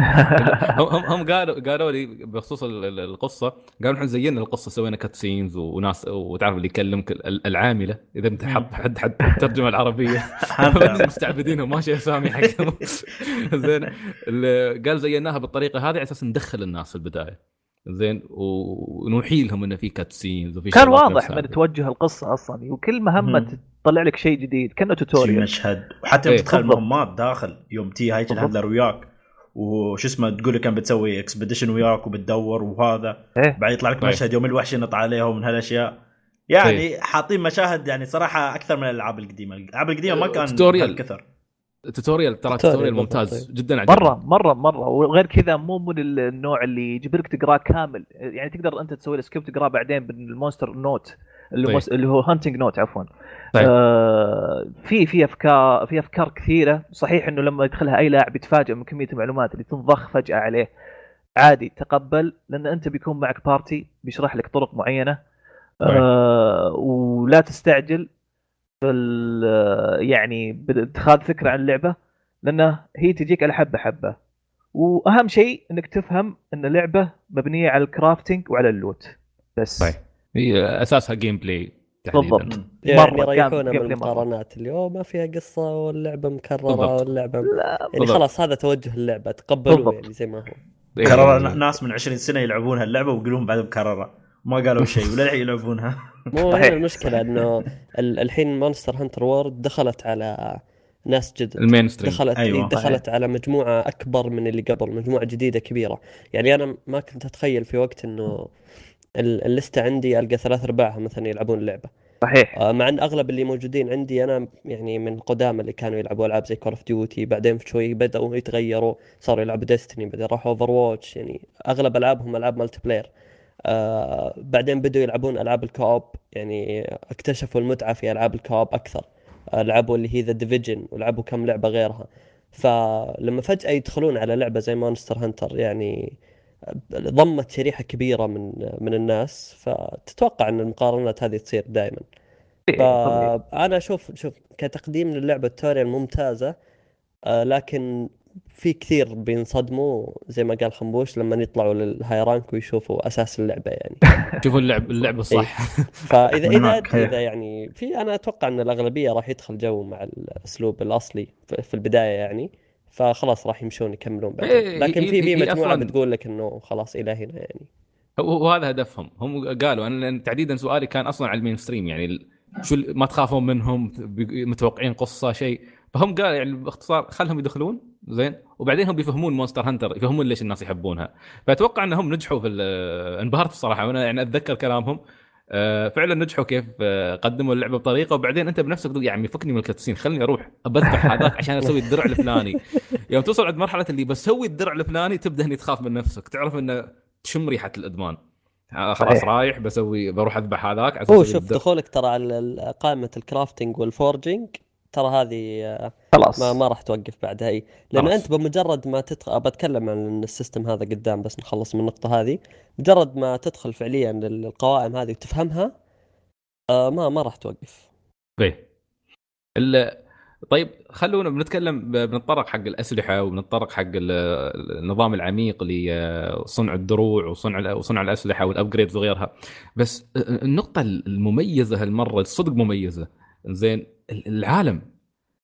هم هم قالوا قالوا لي بخصوص ال- ال- القصة قالوا إحنا زينا القصة سوينا cutscenes وناس وتعرف اللي يكلمك ال- العاملة إذا أنت حط حد حد الترجمه العربية. مستعبدينهم ماشي أسامي حقهم. زين. ال- قال زيناها بالطريقة هذه على أساس ندخل الناس في البداية. زين ونوحي لهم إنه في cutscenes وفي كان واضح. من توجه القصة أصلا وكل مهمة. تطلع لك شيء جديد كأنه في tutorial مشهد وحتى يوم إيه. تدخل. مهمات داخل يوم تي هاي بالضبط. ال handler وياك وش اسمه تقول لك كان بتسوي expedition وياك وبتدور وهذا إيه بعد يطلع لك طيب. مشهد يوم الوحش ينط عليهم من هالأشياء يعني حاطين مشاهد يعني صراحة أكثر من الألعاب القديمة الألعاب القديمة ما كان tutorial. كثر tutorial ترى tutorial tutorial بالضبط، ممتاز طيب. جدا عجبني مرة مرة مرة. وغير كذا مو من النوع اللي يجبرك تقراه كامل. يعني تقدر أنت تسوي له skip تقراه بعدين بال monster note اللي, طيب. اللي هو hunting note عفوا. طيب. آه في في أفكار في أفكار كثيرة. صحيح إنه لما يدخلها أي لاعب يتفاجئ من كمية المعلومات اللي تنضخ فجأة عليه. عادي تقبل لأن أنت بيكون معك party بيشرح لك طرق معينة. آه ولا تستعجل. يعني باتخاذ فكرة عن اللعبة لأنه هي تجيك على حبة حبة وأهم شيء إنك تفهم إن اللعبة مبنية على ال crafting وعلى ال loot بس طيب. هي أساسها gameplay تحديدا بالضبط. يعني مرة يريحونا من. المقارنات اللي هو ما فيها قصة واللعبة مكررة بالضبط. واللعبة لا يعني. خلاص هذا توجه اللعبة تقبلوه. يعني زي ما هو إيه. كرر ناس من 20 سنة يلعبون هاللعبة ويقولون بعد مكرره ما قالوا شيء ولا يلعبونها مو. هنا المشكلة إنه ال- الحين Monster Hunter World دخلت على ناس جدد ال mainstream دخلت أيوة. أيوة. دخلت على مجموعة أكبر من اللي قبل مجموعة جديدة كبيرة يعني أنا ما كنت أتخيل في وقت إنه ال- ال list ة عندي ألقى ثلاث أرباعها مثلا يلعبون اللعبه صحيح آه، مع إن أغلب اللي موجودين عندي أنا يعني من القدامى اللي كانوا يلعبوا ألعاب زي Call of Duty بعدين في شوي بدأوا يتغيروا صاروا يلعبوا Destiny بعدين راحوا Overwatch يعني أغلب ألعابهم ألعاب multiplayer آه بعدين بدوا يلعبون ألعاب ال co-op يعني اكتشفوا المتعة في ألعاب ال co-op أكثر. آه لعبوا اللي هي The Division ولعبوا كم لعبة غيرها. فلما فجأة يدخلون على لعبة زي Monster Hunter يعني ضمت شريحة كبيرة من من الناس. فتتوقع إن المقارنات هذه تصير دائما طبيعي. فأنا أشوف شوف كتقديم للعبة tutorial ممتازة آه، لكن في كثير بينصدموا زي ما قال طنبوش لما يطلعوا لل high rank ويشوفوا أساس اللعبة يعني. شوفوا اللعب اللعب الصح. فاذا إذا. إذا يعني في أنا أتوقع إن الأغلبية راح يدخل جو مع الأسلوب الأصلي في في البداية يعني. فخلاص راح يمشون يكملون بعدين إيه، لكن في في مجموعة بتقول لك إنه خلاص إلى هنا يعني. هو- وهذا هدفهم. هم قالوا أنا لأن تحديدا سؤالي كان أصلا على ال mainstream يعني شو ما تخافون منهم متوقعين قصة شيء. فهم قال يعني باختصار خلهم يدخلون؟ زين؟ وبعدين هم بيفهمون Monster Hunter يفهمون ليش الناس يحبونها. فأتوقع إنهم نجحوا في انبهرت الصراحه وأنا يعني أتذكر كلامهم. آه، فعلا نجحوا كيف آه، قدموا اللعبة بطريقة. وبعدين أنت بنفسك تقول يا عمي فكني من ال cutscene خليني أروح بذبح هذاك عشان أسوي الدرع الفلاني. يوم توصل عند مرحلة اللي بسوي الدرع الفلاني تبدأ هني تخاف من نفسك. تعرف إنه تشم ريحة الإدمان. آه، خلاص. رايح بسوي بروح أذبح هذاك هو شوف. دخولك ترى على قائمة ال crafting وال forging ترى هذه آه، خلاص. ما ما راح توقف بعدها إي. لأن خلاص. أنت بمجرد ما تدخل بتكلم عن ال system هذا قدام بس نخلص من النقطة هذه. مجرد ما تدخل فعليا القوائم هذه وتفهمها آه ما ما راح توقف. إيه. ال- طيب خلونا بنتكلم بنتطرق حق الأسلحة وبنتطرق حق ال- النظام العميق لصنع الدروع وصنع وصنع الأسلحة وال upgrades وغيرها. بس النقطة المميزة هالمرة الصدق مميزة. زين ال- العالم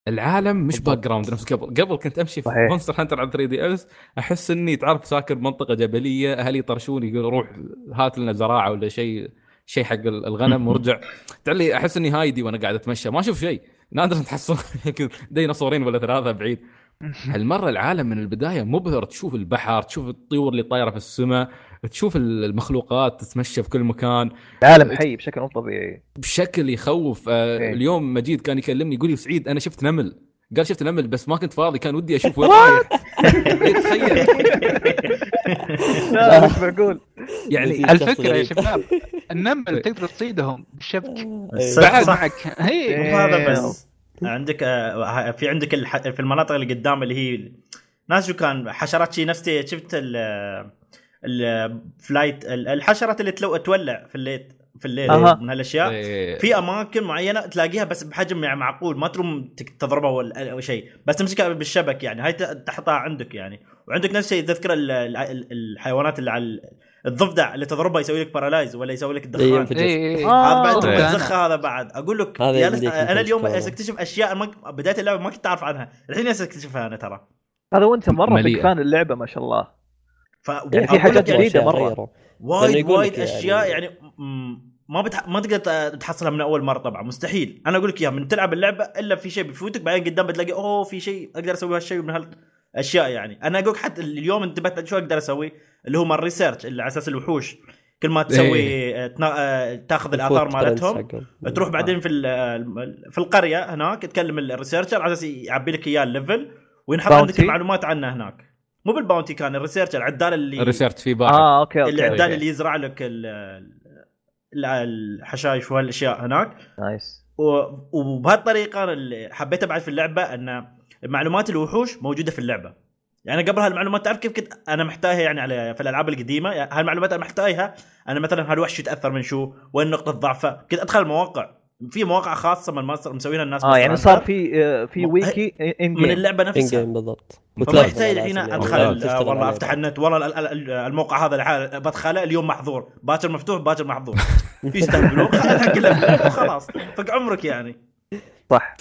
العالم مش background نفس قبل قبل كنت أمشي في صحيح. Monster Hunter على 3DS أحس إني تعرف ساكن منطقة جبلية أهلي يطرشون يقول روح هات لنا زراعة ولا شيء شيء حق الغنم وارجع تعلي أحس إني هايدي وأنا قاعد أتمشى ما أشوف شيء. نادر تحصل ديناصورين ولا ثلاثة بعيد. هالمرة العالم من البداية مبهر تشوف البحر تشوف الطيور اللي طايرة في السماء. تشوف المخلوقات تتمشى في كل مكان. العالم حي بشكل مو طبيعي. بشكل يخوف. آه إيه. اليوم مجيد كان يكلمني يقول لي سعيد أنا شفت نمل. قال شفت نمل بس ما كنت فاضي كان ودي أشوف وين رايح. تخيل. لا مش معقول يعني على فكرة يا. شباب النمل تقدر تصيدهم بالشبك صح بعد معك. هي. هذا بس. عندك آه، في عندك الح... في المناطق اللي قدام اللي هي ناس شو كان حشرات شي نفسي شفت ال ال flight الحشرات اللي تلو... تولع في الليل في الليل أها. من هالأشياء. إيه. في أماكن معينة تلاقيها بس بحجم يعني معقول ما تروم تضربها ولا شيء. بس تمسكها بالشبك يعني هاي تحطها عندك يعني. وعندك نفس الشيء تذكر ال- ال- ال- الحيوانات اللي على ال- الضفدع اللي تضربها يسوي لك paralyze ولا يسوي لك إيه، الدخان هذا آه. بعد إيه. تبغى تزخها هذا بعد. أقول لك هذا يا لس... يمديك أنا اليوم اكتشف أشياء ما... بداية اللعبة ما كنت أعرف عنها. الحين اكتشفها أنا ترى. هذا وانت مرة فان اللعبة ما شاء الله. ف... يعني في حاجات يعني مرة. غيروا. وايد وايد يعني- أشياء يعني م- ما بتح... ما تقدر تحصلها من أول مرة طبعا مستحيل أنا أقول لك إياها من تلعب اللعبة إلا في شيء بيفوتك بعدين قدام بتلاقي أوه في شيء أقدر أسوي هالشيء من هالأشياء يعني أنا أقول لك حتى اليوم انتبهت شو أقدر أسوي اللي هو مال الريسيرش اللي على أساس الوحوش كل ما تسوي آه، تنا... آه، تاخذ الآثار مالتهم. تروح بعدين في في القرية هناك تكلم ال researcher على أساس يعبي لك إياه ال level وينحط؟ عندك المعلومات عنه هناك مو بال bounty كان ال researcher العدال اللي ال research في باحث آه okay okay العدال okay. اللي يزرع لك ال- ال- الحشايش وهالاشياء هناك. nice. وبهالطريقة اللي حبيتها بعد في اللعبة أن معلومات الوحوش موجودة في اللعبة. يعني قبل هالمعلومات تعرف كيف كنت أنا محتاجها يعني على في الألعاب القديمة. يعني هالمعلومات أنا محتاجها أنا مثلا هالوحش يتأثر من شو؟ وين نقطة ضعفه؟ كنت أدخل المواقع. في مواقع خاصة من ماستر مسوينها الناس آه يعني صار في آه، في ويكي من اللعبة in نفسها. game بالضبط. فما يحتاج الحين أدخل والله. أفتح النت. والله ال- ال- ال- الموقع هذا بدخله اليوم محظور. باكر مفتوح باكر محظور. يستهبلون خلينا حق وخلاص فك عمرك يعني. صح.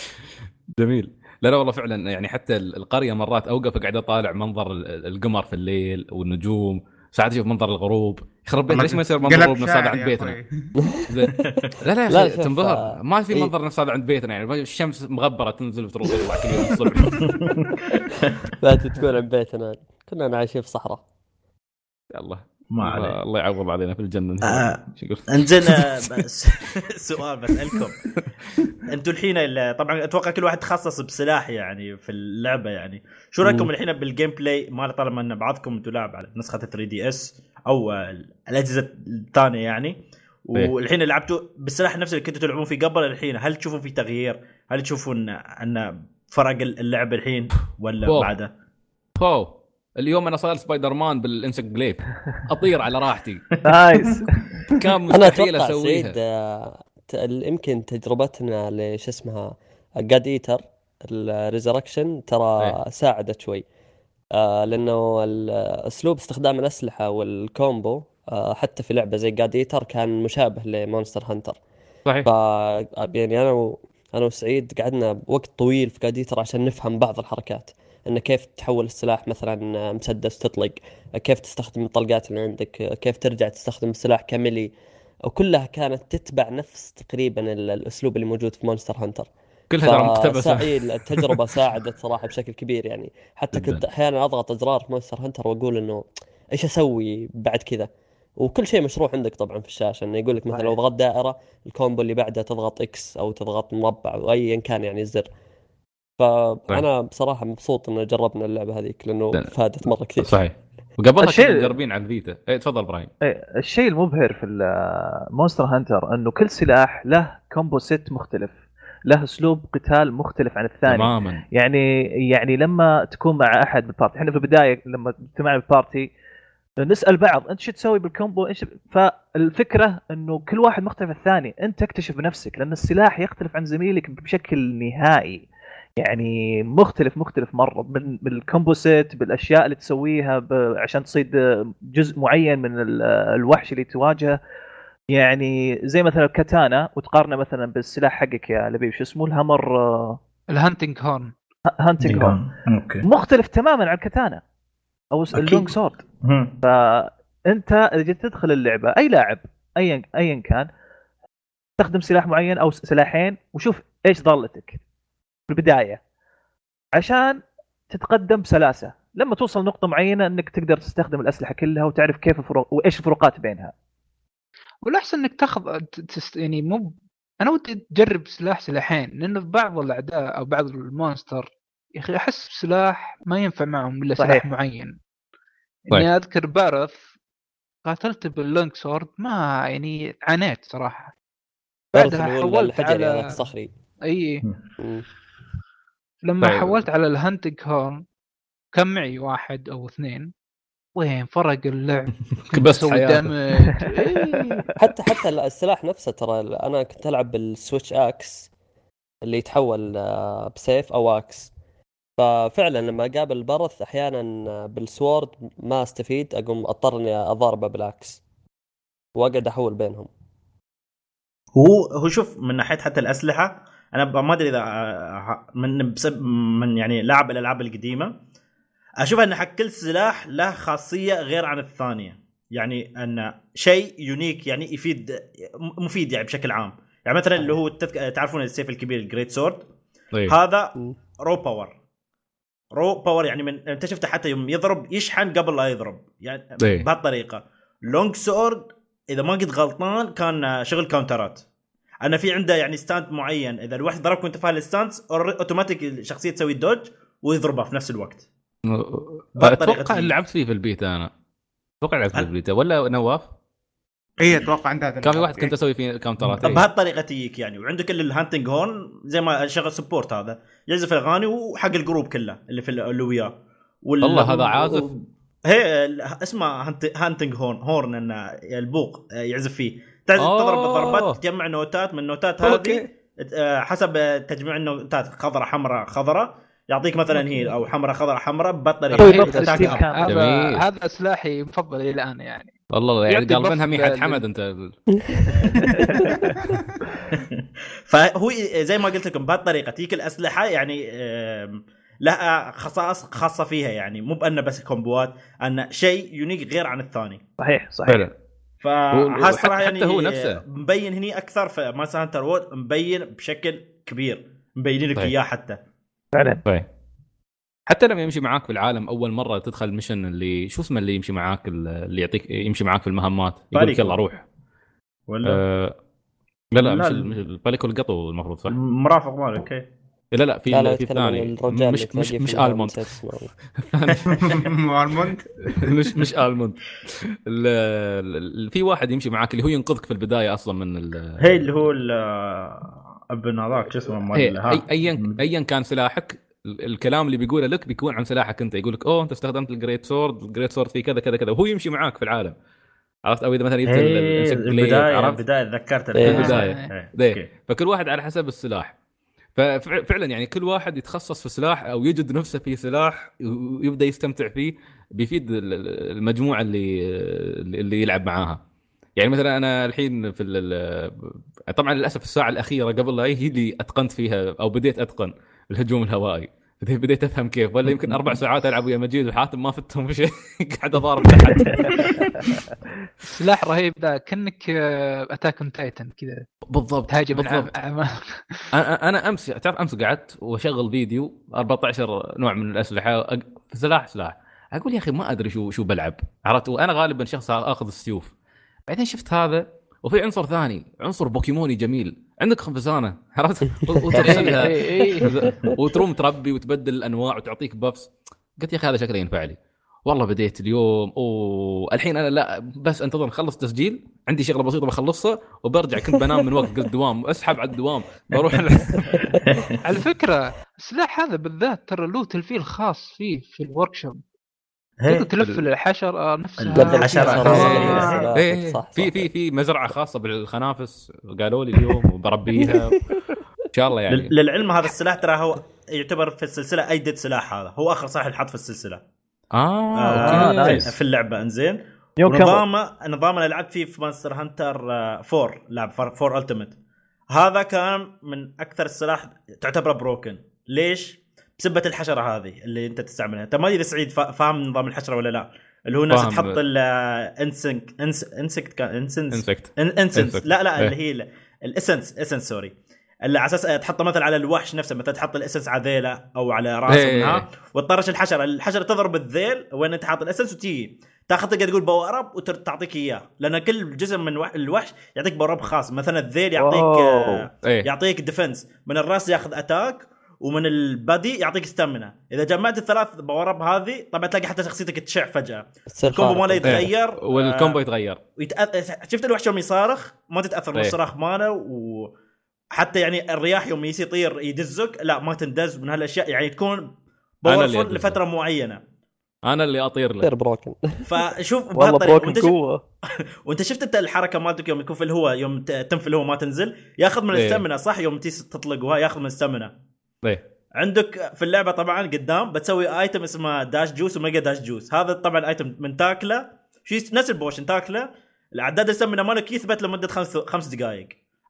جميل. لا لا والله فعلا يعني حتى ال- القرية مرات اوقف قاعد أطالع منظر ال- القمر في الليل والنجوم. ساعات أشوف منظر الغروب. يخرب بيت ليش ما يصير منظر الغروب نفس هذا عند بيتنا. لا لا لا، يا أخي تنبهر. آه، ما في إيه. منظر نفس هذا عند بيتنا يعني. الشمس مغبرة تنزل وتروح تطلع كل يوم الصبح. لا تكون عند بيتنا. كنا عايشين في صحراء. يلا. ما عليه الله يعوض علينا في الجنة آه. انزين بس سؤال بسالكم أنتم الحين ال- طبعا أتوقع كل واحد تخصص بسلاح يعني في اللعبة يعني شو رأيكم. الحين بال gameplay ما طالما ان بعضكم أنتم لاعب على نسخة 3DS أو الأجهزة الثانية يعني إيه. والحين لعبتوا بالسلاح نفسه اللي كنتوا تلعبون فيه قبل الحين هل تشوفون في تغيير؟ هل تشوفون ان فرق اللعب الحين ولا. بعده؟ اليوم أنا صاير Spider-Man بال insect glaive أطير على راحتي. nice. كان أنا مستحيل أسويها. آه، ت- يمكن تجربتنا لش اسمها God Eater ال Resurrection ترى إيه. ساعدت شوي. آه لأنه اسلوب استخدام الأسلحة وال combo آه حتى في لعبة زي God Eater كان مشابه ل Monster Hunter. صحيح. ف يعني أنا و... أنا وسعيد قعدنا وقت طويل في God Eater عشان نفهم بعض الحركات. إنه كيف تحول السلاح مثلا مسدس تطلق كيف تستخدم الطلقات اللي عندك كيف ترجع تستخدم السلاح ك melee وكلها كانت تتبع نفس تقريبا ال- الأسلوب اللي موجود في Monster Hunter. كلها ترى مقتبسه التجربة ساعدت صراحة بشكل كبير يعني. حتى. كنت أحيانا أضغط أزرار في Monster Hunter وأقول إنه إيش أسوي بعد كذا؟ وكل شيء مشروح عندك طبعا في الشاشة إنه يقول لك مثلا لو ضغطت دائرة ال combo اللي بعدها تضغط X أو تضغط مربع أو ايا كان يعني الزر. فأنا بصراحة مبسوط إن جربنا اللعبة هذيك لأنه لا. فادت مرة كثير. صحيح. وقبلها الشيء- كنا مجربين على ال Vita. اي تفضل إبراهيم. إيه، الشيء المبهر في Monster Hunter إنه كل سلاح له combo set مختلف له أسلوب قتال مختلف عن الثاني. تماما. يعني يعني لما تكون مع أحد بال party إحنا في البداية لما اجتمعنا بال party نسأل بعض أنت شو تسوي بال combo إيش فالفكرة إنه كل واحد مختلف عن الثاني. أنت تكتشف بنفسك لأن السلاح يختلف عن زميلك بشكل نهائي. يعني مختلف مختلف مرة من بال combo set بالأشياء اللي تسويها. عشان تصيد جزء معين من ال- الوحش اللي تواجهه يعني زي مثلا الكاتانا وتقارنه مثلا بالسلاح حقك يا لبيب شو اسمه ال Hammer آه، ال Hunting Horn Hunting Horn okay مختلف تماما عن الكاتانا أو. ال Long Sword. فانت إذا جيت تدخل اللعبة أي لاعب ايا ايا كان تستخدم سلاح معين أو سلاحين وشوف إيش ضالتك البداية. عشان تتقدم بسلاسة. لما توصل نقطة معينة إنك تقدر تستخدم الأسلحة كلها وتعرف كيف الفروق وإيش الفروقات بينها. والأحسن إنك تاخذ ت- تست... يعني مو أنا ودي تجرب سلاح سلاحين لأنه في بعض الأعداء أو بعض ال monster يا أخي أحس سلاح ما ينفع معهم إلا سلاح. معين. طيب. اني أذكر بارث قاتلت بال Long Sword ما يعني عانيت صراحة. بعدها حولت على الصخري اي. لما طيب. حولت على ال Hunting Horn كان معي؟ واحد أو اثنين. وين؟ فرق اللعب. بس إيه. حتى حتى السلاح نفسه ترى أنا كنت ألعب بال Switch Axe اللي يتحول آه، بسيف أو axe. ففعلا لما أقابل البرث أحيانا آه، بال sword ما أستفيد أقوم أضطر إني أضاربه بال axe وأقعد أحول بينهم. هو هو شوف من ناحية حتى الأسلحة أنا ما أدري إذا آه، من بسبب من يعني لاعب الالعاب القديمة. أشوف إن حق كل سلاح له خاصية غير عن الثانية. يعني إن شيء unique يعني يفيد مفيد يعني بشكل عام. يعني مثلا اللي هو تذك... تعرفون السيف الكبير ال Great Sword طيب. هذا. raw power raw power يعني من أنت شفته حتى يوم يضرب يشحن قبل لا يضرب. يعني إيه. بهالطريقة. Long Sword إذا ما كنت غلطان كان شغل كاونترات أنا في عنده يعني stance معين. إذا الواحد ضربك وانت فاهم ال stance اوتوماتيك الشخصية تسوي dodge ويضربه في نفس الوقت. بهالطريقة أتوقع. لعبت فيه في البيتا أنا. أتوقع لعبت فيه في أنا- البيتا ولا نواف؟ اي أتوقع عندها كان في واحد كنت أسوي فيه كاونترات. بهالطريقه تجيك يعني. وعندك ال Hunting Horn زي ما شغل support هذا. يعزف اغاني وحق ال group كله اللي في اللي وياه. وال- والله هذا عازف. هي ال- اسمه هانت- Hunting Horn Horn إنه البوق يعزف فيه. تضرب. ضربات تجمع نوتات من النوتات okay. هذه آه، حسب تجميع النوتات خضراء حمراء خضراء يعطيك مثلا هي أو حمراء خضراء حمراء. كام. هذا سلاحي المفضل إلى الآن يعني. والله يعني قلبنها بف ميحة حمد أنت. فهو زي ما قلت لكم بهالطريقة تجيك الأسلحة يعني لها خصائص خاصة فيها يعني. مو بأنه بس كومبوات ان شيء unique غير عن الثاني. صحيح صحيح. فعلا. وحتى- صراحة حتى يعني هو نفسه. مبين هني أكثر في Monster Hunter World مبين بشكل كبير مبينين لك طيب. إياه حتى فعلا طيب حتى لما يمشي معاك في العالم أول مرة تدخل mission اللي شو اسمه اللي يمشي معاك اللي يعطيك يمشي معاك في المهمات يقول لك. يلا روح ولا آه لا لا لا، مش ال- ال- مش الباليكو القطو المفروض صح؟ مرافق مالك okay لا لا في لا لا في الرجال مش مش مش ألموند. مارموند مش مش ألموند. ال- ال- في واحد يمشي معاك اللي هو ينقذك في البداية أصلا من ال- هي اللي هو ال- ابن هذاك شو اسمه ايا ايا كان سلاحك ال- الكلام اللي بيقوله لك بيكون عن سلاحك أنت. يقول لك أوه أنت استخدمت ال Great Sword ال Great Sword في كذا كذا كذا. وهو يمشي معاك في العالم. عرفت؟ أو إذا مثلا جبت البداية عرفت؟ البداية تذكرت؟ أوكي. فكل واحد على حسب السلاح. ففعلا يعني كل واحد يتخصص في سلاح أو يجد نفسه في سلاح ويبدأ يستمتع فيه بيفيد ال- ال- المجموعة اللي اللي يلعب معاها. يعني مثلا أنا الحين في طبعا للأسف الساعة الأخيرة قبل لا هي اللي أتقنت فيها أو بديت أتقن الهجوم الهوائي. بديت- بديت افهم كيف ولا يمكن أربع ساعات ألعب ويا مجيد وحاتم ما فتهم شيء قاعد أضارب تحت. سلاح رهيب ذا. كأنك Attack on Titan كذا. بالضبط تهاجم بالضبط. عم- أنا أمس تعرف أمس قعدت وأشغل فيديو 14 نوع من الأسلحة سلاح سلاح. أقول يا أخي ما أدري شو شو بلعب. عرفت؟ وأنا غالبا شخص آخذ السيوف. بعدين شفت هذا وفي عنصر ثاني عنصر بوكيموني جميل. عندك خنفسانه عرفت؟ و- وترسلها إيه، إيه. وتروم تربي وتبدل الأنواع وتعطيك buffs قلت يا أخي هذا شكله ينفع لي. والله بديت اليوم اوه الحين أنا لا بس أنتظر نخلص تسجيل. عندي شغلة بسيطة بخلصها وبرجع كنت بنام من وقت قلت دوام أسحب على الدوام بروح على فكرة السلاح هذا بالذات ترى له تلفيل خاص فيه في الورك شوب هي. تقدر تلفل الحشره نفسها لفل الحشرة. حشرة. آه. إيه صح، في. في في مزرعة خاصة بالخنافس قالوا لي اليوم وبربيها إن شاء الله يعني لل- للعلم هذا السلاح ترى هو يعتبر في السلسلة أيدد سلاح هذا هو آخر سلاح ينحط في السلسلة آه آه أوكي في- في اللعبة إنزين ونظامه نظام أنا لعبت فيه في مانستر هانتر 4 لعب 4 التيمت هذا كان من أكثر السلاح تعتبره بروكن ليش؟ بسبة الحشرة هذه اللي انت تستعملها. انت ما ادري سعيد فا- فاهم نظام الحشرة ولا لا. اللي هو ناس. تحط الانسنك انسكت انسنس Insect. لا لا إيه. اللي هي ال- ال essence essence sorry اللي على أساس تحطه مثلا على الوحش نفسه مثلا تحط ال essence على ذيله أو على راسه إيه. منها وتطرش الحشرة. الحشرة تضرب الذيل وين أنت حاط ال essence وتيجي تاخذ تقدر تقول power up وتعطيك إياه. لأن كل جزء من وح- الوحش يعطيك power up خاص. مثلا الذيل يعطيك. آه، إيه. يعطيك defense من الراس ياخذ attack ومن ال body يعطيك stamina إذا جمعت الثلاث power up هذه طبعا تلاقي حتى شخصيتك تشع فجأة. ال combo. ماله يتغير وال combo آه، يتغير. ويتأ... شفت الوحش يوم يصارخ؟ ما تتأثر من إيه. الصراخ ماله وحتى يعني الرياح يوم يصير يطير يدزك لا ما تندز. من هالأشياء يعني تكون أدزه. لفترة معينة. أنا اللي أطير له. تصير بروكن فشوف والله بروكن وأنت شفت قوة. وأنت شفت أنت الحركة مالتك يوم يكون في الهواء يوم ت- تم في الهواء ما تنزل؟ ياخذ من إيه. الستامنا صح؟ يوم تيجي تطلق وها ياخذ من الستامنا إيه. عندك في اللعبة طبعا قدام بتسوي ايتم اسمه داش جوس وميجا داش جوس هذا طبعا ايتم من تاكله. شو يس- نفس ال potion تاكله. الاعداد ال stamina مالك يثبت لمدة خمس خمس دقائق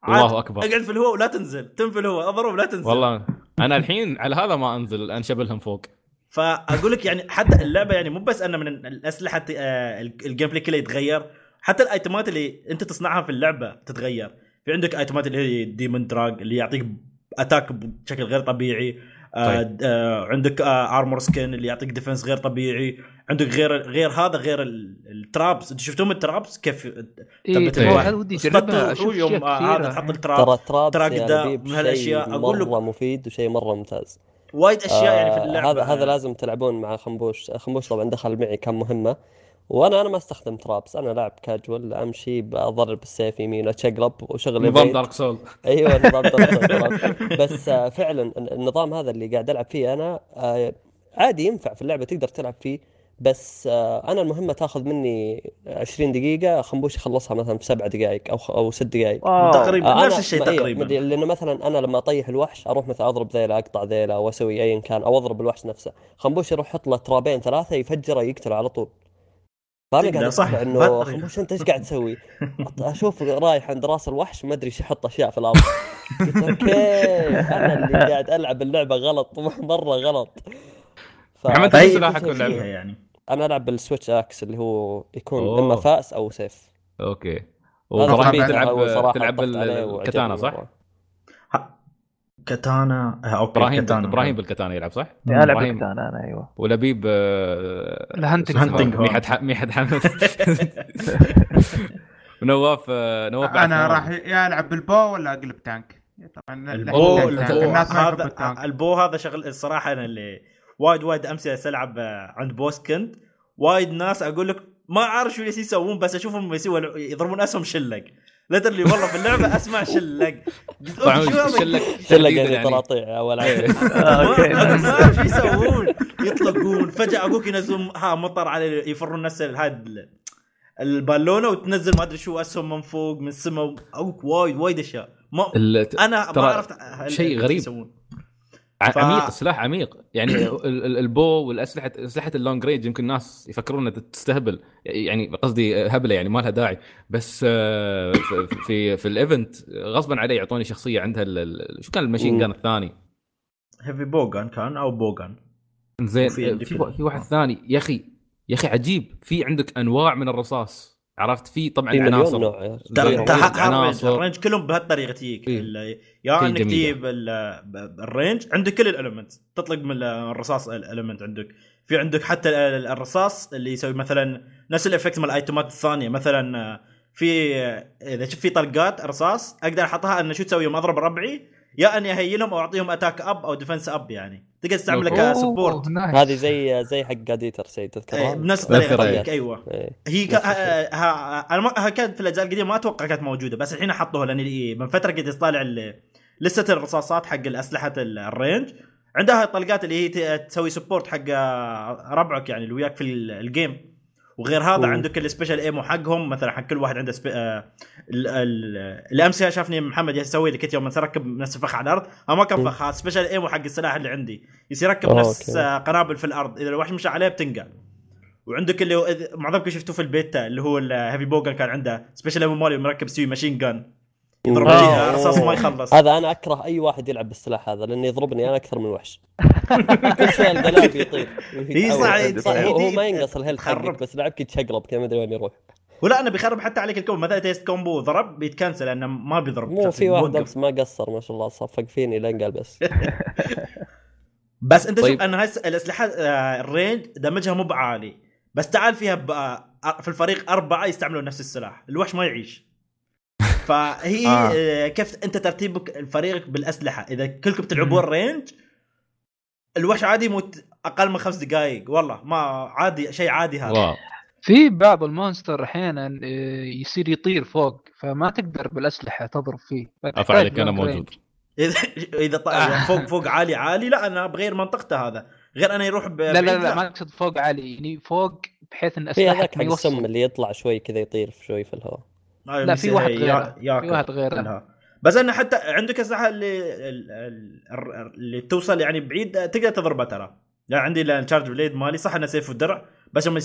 الله أكبر. اقعد في الهواء ولا تنزل. تم في الهواء أضرب ولا تنزل. والله أنا الحين على هذا ما أنزل انشبلهم فوق. فأقول لك يعني حتى اللعبة يعني مو بس أنه من الأسلحة آه، ال gameplay كله يتغير حتى الأيتمات اللي أنت تصنعها في اللعبة تتغير. في عندك ايتمات اللي هي demon drug اللي يعطيك attack بشكل غير طبيعي. آه طيب. آه عندك آه armor skin اللي يعطيك defense غير طبيعي. عندك غير غير هذا غير ال- ال traps أنت شفتهم ال traps كيف؟ الواحد. هذا ودي يوم آه، هذا تحط ال trap ترى ال trap تراك من هالأشياء. شيء أقول له- مرة مفيد وشيء مرة ممتاز. وايد أشياء يعني في آه، اللعبه هذا هذا لازم تلعبون مع خنبوش. خنبوش طبعا دخل معي كم مهمة. وأنا أنا ما استخدم traps أنا لاعب كاجوال امشي بضرب بالسيف يمين اتشقلب وشغل نظام. Dark Souls أيوه نظام Dark بس آه، فعلا النظام هذا اللي قاعد ألعب فيه أنا آه، عادي ينفع في اللعبة تقدر تلعب فيه. بس آه، أنا المهمه تاخذ مني 20 دقيقة خنبوش يخلصها مثلا في سبع دقائق أو أو ست دقائق. تقريبا آه، نفس الشيء إيه، تقريبا. لأنه مثلا أنا لما أطيح الوحش أروح مثلا أضرب ذيله أقطع ذيله أو أسوي ايا كان أو أضرب الوحش نفسه. خنبوش يروح يحط له ترابين ثلاثة يفجره يقتله على طول. فانا تقدر، قاعد صح. انه. خنبوش انت إيش قاعد تسوي؟ أشوف رايح عند راس الوحش ما أدري إيش يحط أشياء في الأرض قلت okay أنا اللي قاعد ألعب اللعبة غلط مرة غلط ف... محمد شو سلاحك؟ فيها يعني أنا ألعب بال switch axe اللي هو يكون أوه. إما فاس أو سيف okay صراحة تلعب تلعب وعجبني صح؟ كاتانا آه، okay إبراهيم كاتانا إبراهيم بالكاتانا يلعب صح؟ يعني العب إبراهيم. بالكاتانا أيوه ولبيب آه، ال hunting. ميحد ح- ميحد حمد ونواف آه، نواف بعد أنا. راح يا العب بال bow ولا أقلب tank طبعا البو البو- هذا التانك البو هذا شغل الصراحة أنا اللي وايد وايد امس العب آه، عند boss كنت وايد ناس أقول لك ما أعرف شو اللي يسوون بس أشوفهم يسوون يضربون أسهم شلق literally والله في اللعبة أسمع شلق. شلة شديدة يعني طراطيع اول عام آه، okay. ما اعرف شو يسوون. يطلقون. فجأة أقولك ينزلون ها مطر على يفرون نفس ال- البالونة وتنزل ما أدري شو أسهم من فوق من السماء أقولك وايد وايد أشياء. ما أنا ما عرفت شيء غريب. ف- عميق السلاح عميق. يعني ال- ال- ال bow والأسلحة أسلحة ال long range يمكن الناس يفكرون إنها تستهبل يعني قصدي هبلة يعني ما لها داعي. بس آه، في في, ال event غصبا علي يعطوني شخصية عندها ال- شو كان ال machine gun الثاني؟ heavy bowgun كان أو bowgun زين في, عندي في. في واحد ثاني. يا أخي يا أخي عجيب. في عندك أنواع من الرصاص. عرفت؟ في طبعا في مليون عناصر. نوع عناصر. ال range كلهم بهالطريقة تجيك. إيه. يا إنك. تجيب ال range عندك كل ال element تطلق من الرصاص ال element عندك. في عندك حتى ال- الرصاص اللي يسوي مثلا نفس ال effect مال ال item ات الثانية. مثلا في إذا شفت في طلقات رصاص أقدر أحطها انه شو تسوي؟ يوم اضرب ربعي يا اني أ heal هم أو أعطيهم attack up أو defense up يعني. تقدر تستعمله ك support. هذه زي زي حق God Eater سيد إيه، تذكرها؟ بنفس الطريقة. تجيك، أيوه. إيه. هي كا... ها... ها... أنا ما... ها كانت في الأجزاء القديمة ما أتوقع كانت موجودة بس الحين حطوها لأن إيه، من فترة كنت طالع ال... لستة الرصاصات حق الأسلحة ال- ال range. عندها الطلقات اللي هي ت... تسوي support حق ربعك يعني اللي وياك في ال- ال game وغير هذا أوه. عندك ال special ammo حقهم. مثلا حق كل واحد عنده سبي... آه... ال... ال... الامس شافني محمد يسوي كنت يوم نركب نفس فخ على الأرض. ها ما كان. فخ. special ammo حق السلاح اللي عندي. يصير يركب أوه، نفس. آه، قنابل في الأرض. إذا الوحش مشى عليه بتنقع وعندك اللي معظمكم شفتوه في البيتا اللي هو ال heavy bowgun كان عنده special ammo مالي مركب سوي machine gun يضرب. شيء رصاص ما يخلص هذا أنا أكره أي واحد يلعب بالسلاح هذا لأنه يضربني أنا أكثر من وحش كل شوي القلاب يطير هي صح- صح هو, ما ينقص ال health. حقك بس لعبك يتشقلب كذا ما أدري وين يروح ولا أنا بيخرب حتى عليك ال combo مثلا تيست combo ضرب بيت cancel لأنه ما بيضرب مو في واحد. امس ما قصر ما شاء الله صفق فيني لين قال بس بس أنت طيب. شوف أنا هاي الأسلحة آه، ال range damage ها مو بعالي بس تعال فيها ب- آه، في الفريق أربعة يستعملون نفس السلاح الوحش ما يعيش فهي آه. آه. كيف انت ترتيبك فريقك بالأسلحة؟ إذا كلكم تلعبون range الوحش عادي يموت أقل من خمس دقائق والله ما عادي شيء عادي هذا. واو. في بعض المونستر أحيانا آه، يصير يطير فوق فما تقدر بالأسلحة تضرب فيه. افعلك أنا موجود. إذا إذا طلع فوق فوق عالي عالي لا أنا بغير منطقته هذا. غير أنا يروح ب- لا لا لا ما أقصد فوق عالي يعني فوق بحيث إن في أسلحة ما السم يوصل اللي يطلع شوي كذا يطير شوي في الهواء. آه، لا، في واحد غيره. في واحد غيره. بس أنا حتى عندك اسلحه اللي ال- ال- ال- اللي توصل يعني بعيد تقدر تضربها ترى يعني عندي ال charge blade مالي صح أنه سيف ودرع بس لما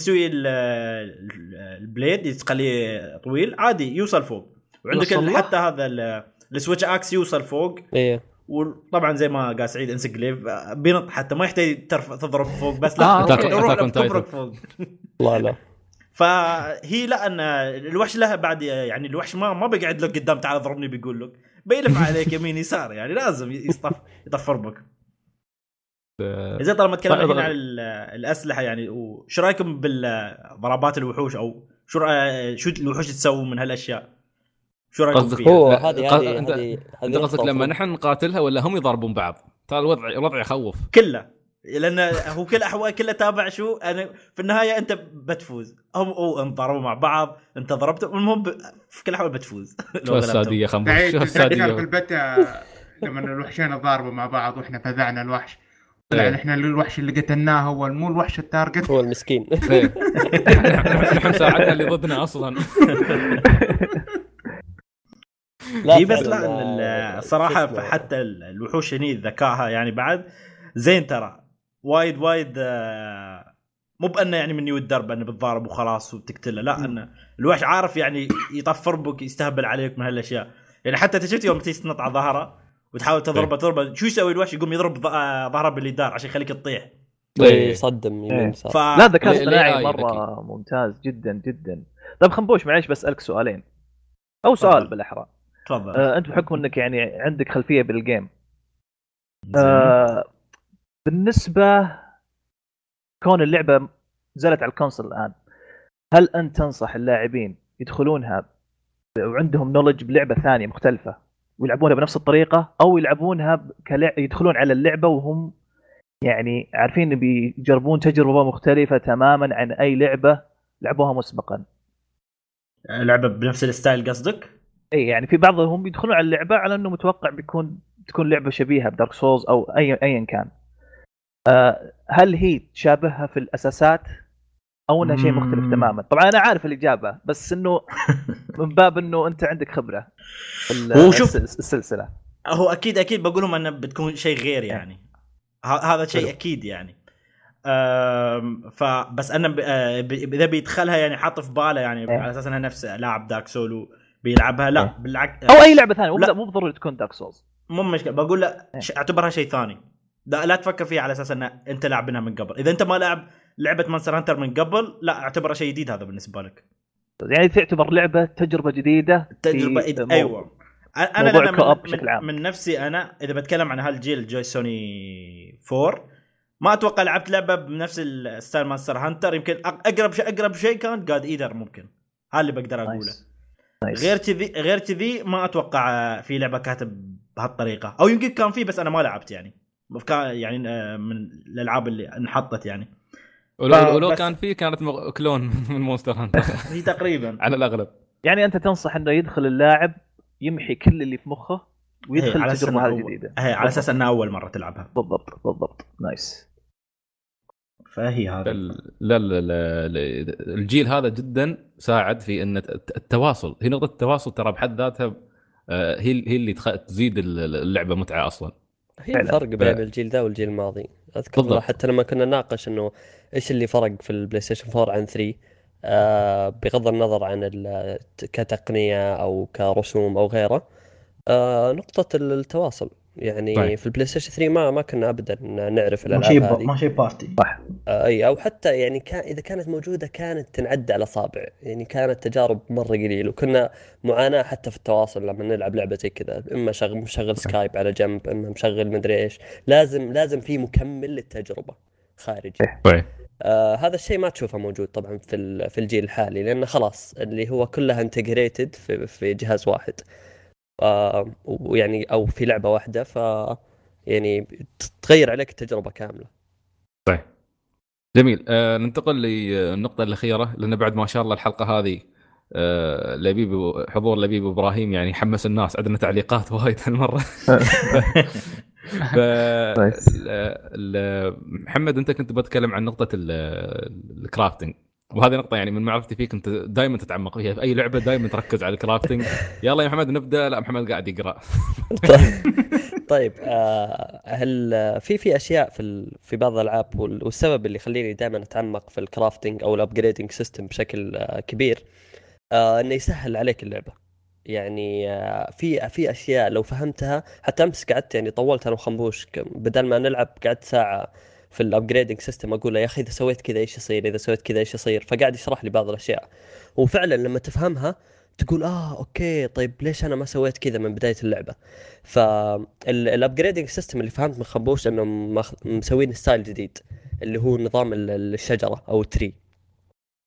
ال- ال blade تخليه طويل عادي يوصل فوق وعندك؟ حتى هذا ال- ال switch axe يوصل فوق إيه وطبعا زي ما قال سعيد insect glaive بينط حتى ما يحتاج تضرب فوق بس آه، لا. روح تبرك Titan. فوق لا لا فهي لا أن الوحش له بعد يعني الوحش ما ما بيقعد لك قدام تعال اضربني بيقول لك بيلف عليك يمين يسار يعني لازم يصطف يطفر بك زين طالما تكلمنا طيب. الحين عن ال- الأسلحة يعني وش رأيكم بالضربات الوحوش أو شو شو الوحوش تسوي من هالأشياء؟ شو رأيكم قصدك فيها؟ هو هذه هذه انت قصدك لما. نحن نقاتلها ولا هم يضربون بعض؟ ترى الوضع الوضع يخوف كله لأن هو كل أحوال كله تابع شو أنا في النهاية أنت بتفوز. هم أو انضربوا مع بعض أنت ضربتهم المهم ب- في كل الاحوال بتفوز. شو. السادية سعيد شو السادية؟ بالبتا لما الوحشين ضاربوا مع بعض وإحنا فزعنا الوحش. طلع إيه. إحنا الوحش اللي قتلناه هو مو الوحش ال target. هو المسكين. إيه. نحن ساعدنا اللي ضدنا أصلا. هي بس فعلاً، لا آه، ال- الصراحه؟ حتى ال- الوحوش هني ذكائها يعني بعد. زين ترى وايد وايد آه، مو بأنه يعني من الدرب أنه بتضارب وخلاص وتقتله لا أنه الوحش عارف يعني يطفر بك يستهبل عليك من هالأشياء. يعني حتى أنت شفت يوم تيجي تنط على ظهره وتحاول تضربه تضربه شو يسوي الوحش؟ يقوم يضرب ظ- آه، ظهره باليدار عشان يخليك تطيح. إيه، يصدم يمين إيه. ف لا ذكاء اصطناعي مرة ممتاز جدا جدا. طيب خنبوش معليش بسألك سؤالين. أو سؤال. بالاحرى تفضل. آه أنت بحكم إنك يعني عندك خلفية بالجيم آه بالنسبة كون اللعبة نزلت على ال console الآن هل أنت تنصح اللاعبين يدخلونها وعندهم knowledge بلعبة ثانية مختلفة ويلعبونها بنفس الطريقة أو يلعبونها كلع... يدخلون على اللعبة وهم يعني عارفين بيجربون تجربة مختلفة تماما عن أي لعبة لعبوها مسبقا لعبة بنفس ال style قصدك؟ إي يعني في بعضهم يدخلون على اللعبة على إنه متوقع بيكون تكون لعبة شبيهة ب Dark Souls أو اي ايا كان. آه هل هي تشابهها في الأساسات أو إنها شيء مختلف. تماما؟ طبعا أنا عارف الإجابة بس إنه من باب إنه أنت عندك خبرة هو شوف- الس- السلسلة. هو أكيد أكيد بقول لهم إنه بتكون شيء غير يعني ه- هذا شيء. أكيد يعني فبس أنا آه، إذا بيدخلها يعني حاط في باله يعني إيه. على أساس إنها نفس لاعب Dark Souls بيلعبها لا إيه. بالعكس أو أي لعبة ثانية مو بالضروري تكون Dark Souls. مو مشكلة بقول لا إيه. أعتبرها شيء ثاني لا, لا تفكر فيها على أساس إن أنت لاعبينها من قبل. إذا أنت ما لعب لعبة Monster Hunter من قبل لا أعتبرها شيء جديد هذا بالنسبة لك. يعني تعتبر لعبة تجربة جديدة تجربة إد... مو- أيوه. أنا موضوع من, بشكل عام. من نفسي أنا إذا بتكلم عن هالجيل جيل سوني 4 ما أتوقع لعبت لعبة بنفس الستايل Monster Hunter يمكن أقرب شيء أقرب شيء كان God Eater ممكن. هذا اللي بقدر أقوله. nice. nice. غير كذي غير كذي ما أتوقع في لعبة كانت بهالطريقة. أو يمكن كان في بس أنا ما لعبت يعني. كان يعني آه، من الألعاب اللي انحطت يعني. ولو, ف- ولو كان في كانت مغ- clone من Monster Hunter. هي تقريبا. على الأغلب. يعني أنت تنصح إنه يدخل اللاعب يمحي كل اللي في مخه ويدخل على أساس التجربه إنه هذه أول- الجديده. على أساس إنها أول مرة تلعبها. بالضبط بالضبط. nice. فهي هذا لا لا لا لا- الجيل هذا جدا ساعد في إن الت- التواصل. هي نقطة التواصل ترى بحد ذاتها آه، هي هي اللي تخ- تزيد ال- اللعبة متعة أصلا. هي فعلا. الفرق بين ف- الجيل ذا والجيل الماضي أذكر بالضبط. حتى لما كنا نناقش إنه إيش اللي فرق في البلاي ستيشن 4 عن 3 آه بغض النظر عن كتقنية أو كرسوم أو غيره آه نقطة التواصل يعني طيب. في البلاي ستيشن 3 ما ما كنا ابدا نعرف الألعاب هذه. شيء party. آه، أي أو حتى يعني كان إذا كانت موجودة كانت تنعد على اصابع يعني كانت تجارب مرة قليل وكنا معاناة حتى في التواصل لما نلعب لعبة زي كذا. إما شغل مشغل سكايب على جنب إما مشغل مدري إيش. لازم لازم في مكمل للتجربة خارجي طيب. آه هذا الشيء ما تشوفه موجود طبعا في ال- في الجيل الحالي. لأنه خلاص اللي هو كلها integrated في في جهاز واحد. آه ويعني أو في لعبة واحدة ف يعني تغير عليك التجربة كاملة. جميل. آه ننتقل للنقطة الأخيرة لأن بعد ما شاء الله الحلقة هذه آه لبيب حضور لبيب وابراهيم يعني حمس الناس عندنا تعليقات وايد هالمرة. ف ال- محمد أنت كنت بتكلم عن نقطة ال- ال crafting وهذه نقطة يعني من معرفتي فيك انت دائما تتعمق فيها. في أي لعبة دائما تركز على ال crafting؟ يلا يا محمد نبدأ. لا محمد قاعد يقرأ. طيب. آه، هل في في أشياء في في بعض الألعاب وال- والسبب اللي يخليني دائما أتعمق في ال crafting أو ال upgrading system بشكل آه، كبير؟ آه، إنه يسهل عليك اللعبة. يعني في في أشياء لو فهمتها حتى أمس قعدت يعني طولت أنا وخنبوش بدل ما نلعب قعدت ساعة في ال upgrading system أقول له يا أخي إذا سويت كذا إيش يصير؟ إذا سويت كذا إيش يصير؟ فقاعد يشرح لي بعض الأشياء. وفعلا لما تفهمها تقول آه okay طيب ليش أنا ما سويت كذا من بداية اللعبة؟ فال upgrading system اللي فهمت من خنبوش إنه مسوين ستايل جديد اللي هو نظام ال- الشجرة أو ال tree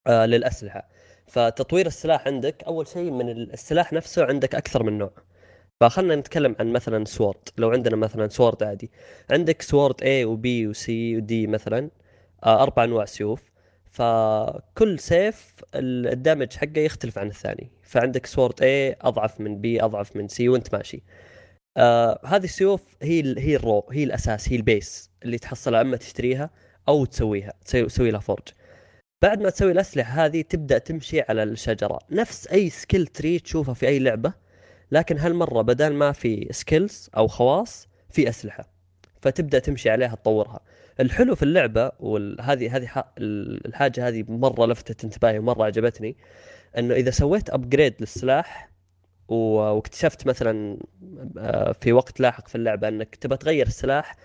آه للأسلحة. فتطوير السلاح عندك أول شيء من السلاح نفسه عندك أكثر من نوع. فخلنا نتكلم عن مثلا sword لو عندنا مثلا sword عادي. عندك sword A و B و C و D مثلا آه أربع أنواع سيوف. فكل سيف ال- ال damage حقه يختلف عن الثاني. فعندك sword A أضعف من B أضعف من C وأنت ماشي. آه هذه السيوف هي ال- هي ال raw هي الأساس هي ال base اللي تحصلها. أما تشتريها أو تسويها تسوي, تسوي لها forge بعد ما تسوي الأسلحة هذه تبدأ تمشي على الشجرة. نفس أي skill tree تشوفها في أي لعبة لكن هالمرة بدل ما في skills أو خواص في أسلحة. فتبدأ تمشي عليها تطورها. الحلو في اللعبة وهذه هذه الحاجة هذه مرة لفتت انتباهي ومرة عجبتني إنه إذا سويت upgrade للسلاح واكتشفت مثلا آه، في وقت لاحق في اللعبة إنك تبى تغير السلاح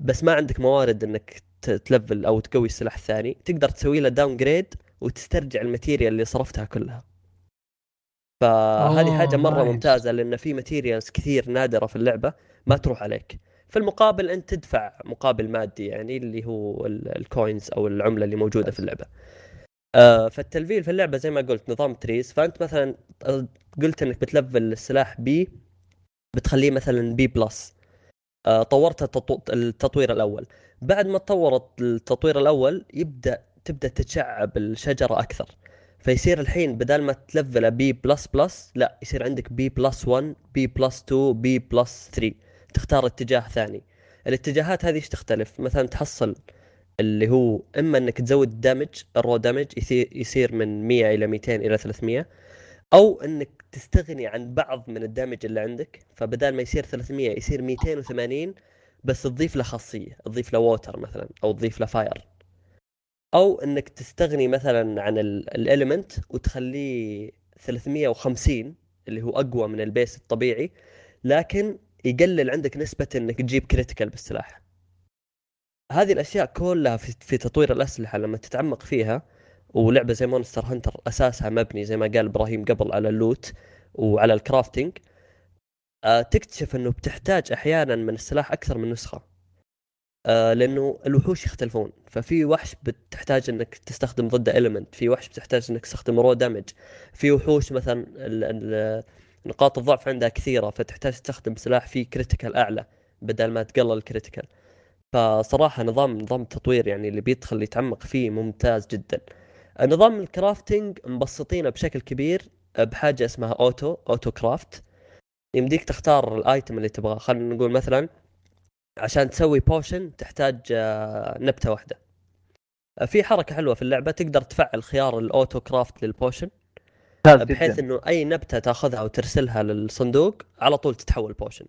بس ما عندك موارد إنك تلفل أو تقوي السلاح الثاني تقدر تسوي له downgrade وتسترجع ال material اللي صرفتها كلها. فهذه أوه، حاجة مرة nice. ممتازة لأن في materials كثير نادرة في اللعبة ما تروح عليك. في المقابل أنت تدفع مقابل مادي يعني اللي هو ال- ال coins أو العملة اللي موجودة في اللعبة. آه فالتلفيل في اللعبة زي ما قلت نظام trees فأنت مثلا آه، قلت إنك بتلفل السلاح B بتخليه مثلا B plus آه طورت التطو- التطوير الأول. بعد ما تطورت التطوير الأول يبدأ تبدأ تتشعب الشجرة أكثر. فيصير الحين بدل ما تلفله B plus plus لا يصير عندك B plus 1 B plus 2 B plus 3 تختار اتجاه ثاني. الاتجاهات هذه إيش تختلف؟ مثلا تحصل اللي هو إما إنك تزود ال damage ال raw damage يصير من 100 إلى 200 إلى 300 أو إنك تستغني عن بعض من ال damage اللي عندك. فبدال ما يصير 300 يصير 280 بس تضيف له خاصية تضيف له water مثلا أو تضيف له fire أو إنك تستغني مثلا عن ال element وتخليه 350 اللي هو أقوى من ال base الطبيعي لكن يقلل عندك نسبة إنك تجيب critical بالسلاح. هذه الأشياء كلها في, تطوير الأسلحة لما تتعمق فيها ولعبة زي Monster Hunter أساسها مبني زي ما قال إبراهيم قبل على ال loot وعلى ال crafting آه تكتشف إنه بتحتاج أحيانا من السلاح أكثر من نسخة. آه لأنه الوحوش يختلفون. ففي وحش بتحتاج إنك تستخدم ضده element في وحش بتحتاج إنك تستخدم raw damage في وحوش مثلا ال- نقاط الضعف عندها كثيرة فتحتاج تستخدم سلاح فيه critical أعلى بدل ما تقلل ال critical فصراحة نظام نظام التطوير يعني اللي بيدخل يتعمق فيه ممتاز جدا. نظام ال crafting مبسطينه بشكل كبير بحاجة اسمها auto auto craft يمديك تختار ال item اللي تبغاه. خلينا نقول مثلا عشان تسوي potion تحتاج آه، نبتة واحدة. آه، في حركة حلوة في اللعبة تقدر تفعل خيار ال auto craft لل potion بحيث إنه أي نبتة تأخذها وترسلها للصندوق على طول تتحول potion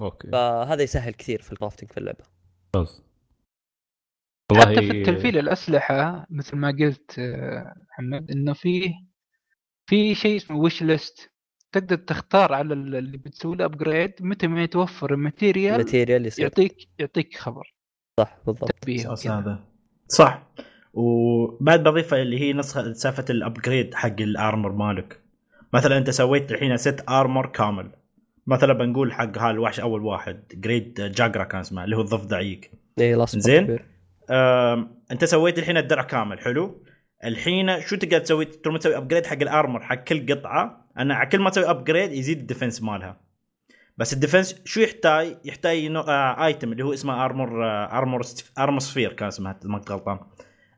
okay. فهذا يسهل كثير في ال crafting في اللعبة. ممتاز. حتى في التلفيل الأسلحة مثل ما قلت آه، محمد إنه في في شيء اسمه wish list تقدر تختار على ال- اللي بتسوي له upgrade متى ما يتوفر ال material material يصير. يعطيك يعطيك خبر. صح بالضبط. تنبيه صح وبعد بضيفة اللي هي نسخة سالفة ال upgrade حق ال armor مالك. مثلا أنت سويت الحين set armor كامل. مثلا بنقول حق هالوحش أول واحد Great Jagras كان اسمه اللي هو الضفدعيك اي زين. أنت سويت الحين الدرع كامل حلو؟ الحين شو تقدر تسوي؟ ما تسوي upgrade حق ال armor حق كل قطعة أنا على كل ما تسوي upgrade يزيد ال defense مالها. بس ال defense شو يحتاج؟ يحتاج نوع آه item اللي هو اسمه armor آه armor armor sphere كان اسمها ما كنت غلطان.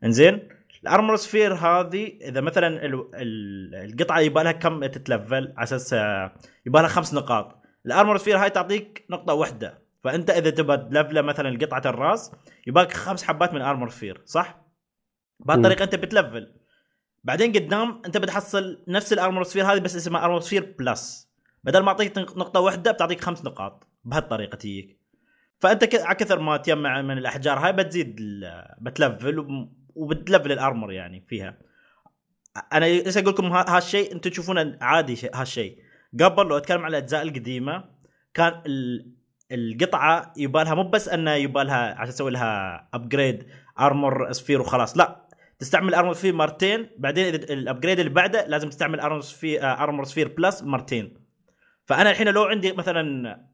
إنزين؟ ال armor sphere هذه إذا مثلا ال- ال- القطعة يبغى لها كم تتلفل؟ على أساس آه، يبغى لها خمس نقاط. ال armor sphere هاي تعطيك نقطة واحدة. فأنت إذا تبغى تلفله مثلا قطعه الرأس يبغاك خمس حبات من armor sphere صح؟ بهالطريقة أنت بتلفل. بعدين قدام انت بتحصل نفس ال armor sphere هذه بس اسمها armor sphere plus بدل ما أعطيك نقطة واحدة بتعطيك خمس نقاط بهالطريقة تجيك فأنت على كثر ما تجمع من الأحجار هاي بتزيد بتلفل وب- وبتلفل ال armor يعني فيها. أنا ليش أقول لكم ها- هالشيء أنتم تشوفونه عادي شيء- هالشيء. قبل لو أتكلم على الأجزاء القديمة كان ال- القطعة يبالها مو بس انه يبالها عشان تسوي لها upgrade armor sphere وخلاص لا. تستعمل armor sphere مرتين بعدين إذا ال upgrade اللي بعده لازم تستعمل armor sphere armor sphere plus مرتين. فأنا الحين لو عندي مثلا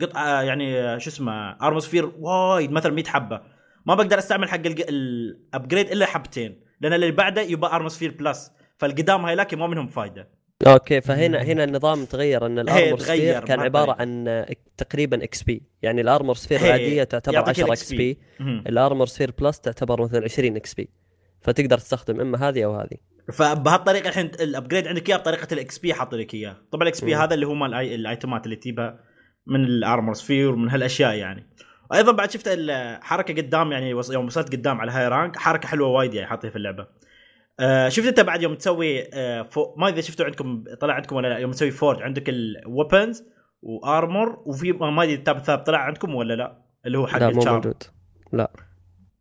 قطعه يعني شو اسمه armor sphere وايد مثلا 100 حبة ما بقدر أستعمل حق ال upgrade إلا حبتين لأن اللي بعده يبقى armor sphere plus فالقدام هاي لكن ما منهم فايدة. okay فهنا هنا النظام تغير إن ال armor sphere كان عبارة. عن تقريبا XP. يعني ال armor sphere العاديه تعتبر يعطيك 10 ال XP. ال armor sphere plus تعتبر مثلا 20 XP. فتقدر تستخدم إما هذه أو هذه. فبهالطريقة الحين ال upgrade عندك إياه بطريقة ال XP حاط لك إياه. طبعا ال XP. هذا اللي هو مال ال item ات اللي تجيبها من ال armor sphere ومن هالأشياء يعني. وأيضا بعد شفت الحركه قدام يعني يوم وصلت قدام على high rank حركة حلوة وايد يعني حاطيها في اللعبة. آه شفت أنت بعد يوم تسوي آه فو ما أدري إذا شفتوا عندكم طلع عندكم ولا لا يوم تسوي forge عندك ال weapons و armor وفي ما أدري ال tab الثالث طلع عندكم ولا لا اللي هو حق لا مو. موجود. لا.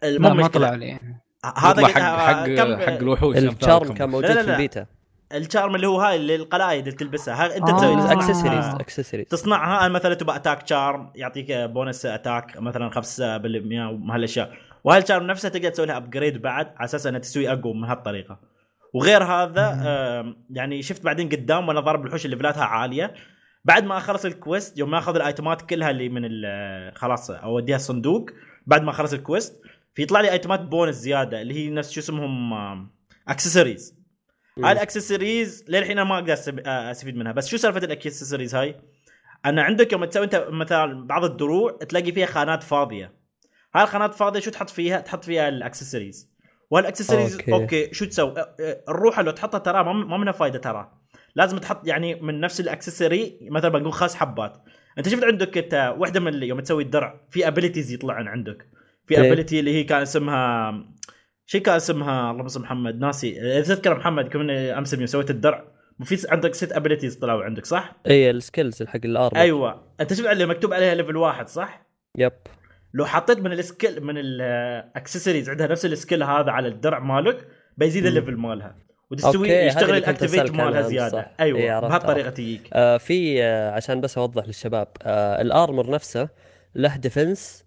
ما مشكلة. طلع عليه هذا حق حق كم- حق الوحوش ال charm. كان لا، موجود لا، في لا. البيتا ال charm اللي هو هاي اللي القلايد اللي تلبسها ها انت آه. تسوي اكسسوارز آه. اكسسوارز تصنعها مثلا تبغى attack charm يعطيك bonus attack مثلا 5% وهالاشياء وهاي ال charm نفسها تقدر تسوي لها upgrade بعد على أساس إنها تستوي أقوى من هالطريقة وغير هذا يعني شفت بعدين قدام وأنا ضارب الوحوش اللي level اتها عالية بعد ما أخلص ال quest يوم ما أخذ ال item ات كلها اللي من ال- خلاص أوديها الصندوق بعد ما أخلص ال quest في يطلع لي item ات bonus زيادة اللي هي نفس شو اسمهم اكسسوارز هاي الاكسسوارز للحين أنا ما أقدر آه، أستفيد منها بس شو سالفة الاكسسوارز هاي؟ أنا عندك يوم تسوي أنت مثلا بعض الدروع تلاقي فيها خانات فاضية هاي الخانات فاضيه شو تحط فيها؟ تحط فيها ال accessories وال accessories okay. okay شو تسوي؟ أه، أه، الروحها لو تحطها ترى ما منها فايدة ترى لازم تحط يعني من نفس ال accessory مثلا بنقول خمس حبات أنت شفت عندك أنت واحدة من اللي يوم تسوي الدرع في abilities يطلع عن عندك في إيه. ability اللي هي كان اسمها شيء كان اسمها اللهم صل محمد ناسي إذا تذكر محمد كنا أمس يوم سويت الدرع في عندك ست abilities طلعوا عندك صح؟ اي ال skills حق ال armor أيوه أنت شفت اللي مكتوب عليها level واحد صح؟ yep لو حطيت من ال skill من الاكسسوارز عندها نفس ال skill هذا على الدرع مالك بيزيد ال level مالها هذه يشتغل ال activate مالها زيادة صح. إيه، أيوه عرفت، بهالطريقه. تجيك آه في آه عشان بس أوضح للشباب آه ال armor نفسه له defense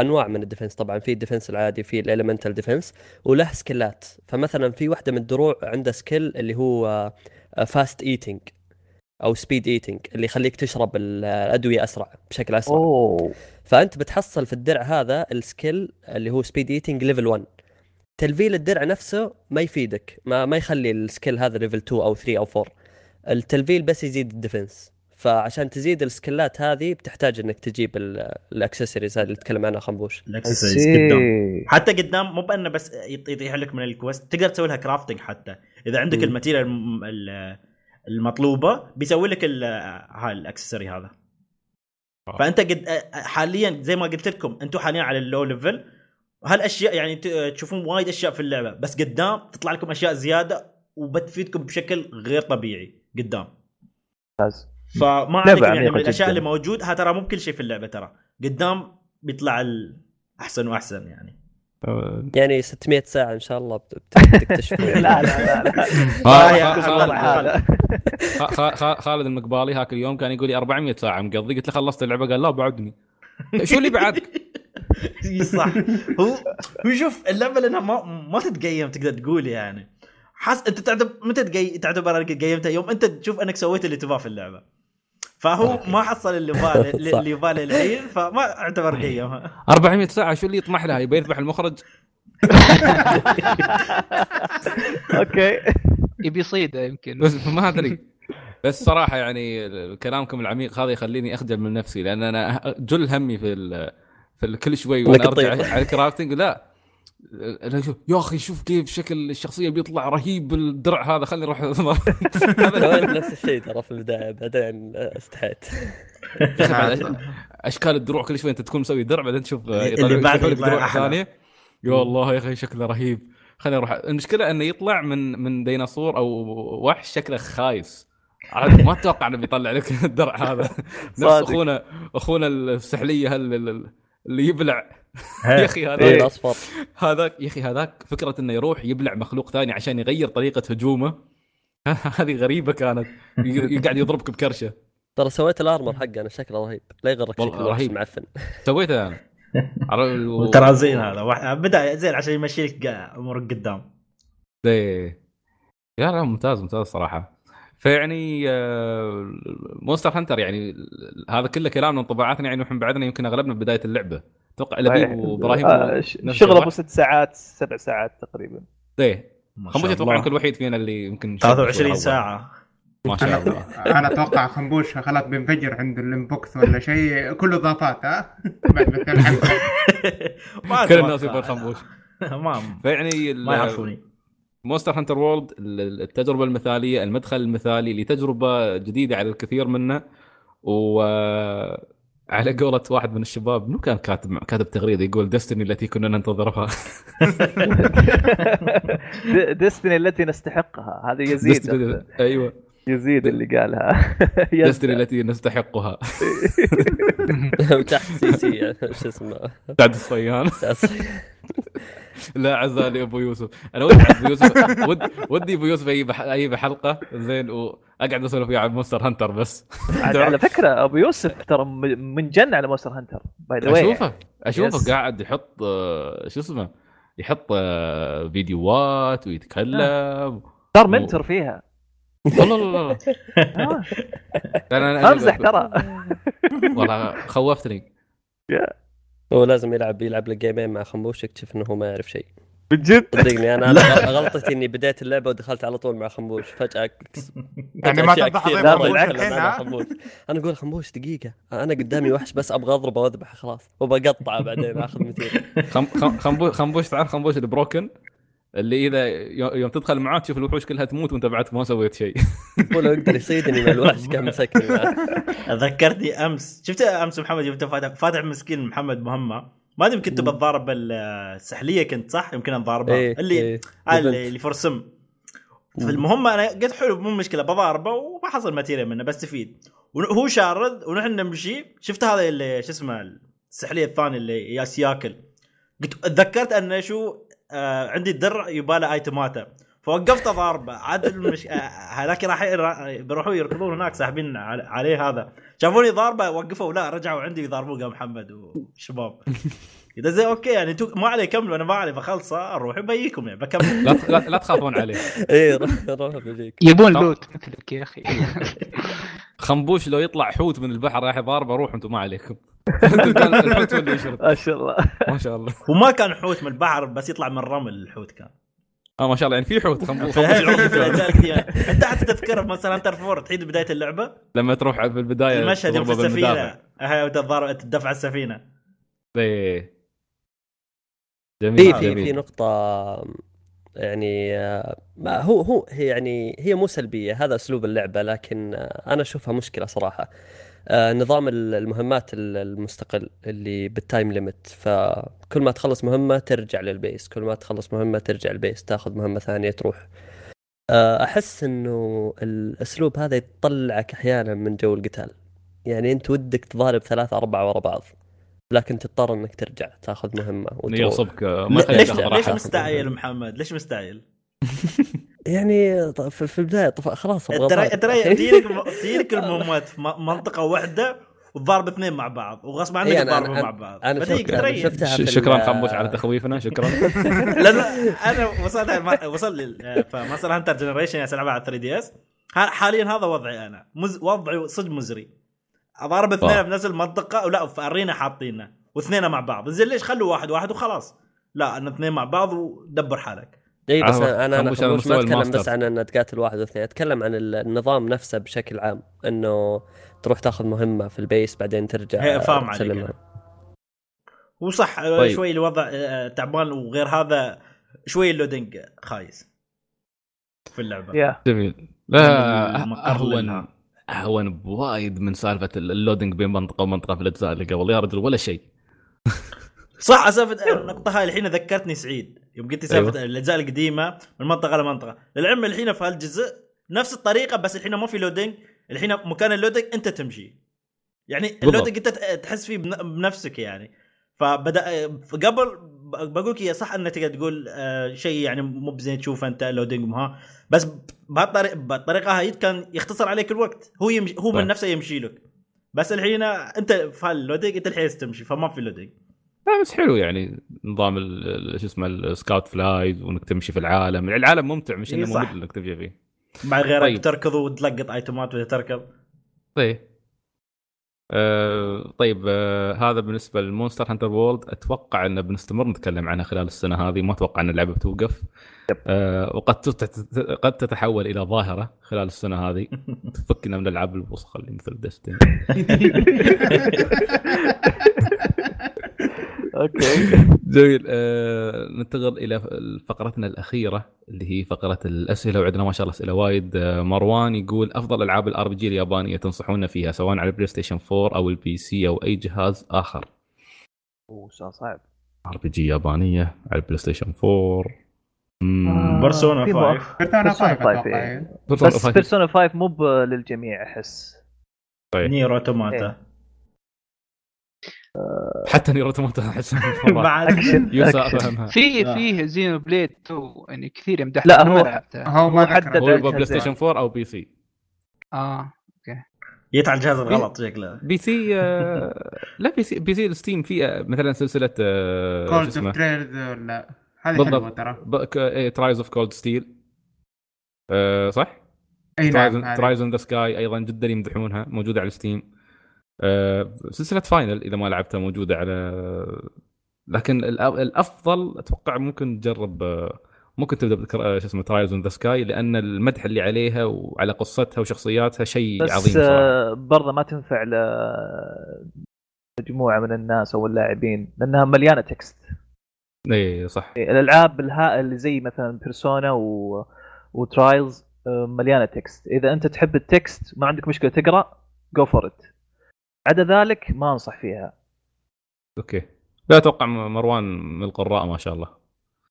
أنواع من ال defense. طبعا في ال defense العادي في ال elemental defense وله skill ات. فمثلا في واحدة من الدروع عندها skill اللي هو آه fast eating أو speed eating اللي يخليك تشرب ال- الأدوية أسرع بشكل أسرع. أوه. فأنت بتحصل في الدرع هذا ال skill اللي هو speed eating level 1 تلفيل الدرع نفسه ما يفيدك ما ما يخلي ال skill هذا level 2 أو 3 أو 4 التلفيل بس يزيد ال defense. فعشان تزيد ال skill ات هذه بتحتاج إنك تجيب ال- الأكسسوارز هذه اللي تكلم عنها خنبوش. الأكسسوارز قدام. حتى قدام مو بأنه بس يط- يطيح لك من ال quest تقدر تسوي لها crafting حتى. إذا عندك. ال material الم- ال- المطلوبة بيسوي لك ال- هاي ال accessory هذا. آه. فأنت قد حاليا زي ما قلت لكم أنتم حاليا على ال low level هالأشياء يعني ت- تشوفون وايد أشياء في اللعبة بس قدام تطلع لكم أشياء زيادة وبتفيدكم بشكل غير طبيعي قدام. ممتاز. فما عليكم يعني من الأشياء. اللي موجود ها ترى مو بكل شيء في اللعبة ترى. قدام بيطلع الاحسن وأحسن يعني. يعني 600 ساعة إن شاء الله بت- بت- بتكتشفون لا لا لا. لا خالد- المقبالي هاك اليوم كان يقول لي 400 ساعة مقضي. قلت له خلصت اللعبة قال لا بعدني. شو اللي بعدك؟ صح. هو هو شوف اللعبة لأنها ما ما تتقيم تقدر تقول يعني. حاس أنت تعتبر متى تقي... تعتبر أنك قيمتها؟ يوم أنت تشوف أنك سويت اللي تباه في اللعبة. فهو ما حصل اللي يباه صح. اللي يباه الحين فما اعتبر قيمها 400 ساعة شو اللي يطمح لها؟ يبي يذبح المخرج؟ أوكي. يبي يصيده يمكن. بس ما أدري. بس صراحة يعني كلامكم العميق هذا يخليني أخجل من نفسي لأن أنا جل همي في ال في كل شوي وأنا أرجع. على ال crafting لا. يا أخي شوف كيف شكل الشخصية بيطلع رهيب بالدرع هذا خليني أروح نفس الشيء ترى في البداية بعدين استحيت. أشكال الدروع كل شوي أنت تكون مسوي درع بعدين تشوف اللي بعده دروع. ثانية يا الله يا أخي شكله رهيب. خليني أروح المشكلة إنه يطلع من من ديناصور أو وحش شكله خايس. عاد ما أتوقع إنه بيطلع لك الدرع هذا. نفس. أخونا أخونا السحلية هل- اللي يبلع. يا أخي إيه، هذا الأصفر. هذاك يا أخي هذاك فكرة إنه يروح يبلع مخلوق ثاني عشان يغير طريقة هجومه. هذه غريبة كانت. ي- قاعد يضربك بكرشة. ترى سويت الأرمر حقه أنا شكله رهيب. لا يغرك شكله رهيب. معفن. سويته أنا. ترى زين هذا. بدأ زين عشان يمشي لك أمورك قدام. إيه. لا لا ممتاز ممتاز صراحة. فيعني آه، مونستر هانتر يعني هذا كله كلامنا وانطباعاتنا يعني نحن بعدنا يمكن أغلبنا بداية اللعبة. أتوقع لبيب وإبراهيم آه، ش- نفس شغل الوقت. ابو ست ساعات سبع ساعات تقريبا. إيه. خمبوش أتوقع. يمكن الوحيد فينا اللي يمكن 23 ساعة. ما شاء الله. أنا أتوقع خنبوش خلاص بينفجر عنده ال inbox ولا شيء. كله اضافات ها؟ بعد ما كل. الناس يبغى خنبوش. ما فيعني ما يعرفوني. مونستر هانتر وورلد التجربة المثالية المدخل المثالي لتجربة جديدة على الكثير منا و على قولة واحد من الشباب منو كان كاتب كاتب تغريدة يقول ديستني التي كنا ننتظرها. ديستني التي نستحقها. هذا يزيد. أيوه. يزيد اللي قالها. ديستني التي نستحقها. تحت سي سي شو اسمه؟ سعد الصيان. لا عزا لابو يوسف. أنا ودي أبو يوسف. ودي ودي أبو يوسف يجيب يجيب حلقه زين واقعد أسولف فيها عن مونستر هنتر بس. على فكرة أبو يوسف ترى منجن على مونستر هانتر by the أشوفه. أشوفه. Yes. قاعد يحط شو اسمه يحط آه، فيديوهات ويتكلم. صار منتر فيها. والله لا لا امزح ترى. والله خوفتني. هو لازم يلعب يلعب له game ين مع خنبوش يكتشف إنه هو ما يعرف شيء. بجد صدقني أنا أنا غلطتي إني بديت اللعبة ودخلت على طول مع خنبوش فجأة يعني ما كثير. بالعكس. خنبوش. أنا أقول خنبوش دقيقة. أنا قدامي وحش بس أبغى أضربه وأذبحه خلاص. وبقطعه بعدين أخذ مثير. خم... خم... خنبوش خنبوش تعرف خنبوش البروكن اللي إذا يو- يوم تدخل معاه تشوف الوحوش كلها تموت وأنت بعد ما سويت شيء. هو لو يقدر يصيدني من الوحش كان مسكني ذكرتني أمس. شفت أمس محمد يوم فاتح فاتح مسكين محمد مهمة. ما أدري كنت بتضارب السحليه كنت صح؟ يمكن نضاربها إيه، اللي إيه. آه، اللي فرسم في المهمه أنا قلت حلو مو مشكلة بضاربه وما حصل material منه بستفيد وهو شارد ونحن نمشي. شفت هذا اللي شو اسمه السحلية الثاني اللي ياس ياكل. قلت تذكرت أنه شو آه عندي الدرع يباله item اته فوقفت اضاربه عاد المش... آه هذاك راح را- بيروحوا يركضون هناك ساحبين عليه هذا. شافوني ضاربه وقفوا. لا رجعوا عندي يضاربون قام محمد وشباب. إذا زي أوكي يعني أنتم ما علي كملوا أنا ما علي بخلصه أروح بيكم يعني بكمل. لا, لا, لا تخافون عليه. إيه روح بيجيك. يبون. لوت مثلك يا أخي. خنبوش لو يطلع حوت من البحر راح يضاربه روح أنتم ما عليكم. الحوت هو اللي يشرد ما شاء الله. ما شاء الله. وما كان حوت من البحر بس يطلع من الرمل الحوت كان. آه ما شاء الله يعني في حوت خنبوش. القديمه أنت حتى تذكر مثلا انتر فور تعيد بداية اللعبة؟ لما تروح في البداية المشهد يوم في السفينة. تضارب تدفع السفينة. إيه. في جميل في جميل. في نقطة يعني آه، ما هو هو هي يعني هي مو سلبية هذا أسلوب اللعبة لكن آه، أنا أشوفها مشكلة صراحة. آه، نظام ال- المهمات ال- المستقل اللي بال time limit فكل ما تخلص مهمة ترجع لل base كل ما تخلص مهمة ترجع ال base تاخذ مهمة ثانية تروح. آه، أحس إنه الأسلوب هذا يطلعك أحيانا من جو القتال. يعني أنت ودك تضارب ثلاثة أربعة ورا بعض. لكن تضطر إنك ترجع تاخذ مهمة وتروح. يغصبك ما يخليك ليش ليش مستعجل محمد؟ ليش مستعجل؟ يعني في البداية طف... خلاص أبغى ترى تجيلك المهمات في منطقة واحدة وتضارب اثنين مع بعض وغصب عنك تضاربوا أنا- مع بعض. أنا. شفتها في ش- شكرا خنبوش على تخويفنا شكرا. لأن أنا وصلت الم- وصل لي فمثلا هانتر جنريشن يالعبها على 3 دي اس حاليا هذا وضعي أنا مز... وضعي صدق مزري. أضارب اثنين واو. بنفس المنطقة ولا في arena حاطينه واثنين مع بعض زين ليش خلوا واحد واحد وخلاص لا أنا اثنين مع بعض ودبر حالك إي بس أنا أنا ما اتكلم ال monster. بس عن إن تقاتل واحد واثنين أتكلم عن ال- النظام نفسه بشكل عام إنه تروح تاخذ مهمة في ال base بعدين ترجع هي فاهم عليك تسلمها. وصح طيب. طيب. شوي الوضع آه، تعبان وغير هذا شوي ال loading خايس في اللعبة يا جميل لا أهون. اهون بوايد من سالفة ال loading بين منطقة ومنطقة في الأجزاء اللي قبل. يا رجل ولا شيء. صح سالفة النقطة هاي الحين ذكرتني سعيد. يوم قلت سالفة أيوة. الأجزاء القديمة من منطقة لمنطقه للعلم الحين في هالجزء نفس الطريقة بس الحين ما في loading الحين مكان ال loading أنت تمشي. يعني. ال loading أنت تحس فيه بن- بنفسك يعني. فبدا قبل بقول لك يا صح انك تقدر تقول آه، شيء يعني مو بزين تشوف أنت loading مها بس بهالطريقة بالطريقة هاي كان يختصر عليك الوقت هو يمشي هو. من نفسه يمشي لك بس الحين أنت في هال loading أنت الحين تمشي فما في loading لا بس حلو يعني نظام شو اسمه ال scoutflies وإنك تمشي في العالم العالم ممتع مش إنه. ممل إنك تمشي فيه مع غيرك طيب. طيب. تركض وتلقط item ات وانت تركب طيب آه طيب آه هذا بالنسبة للمونستر هانتر وورلد. أتوقع ان بنستمر نتكلم عنها خلال السنة هذه. ما أتوقع إن اللعبة بتوقف. آه وقد قد تتحول إلى ظاهرة خلال السنة هذه. تفكنا من الألعاب الوسخة اللي مثل ديستني أوكي جميل آه ننتقل إلى فقرتنا الأخيرة اللي هي فقرة الأسئلة وعندنا ما شاء الله أسئلة وايد آه مروان يقول أفضل ألعاب ال RPG اليابانية تنصحونا فيها سواء على البلاي ستيشن 4 أو ال PC أو أي جهاز آخر أوه سؤال صعب أر بي جي يابانية على البلاي ستيشن 4 مم. بيرسونا في 5. مؤخ- بيرسونا بيرسونا 5 5 أتوقع إيه. إيه. بيرسونا بس 5. بيرسونا 5 مو ب- للجميع أحس طيب. نير اوتوماتا حتى نير اوتوماتا أحس أكشن. فهمها في. فيه زينو بليد 2 يعني كثير يمدح لا، هو- هو ما ذكر هو بلاي. ستيشن 4 أو PC آه جيت على الجهاز الغلط شكله PC آه، لا PC PC ال Steam في آه، مثلا سلسلة Cold of Trails ولا هذه بالضبط. حلوة ترى Trails of Cold Steel صح؟ إي نعم. Trails in the Sky أيضا جدا يمدحونها موجودة على Steam آه، سلسلة Final إذا ما لعبتها موجودة على لكن الأفضل أتوقع ممكن تجرب آه، ممكن تبدأ بذكر آه، شو اسمه Trails in the Sky لأن المدح اللي عليها وعلى قصتها وشخصياتها شيء بس عظيم صراحة. آه، برضه ما تنفع لمجموعه من الناس أو اللاعبين لأنها مليانة text اي صح. الألعاب الها اللي زي مثلا Persona و... و Trails آه، مليانة text إذا أنت تحب ال text ما عندك مشكلة تقرأ go for it عدا ذلك ما أنصح فيها. أوكي. لا أتوقع م- مروان من القراء ما شاء الله.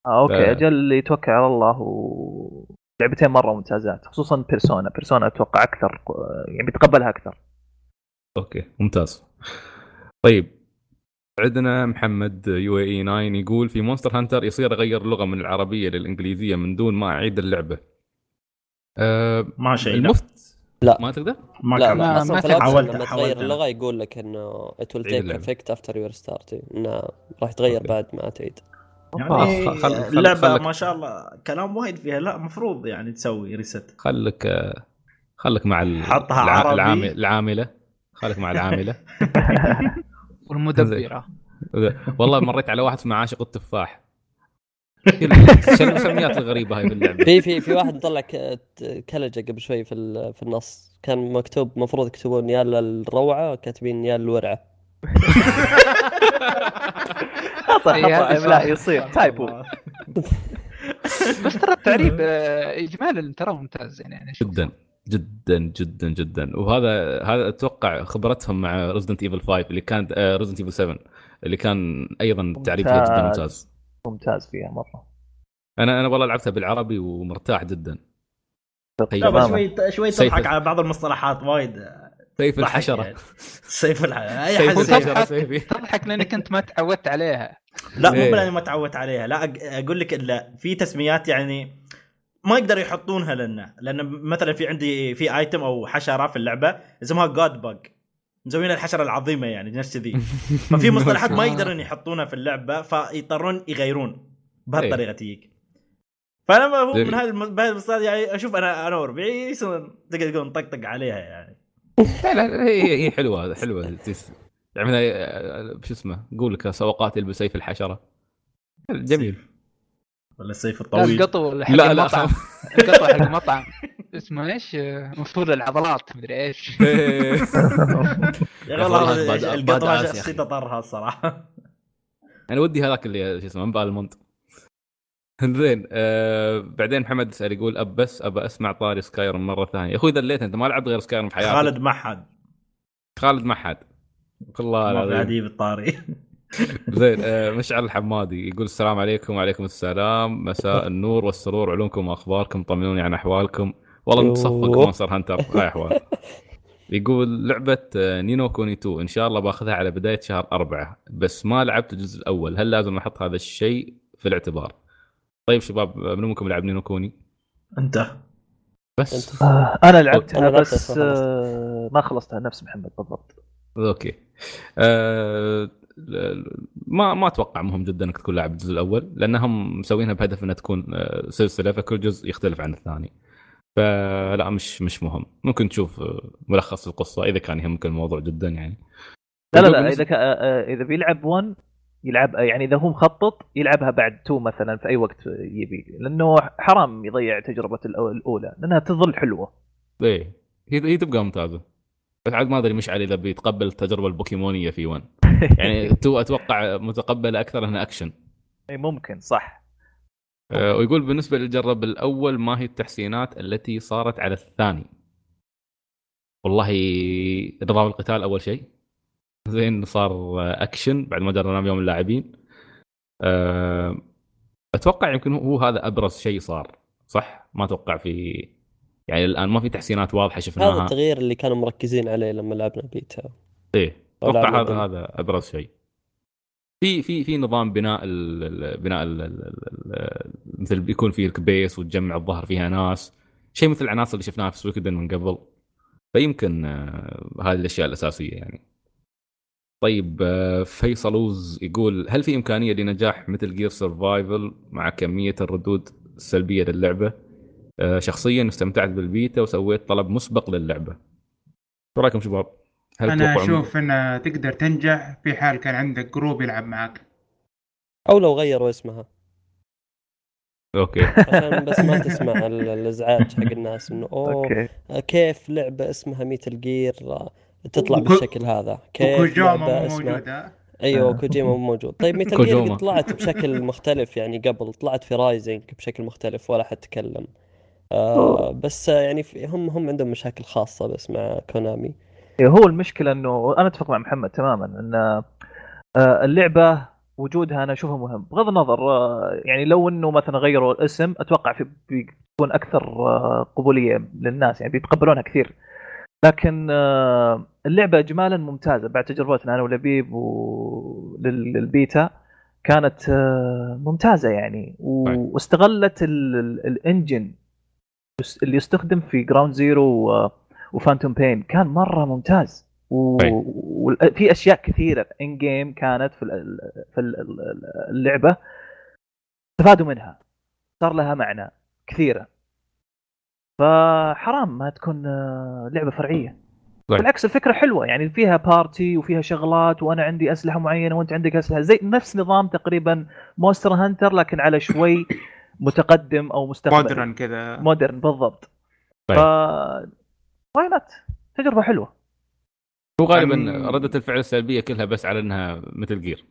آه أوكي. لا. أجل اللي يتوكل على الله و لعبتين مرة ممتازات خصوصا Persona Persona أتوقع أكثر يعني بيتقبلها أكثر. أوكي. ممتاز. طيب. عندنا محمد UAE 9 يقول في Monster Hunter يصير اغير اللغة من العربية للإنجليزية من دون ما أعيد اللعبة. أه ما شيء. المفت لا. ما تقدر؟ ما لا لا ما- أصلا ما في حاولت- لما تغير. اللغة يقول لك إنه it will تعيد take اللعبة. effect after you restart. إنه راح يتغير أوكي. بعد ما تعيد. يعني خل- خل- خل- اللعبه خلك- ما شاء الله كلام وايد فيها. لا مفروض يعني تسوي ريست خلك آه، خلك مع ال- حطها الع- عربي. العامل العاملة. خلك مع العاملة. والمدبرة. والله مريت على واحد اسمه عاشق التفاح. شو المسميات الغريبة هاي في اللعبه في في في واحد مطلع ك- كلجة قبل شوي في ال- في النص. كان مكتوب المفروض يكتبون يا الروعه كاتبين يا الورعه خطأ خطأ. املاء صح. يصير. typo بس ترى التعريب آه، اجمالا ترى ممتاز يعني جدا جدا جدا جدا. وهذا هذا أتوقع خبرتهم مع Resident Evil 5 اللي كانت Resident Evil 7 اللي كان أيضا التعريب فيها جدا ممتاز. ممتاز فيها مرة. أنا أنا والله لعبتها بالعربي ومرتاح جدا. شوي شوي سيف- تضحك على بعض المصطلحات وايد. سيف الحشرة. يعني. سيف الحشره أي سيف حد تضحك. تضحك لأنك أنت ما تعودت عليها. لا مو إيه. لاني ما تعودت عليها. لا أق- أقول لك إلا في تسميات يعني ما يقدروا يحطونها لنا. لأن مثلا في عندي في ايتم أو حشرة في اللعبة اسمها جاد باج مسوينها الحشرة العظيمة يعني نفس كذي. ففي مصطلحات ما. يقدرون يحطونها في اللعبة فيضطرون يغيرون بهالطريقة إيه. تجيك فأنا ما هو. من هذا بهذا المصطلح يعني أشوف أنا أنا وربعي تقدر تقول نطقطق عليها يعني. لا لا هي هي حلوة حلوة. تس- يعني شو اسمه قول لك سوقات يلبس سيف الحشرة. جميل. ولا السيف الطويل. القطو حق لا لا المطعم؟ القطو حق المطعم. اسمه إيش؟ مفروض العضلات مدري إيش. أخي والله. شخصيته طرها الصراحة. أنا ودي هذاك اللي شو اسمه من بالمونت. زين آه بعدين محمد يسأل يقول أب بس أبى أسمع طاري سكايرم مرة ثانية. يا أخوي ذليت أنت ما لعبت غير سكايرم في حياتك. خالد معهد خالد ما حد والله العظيم. عدي بالطاري زين آه مشعل الحمادي يقول السلام عليكم وعليكم السلام. مساء النور والسرور علومكم وأخباركم طمنوني عن أحوالكم. والله متصفق أوه. Monster Hunter. هاي أحوال. يقول لعبة آه، Ni no Kuni 2 إن شاء الله بأخذها على بداية شهر أربعة. بس ما لعبت الجزء الأول. هل لازم أحط هذا الشيء في الاعتبار؟ طيب شباب منو منكم لعب Ni no Kuni؟ أنت. بس. آه، أنا لعبتها أنا لعبتها بس. آه، ما خلصتها. نفس محمد بالضبط. أوكي. آه ما ما أتوقع مهم جدا إنك تكون لاعب الجزء الأول لأنهم مسوينها بهدف إنها تكون آه، سلسلة فكل جزء يختلف عن الثاني. فلا مش مش مهم. ممكن تشوف آه، ملخص القصة إذا كان يهمك الموضوع جدا يعني. لا لا لا بالنسبة- إذا كا- آه، آه، إذا بيلعب 1 يلعب يعني إذا هو مخطط يلعبها بعد 2 مثلا في أي وقت يبي. لأنه حرام يضيع تجربة الأولى لأنها تظل حلوة. إيه. هي هي تبقى ممتازة. بس عاد ما أدري مشعل إذا بيتقبل التجربة البوكيمونية في 1 يعني تو أتوقع متقبل أكثر إنها أكشن. اي ممكن صح. ويقول بالنسبة للجرب الأول ما هي التحسينات التي صارت على الثاني. والله نظام القتال أول شيء. زين صار آه، أكشن بعد ما جربناه بيوم اللاعبين. آه، أتوقع يمكن هو هذا أبرز شيء صار صح؟ ما أتوقع في يعني الآن ما في تحسينات واضحة هذا شفناها التغيير اللي كانوا مركزين عليه لما لعبنا بيتا. إيه أتوقع هذا. هذا أبرز شيء. في في في نظام بناء بناء مثل بيكون في base وتجمع الظهر فيها ناس. شيء مثل العناصر اللي شفناها في Suikoden من قبل. فيمكن آه، هذه الأشياء الأساسية يعني. طيب آه، فيصلوز يقول هل في إمكانية لنجاح Metal Gear Survival مع كمية الردود السلبية للعبة؟ آه، شخصيا استمتعت بالبيتا وسويت طلب مسبق للعبة. شو رأيكم شباب؟ هل أنا أشوف انها تقدر تنجح في حال كان عندك group يلعب معك أو لو غيروا اسمها. أوكي. عشان بس ما تسمع ال- الإزعاج حق الناس إنه أوه كيف لعبة اسمها Metal Gear تطلع وكو- بالشكل هذا؟ كيف لعبة مو اسمها؟ أيوه كوجيما مو موجود. طيب Metal. Gear قد طلعت بشكل مختلف يعني قبل طلعت في Rising بشكل مختلف ولا حد تكلم. آه بس آه، يعني هم هم عندهم مشاكل خاصة بس مع كونامي إيه، هو المشكلة إنه أنا أتفق مع محمد تماما إن آه، اللعبة وجودها أنا أشوفها مهم. بغض النظر آه، يعني لو إنه مثلا غيروا الاسم أتوقع في بيكون أكثر آه، قبولية للناس يعني بيتقبلونها كثير. لكن اللعبة اجمالا ممتازة بعد تجربتنا أنا ولبيب وللبيتا كانت ممتازة يعني. طيب. واستغلت ال- ال- ال engine اللي يستخدم في Ground Zero و Phantom Pain كان مرة ممتاز. وفي أشياء كثيرة in game كانت في ال- في ال- ال- اللعبة. استفادوا منها. صار لها معنى كثيرة. فحرام ما تكون آه، لعبة فرعية. طيب. بالعكس الفكرة حلوة. يعني فيها party وفيها شغلات وأنا عندي أسلحة معينة وأنت عندك أسلحة. زي نفس نظام تقريبا Monster Hunter لكن على شوي متقدم أو مستقبلي. modern كذا. modern بالضبط. طيب. why not تجربة حلوة. هو غالبا عن- ردة الفعل السلبية كلها بس على إنها Metal Gear.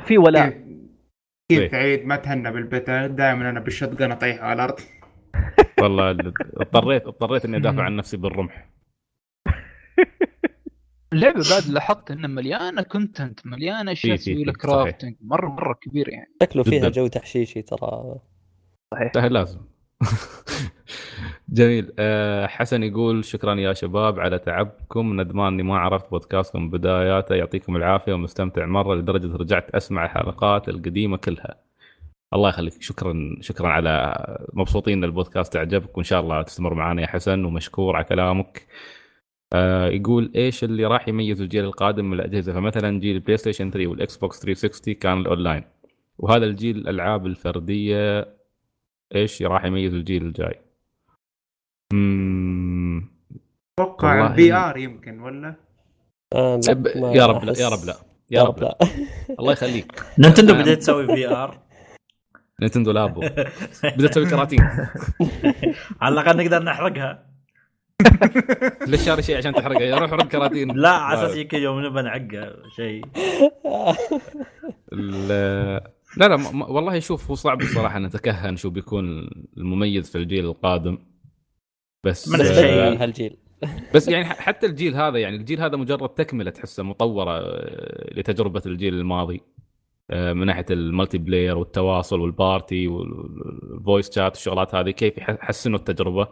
في ولاء. كيف إيه. كيف سعيد ما تهنى بالبتا دائما أنا بال shotgun اطيحه على الأرض. والله اضطريت اضطريت إني أدافع عن نفسي بالرمح. اللعبه بعد لاحظت إنها مليانة content مليانة اشياء تسوي لك. crafting مرة مرة كبير يعني. شكله فيها. جو تحشيشي ترى. صحيح. لازم. جميل. أه حسن يقول شكرا يا شباب على تعبكم. ندمان إني ما عرفت بودكاستكم بداياته. يعطيكم العافية ومستمتع مرة لدرجة رجعت أسمع الحلقات القديمة كلها. الله يخليك. شكرا شكرا على مبسوطين إن البودكاست أعجبك. وإن شاء الله تستمر معنا يا حسن. ومشكور على كلامك. آه يقول إيش اللي راح يميز الجيل القادم من الأجهزة؟ فمثلا جيل ال PlayStation 3 وال Xbox 360 كان الأونلاين. وهذا الجيل الألعاب الفردية إيش راح يميز الجيل الجاي؟ مم... أتوقع ال VR يمكن ولا؟ آه لا يا رب لا يا رب لا يا رب لا. الله يخليك. Nintendo أنا- بدأت تسوي VR Nintendo Labo بدأت تسوي كراتين. على الأقل نقدر نحرقها. ليش شاري شيء عشان تحرقه يا روح حرق كراتين. لا على أساس يمكن يوم نبى نعقه شيء. لا لا ما- والله شوف هو صعب الصراحه نتكهن شو بيكون المميز في الجيل القادم. بس من لي هالجيل. بس يعني حتى الجيل هذا يعني الجيل هذا مجرد تكملة تحسه مطورة آه، لتجربة الجيل الماضي. آه، من ناحية ال multiplayer والتواصل وال party وال voice chat والشغلات هذه كيف يح- يحسنوا التجربة.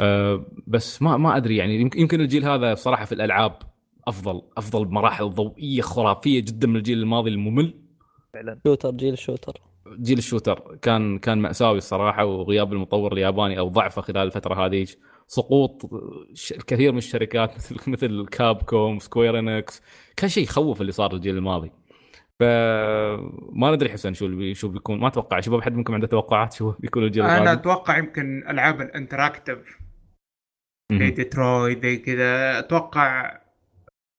آه، بس ما ما أدري يعني يمكن- يمكن الجيل هذا صراحة في الألعاب أفضل أفضل بمراحل ضوئية خرافية جدا من الجيل الماضي الممل. فعلا. shooter جيل shooter. جيل ال shooter. كان كان مأساوي الصراحة وغياب المطور الياباني أو ضعفه خلال الفترة هذه. سقوط الكثير من الشركات مثل مثل Capcom Square Enix كان شيء يخوف اللي صار الجيل الماضي. فما ندري حسن شو شو بيكون. ما أتوقع. شباب حد منكم عنده توقعات شو بيكون الجيل أنا القادم؟ أتوقع يمكن ألعاب ال interactive. زي مهم. ديترويت زي كذا. أتوقع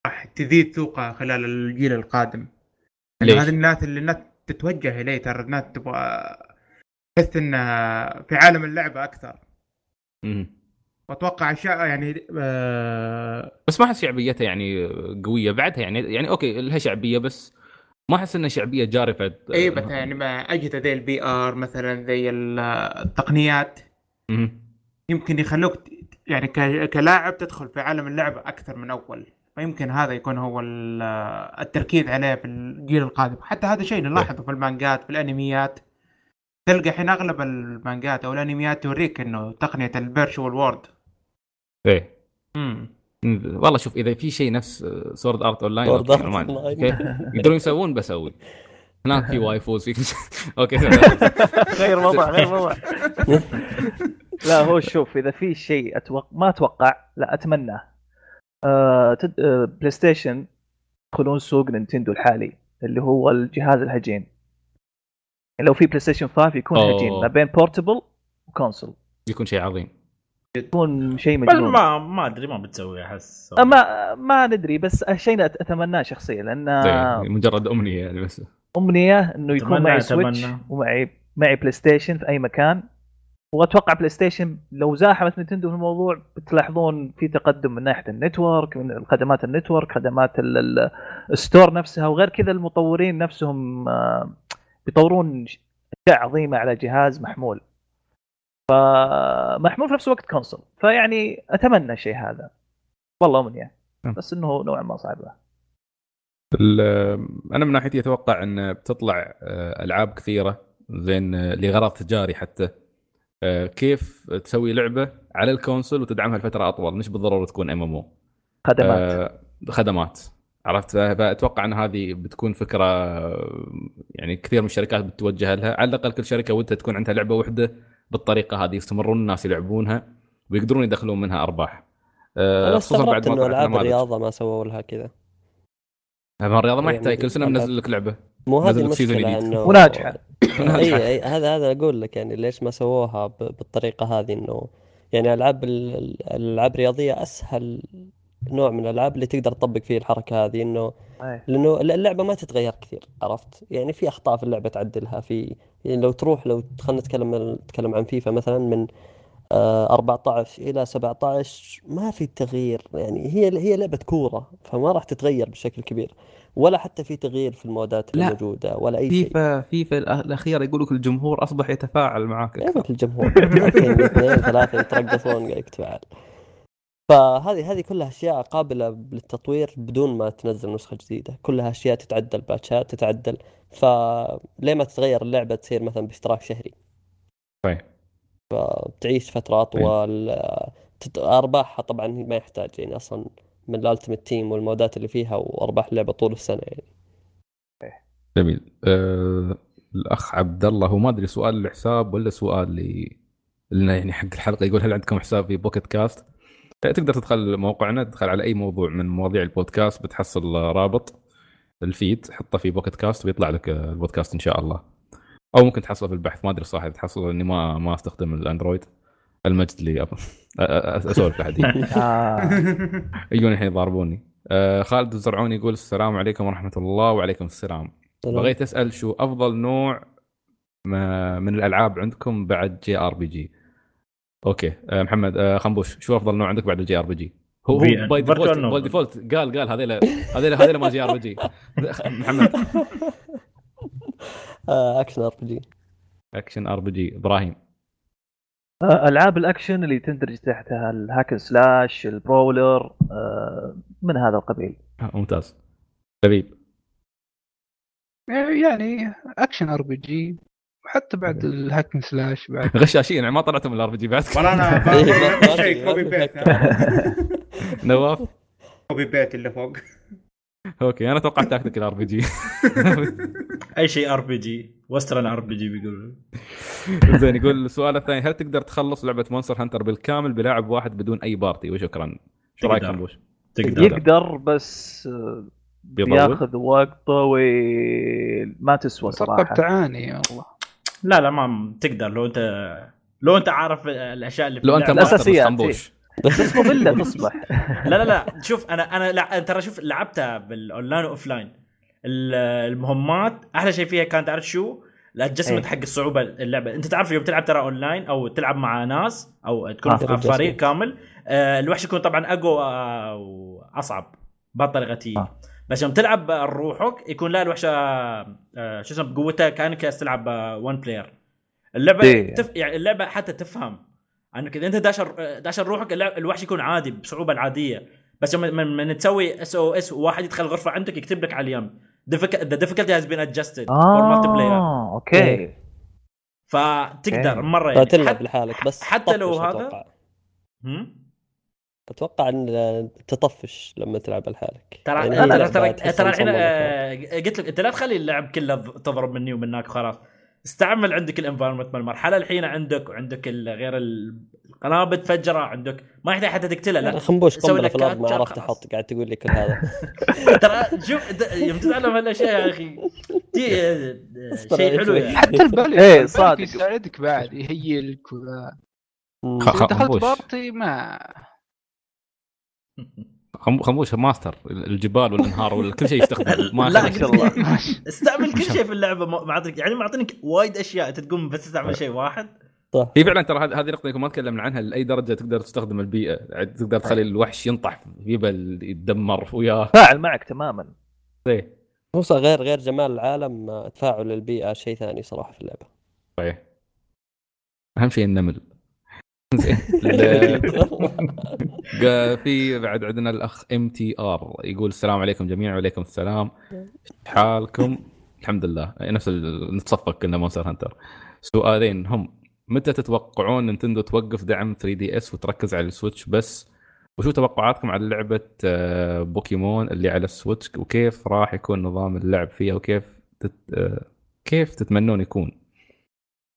راح تزيد سوقها خلال الجيل القادم. ليش؟ ليش؟ هذه الناس اللي الناس تتوجه إليه ترى الناس تبغى تحس انها في عالم اللعبة أكثر مهم. وأتوقع أشياء يعني آه بس ما أحس شعبيتها يعني قوية بعدها يعني يعني okay لها شعبية بس ما أحس إنها شعبية جارفة إي بس يعني مع أجهزة زي ال VR مثلا زي ال- التقنيات مهم. يمكن يخلوك يعني كلاعب تدخل في عالم اللعبة أكثر من أول فيمكن هذا يكون هو ال- التركيز عليه في الجيل القادم. حتى هذا شيء نلاحظه في المانجات في الانميات. تلقى الحين أغلب المانجات أو الانميات توريك إنه تقنية ال virtual world. إيه. امم والله شوف إذا في شيء نفس سورد آرت اون لاين Sword Art Online. يقدرون يسوون بسوي هناك في waifus في كل شيء. Okay. غير موضوع غير موضوع. لا هو شوف إذا في شيء أتوقع ما أتوقع لا اتمناه PlayStation يدخلون سوق Nintendo الحالي اللي هو الجهاز الهجين. يعني لو في PlayStation 5 يكون أوه. هجين ما بين portable و console بيكون شيء عظيم. يكون شيء مجنون. ما ما أدري ما بتسوي أحس. أه، ما ما ندري بس شيء أتمناه شخصيا لأن طيب، مجرد أمنية يعني بس. أمنية إنه يكون معي Switch. ومعي معي PlayStation في أي مكان. واتوقع PlayStation لو زاحمت Nintendo في الموضوع بتلاحظون في تقدم من ناحية ال network من خدمات ال network خدمات ال- ال- ال store نفسها وغير كذا المطورين نفسهم آه، بيطورون ش- أشياء عظيمة على جهاز محمول. فمحمول في نفس الوقت console فيعني أتمنى الشيء هذا. والله أمنية. نعم. بس إنه نوعا ما صعب. له ال- أنا من ناحيتي أتوقع إن بتطلع آه، ألعاب كثيرة زين آه، لغرض تجاري حتى. آه، كيف تسوي لعبة على ال console وتدعمها لفترة أطول؟ مش بالضرورة تكون MMO خدمات. خدمات. عرفت؟ فأتوقع أن هذه بتكون فكرة آه، يعني كثير من الشركات بتتوجه لها. على الأقل كل شركة ودها تكون عندها لعبة واحدة بالطريقة هذه. يستمرون الناس يلعبونها ويقدرون يدخلون منها أرباح. آه، أنا خصوصا بعد استغربت إنه ألعاب. الرياضة ما سووا لها كذا. الرياضة ما يعني يحتاج كل سنة منزل لك لعبة. مو هذه المشكلة. إنه وناجحة. اي اي هذا هذا أقول لك يعني ليش ما سووها ب- بالطريقة هذه إنه يعني ألعاب ال- ال- الألعاب الرياضية أسهل نوع من الألعاب اللي تقدر تطبق فيه الحركة هذه إنه أي. لأنه اللعبة ما تتغير كثير عرفت؟ يعني في أخطاء في اللعبة تعدلها في يعني لو تروح لو خلينا نتكلم نتكلم عن فيفا مثلا من آه، 14 إلى 17 ما في تغيير يعني هي هي لعبة كورة فما راح تتغير بشكل كبير. ولا حتى في تغيير في المودات لا. الموجوده ولا أي شيء. فيفا فيفا الأخير يقول لك الجمهور أصبح يتفاعل معك. أكثر الجمهور. اثنين ثلاثة يترقصون قاعد يتفاعل. فهذه هذه كلها أشياء قابلة للتطوير بدون ما تنزل نسخة جديدة. كلها أشياء تتعدل باتشات تتعدل. فليه ما تتغير اللعبة تصير مثلا باشتراك شهري؟ طيب. فبتعيش فترة أطول أرباحها طبعا ما يحتاج يعني أصلا من ال Ultimate Team والمودات اللي فيها وأرباح اللعبة طول السنة يعني. جميل. أه الأخ عبد الله هو ما أدري سؤال الحساب ولا سؤال لي لنا يعني حق الحلقة يقول هل عندكم حساب في Pocket Cast؟ تقدر تدخل موقعنا تدخل على أي موضوع من مواضيع البودكاست بتحصل رابط ال feed حطه في Pocket Cast ويطلع لك آه، البودكاست إن شاء الله. أو ممكن تحصله في البحث ما أدري صح تحصله لأني ما ما أستخدم ال Android. المجد لي أسولف لحد آه. يجون الحين يضاربوني. آه خالد الزرعوني يقول السلام عليكم ورحمة الله وعليكم السلام. بغيت أسأل شو أفضل نوع ما- من الألعاب عندكم بعد JRPG؟ أوكي. آه محمد آه خنبوش شو أفضل نوع عندك بعد ال JRPG؟ هو by default. by default. قال قال هذيلا هذيلا هذيلا ما جي RPG. محمد. آه، أكشن آر بي جي. أكشن آر بي جي. إبراهيم. ألعاب الأكشن اللي تندرج تحتها ال hack and slash ال brawler آه، من هذا القبيل؟ آه، ممتاز. لبيب يعني action RPG وحتى بعد ال hack and slash بعد غشاشين يعني ما طلعتوا من ال RPG بعد. والله أنا إيه، شيء copy ما في بيت. نواف؟ copy paste اللي فوق. okay أنا توقعت tactical RPG. أي شيء RPG. western RPG بيقولوا. زين يقول السؤال الثاني هل تقدر تخلص لعبة Monster Hunter بالكامل بلاعب واحد بدون أي party؟ وشكرا. شو رأيك. خنبوش؟ تقدر. يقدر بس بياخذ وقت طويل ما تسوى صراحة. بتعاني والله لا لا ما تقدر. لو انت لو أنت عارف الأشياء اللي في لو أنت الأساسيات، خنبوش بس ممله تصبح. لا لا لا. شوف أنا أنا لا ترى شوف لعبتها بال online و offline المهمات أحلى شيء فيها كانت تعرف شو؟ ال adjustment إيه. حق الصعوبة اللعبة أنت تعرف يوم تلعب ترى اونلاين أو تلعب مع ناس أو تكون آه،. فريق كامل آه، الوحش يكون طبعا أقوى آه، وأصعب بهالطريقه تي آه. بس يوم تلعب روحك يكون لا الوحش آه، آه، شو اسمه بقوته كأنك تلعب 1 player اللعبة إيه. تف... يعني اللعبة حتى تفهم انك اذا أنت داشر داشر روحك. الوحش يكون عادي بصعوبة العادية بس يوم من, من تسوي SOS وواحد يدخل الغرفه عندك يكتب لك على اليم the difficulty has been adjusted for multiplayer آه okay إيه. فتقدر okay. مرة يعني فتلعب حت- لحالك بس حتى لو هذا أتوقع هم؟ أتوقع إن تطفش لما تلعب لحالك ترى يعني ترى ترى ترى الحين آه، قلت لك أنت لا تخلي اللعب كله تضرب مني ومن هناك خلاص استعمل عندك الانفايرمنت مال المرحلة الحين عندك وعندك ال- غير القنابل تفجرها عندك. ما يحتاج حتى تقتلها لا. خنبوش قنبلة في الأرض ما عرفت. أحط قاعد تقول لي كل هذا. ترى شوف يوم تتعلم هالاشياء يا أخي. آه، شيء حلو. يعني. حتى البالي إيه، البالي صادق. يساعدك بعد يهيلك وذا دخلت خنبوش. بارتي ما. خم- خنبوش ماستر الجبال والأنهار ولا كل شيء يستخدم. ما لا قلت شيء. لك استعمل كل شيء في اللعبة ما- معطيك يعني معطينك وايد أشياء انت تقوم بس تستعمل شيء واحد. صح هي فعلا ترى هذه هذه نقطة يمكن ما تكلمنا عنها لأي درجة تقدر تستخدم البيئة. يعني تقدر تخلي الوحش ينطح في جبل يتدمر وياه. فاعل معك تماما. هو صار غير غير جمال العالم تفاعل البيئة شيء ثاني صراحة في اللعبة. صحيح. أهم شيء النمل. في بعد عندنا الأخ MTR يقول السلام عليكم جميعا وعليكم السلام. حالكم الحمد لله. نفس ال- نتصفق كنا Monster Hunter سؤالين هم متى تتوقعون نينتندو توقف دعم 3DS وتركز على ال Switch بس؟ وشو توقعاتكم عن لعبة آه، بوكيمون اللي على ال Switch؟ وكيف راح يكون نظام اللعب فيها؟ وكيف تت... آه، كيف تتمنون يكون؟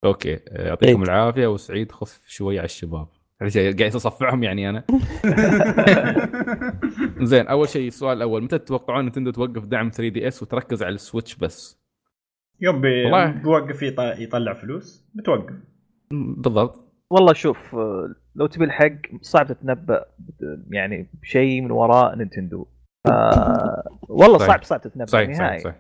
okay آه، يعطيكم عيد. العافية. وسعيد خف شوي على الشباب. قاعد اصفعهم يعني أنا. زين أول شيء السؤال الأول. متى تتوقعون نينتندو توقف دعم 3DS وتركز على ال Switch بس؟ يوم. بيوقف يط- يطلع فلوس؟ بتوقف. بالضبط. والله شوف آه، لو تبي الحق صعب تتنبأ آه، يعني بشيء من وراء نينتندو. آه والله صحيح. صعب صعب تتنبأ صحيح صحيح نهائي. صحيح.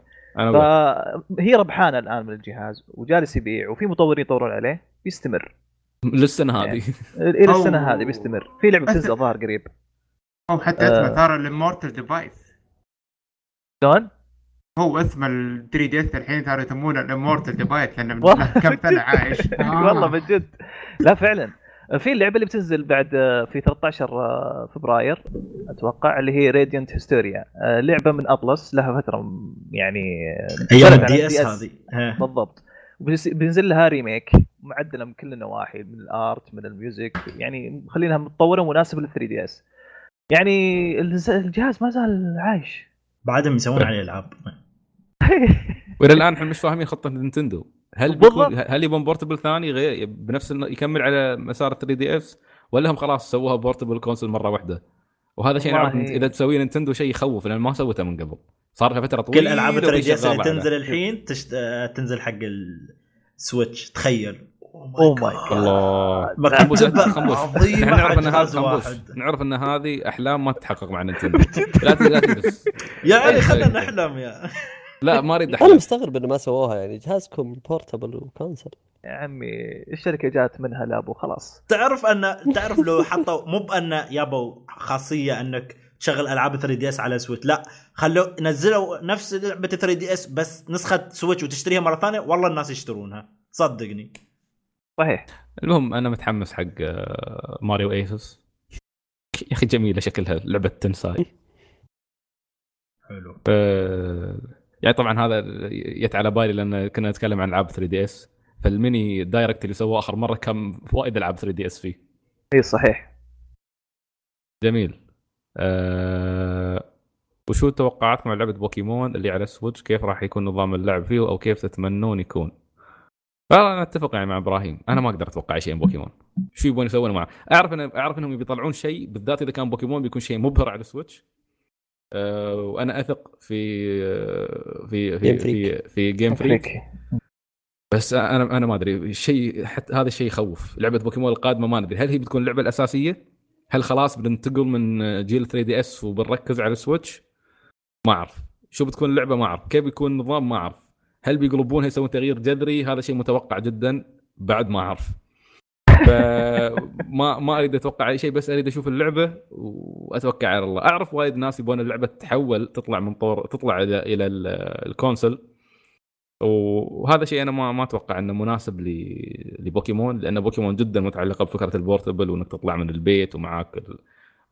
فهي ربحانة الآن من الجهاز وجالس يبيع وفي مطورين يطورون عليه بيستمر. للسنة هذه. إلى أو- السنة هذه بيستمر. في لعبة بتنزل ظاهر قريب. أو حتى آه. اسمه صار ال immortal device. شلون؟ هو اسم ال 3DS الحين صاروا يسمونه ال immortal device لأنه من كم سنة عايش. والله من جد. لا فعلا. في اللعبة اللي بتنزل بعد آه، في 13 فبراير أتوقع اللي هي Radiant Historia لعبة من Atlus لها فترة يعني آه، أيام ال DS. هذه. بالضبط. بينزل لها remake معدلة من كل النواحي من ال art من ال music يعني مخلينها متطوره ومناسبه لل 3DS يعني الجهاز ما زال عايش. بعدهم يسوون عليه ألعاب. والى الآن إحنا مش فاهمين خطة نينتندو. هل. بيكون هل يبون portable ثاني غير بنفس يكمل على مسار 3DS ولا هم خلاص سووها portable console مرة واحدة؟ وهذا شيء نعرف إذا تسويه نينتندو شيء يخوف لأن ما سوته من قبل. صار لها فترة طويلة كل العاب وهي 3DS اللي تنزل الحين تشت... آه، تنزل حق ال Switch تخيل. Oh my God. الله. خنبوش إحنا نعرف على إن هذا واحد. نعرف إن هذه أحلام ما تتحقق مع نينتندو. لا ت- لا تجلس يا علي. خلينا نحلم يا لا ما أريد أنا مستغرب إنه ما سووها يعني جهازكم بورتبل وكونسل يا عمي الشركة جات منها لابو خلاص تعرف أن تعرف لو حطوا مو بأن يابوا خاصية أنك تشغل ألعاب 3 دي إس على سويتش لا. خلوا نزلوا نفس لعبة 3 دي إس بس نسخة سويتش وتشتريها مرة ثانية والله الناس يشترونها. صدقني. صحيح. المهم أنا متحمس حق آه، ماريو إيسوس. يا أخي جميلة شكلها لعبة تنساي. حلو. آه، يعني طبعا هذا يت على بالي لأن كنا نتكلم عن العاب 3DS. فال Mini Direct اللي سووه آخر مرة كان وايد العاب 3DS فيه؟ إي صحيح. جميل. أه... وشو توقعاتكم عن لعبة بوكيمون اللي على ال Switch كيف راح يكون نظام اللعب فيه أو كيف تتمنون يكون؟ أنا أتفق يعني مع إبراهيم. أنا ما أقدر أتوقع شيء من بوكيمون. شو يبون يسوون معه؟ أعرف ان أعرف إنهم بيطلعون شيء بالذات إذا كان بوكيمون بيكون شيء مبهر على ال Switch وأنا أثق في آه، في في Game Freak. في, في Game Freak بس أنا أنا ما أدري شيء حتى هذا الشيء يخوف. لعبة بوكيمون القادمة ما ندري هل هي بتكون اللعبه الأساسية؟ هل خلاص بننتقل من جيل 3DS وبنركز على ال Switch؟ ما أعرف. شو بتكون اللعبة؟ ما أعرف. كيف بيكون النظام؟ ما أعرف. هل بيقلبونها يسوون تغيير جذري؟ هذا شيء متوقع جدا. بعد ما أعرف. فما ما أريد أتوقع أي شيء بس أريد أشوف اللعبة وأتوكل على الله. أعرف وايد ناس يبون اللعبة تتحول تطلع من طور تطلع إلى إلى ال- console. وهذا شيء أنا ما ما أتوقع إنه مناسب لبوكيمون لأن بوكيمون جدا متعلقة بفكرة ال portable وإنك تطلع من البيت ومعاك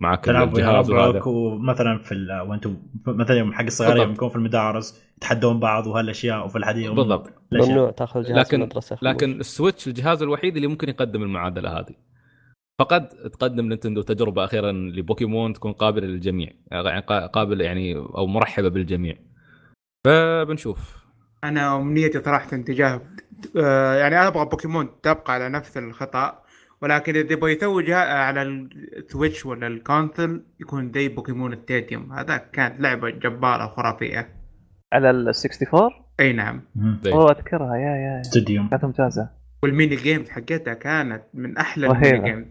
معاك تلعب ويا الجهاز وهذا. ربعك ومثلا في ال... وأنتم مثلا يوم حق الصغار. يوم يكون في المدارس يتحدون بعض وهالأشياء وفي الحديقه بالضبط. ممنوع تأخذ جهاز لكن- المدرسة لكن ال Switch الجهاز الوحيد اللي ممكن يقدم المعادلة هذه. فقد تقدم نينتندو تجربة أخيرا لبوكيمون تكون قابلة للجميع يعني قا- قابل يعني أو مرحبة بالجميع. فبنشوف. أنا أمنيتي صراحة تجاه آه، يعني أنا أبغى بوكيمون تبقى على نفس الخط. ولكن اذا يبغى يسوي جهاز على ال Switch ولا ال console يكون زي Pokemon Stadium هذا كانت لعبة جبارة خرافية. على ال 64 أي نعم. زي. أوه أذكرها. يا يا. Stadium كانت ممتازة. وال mini games حقتها كانت من أحلى. ال mini games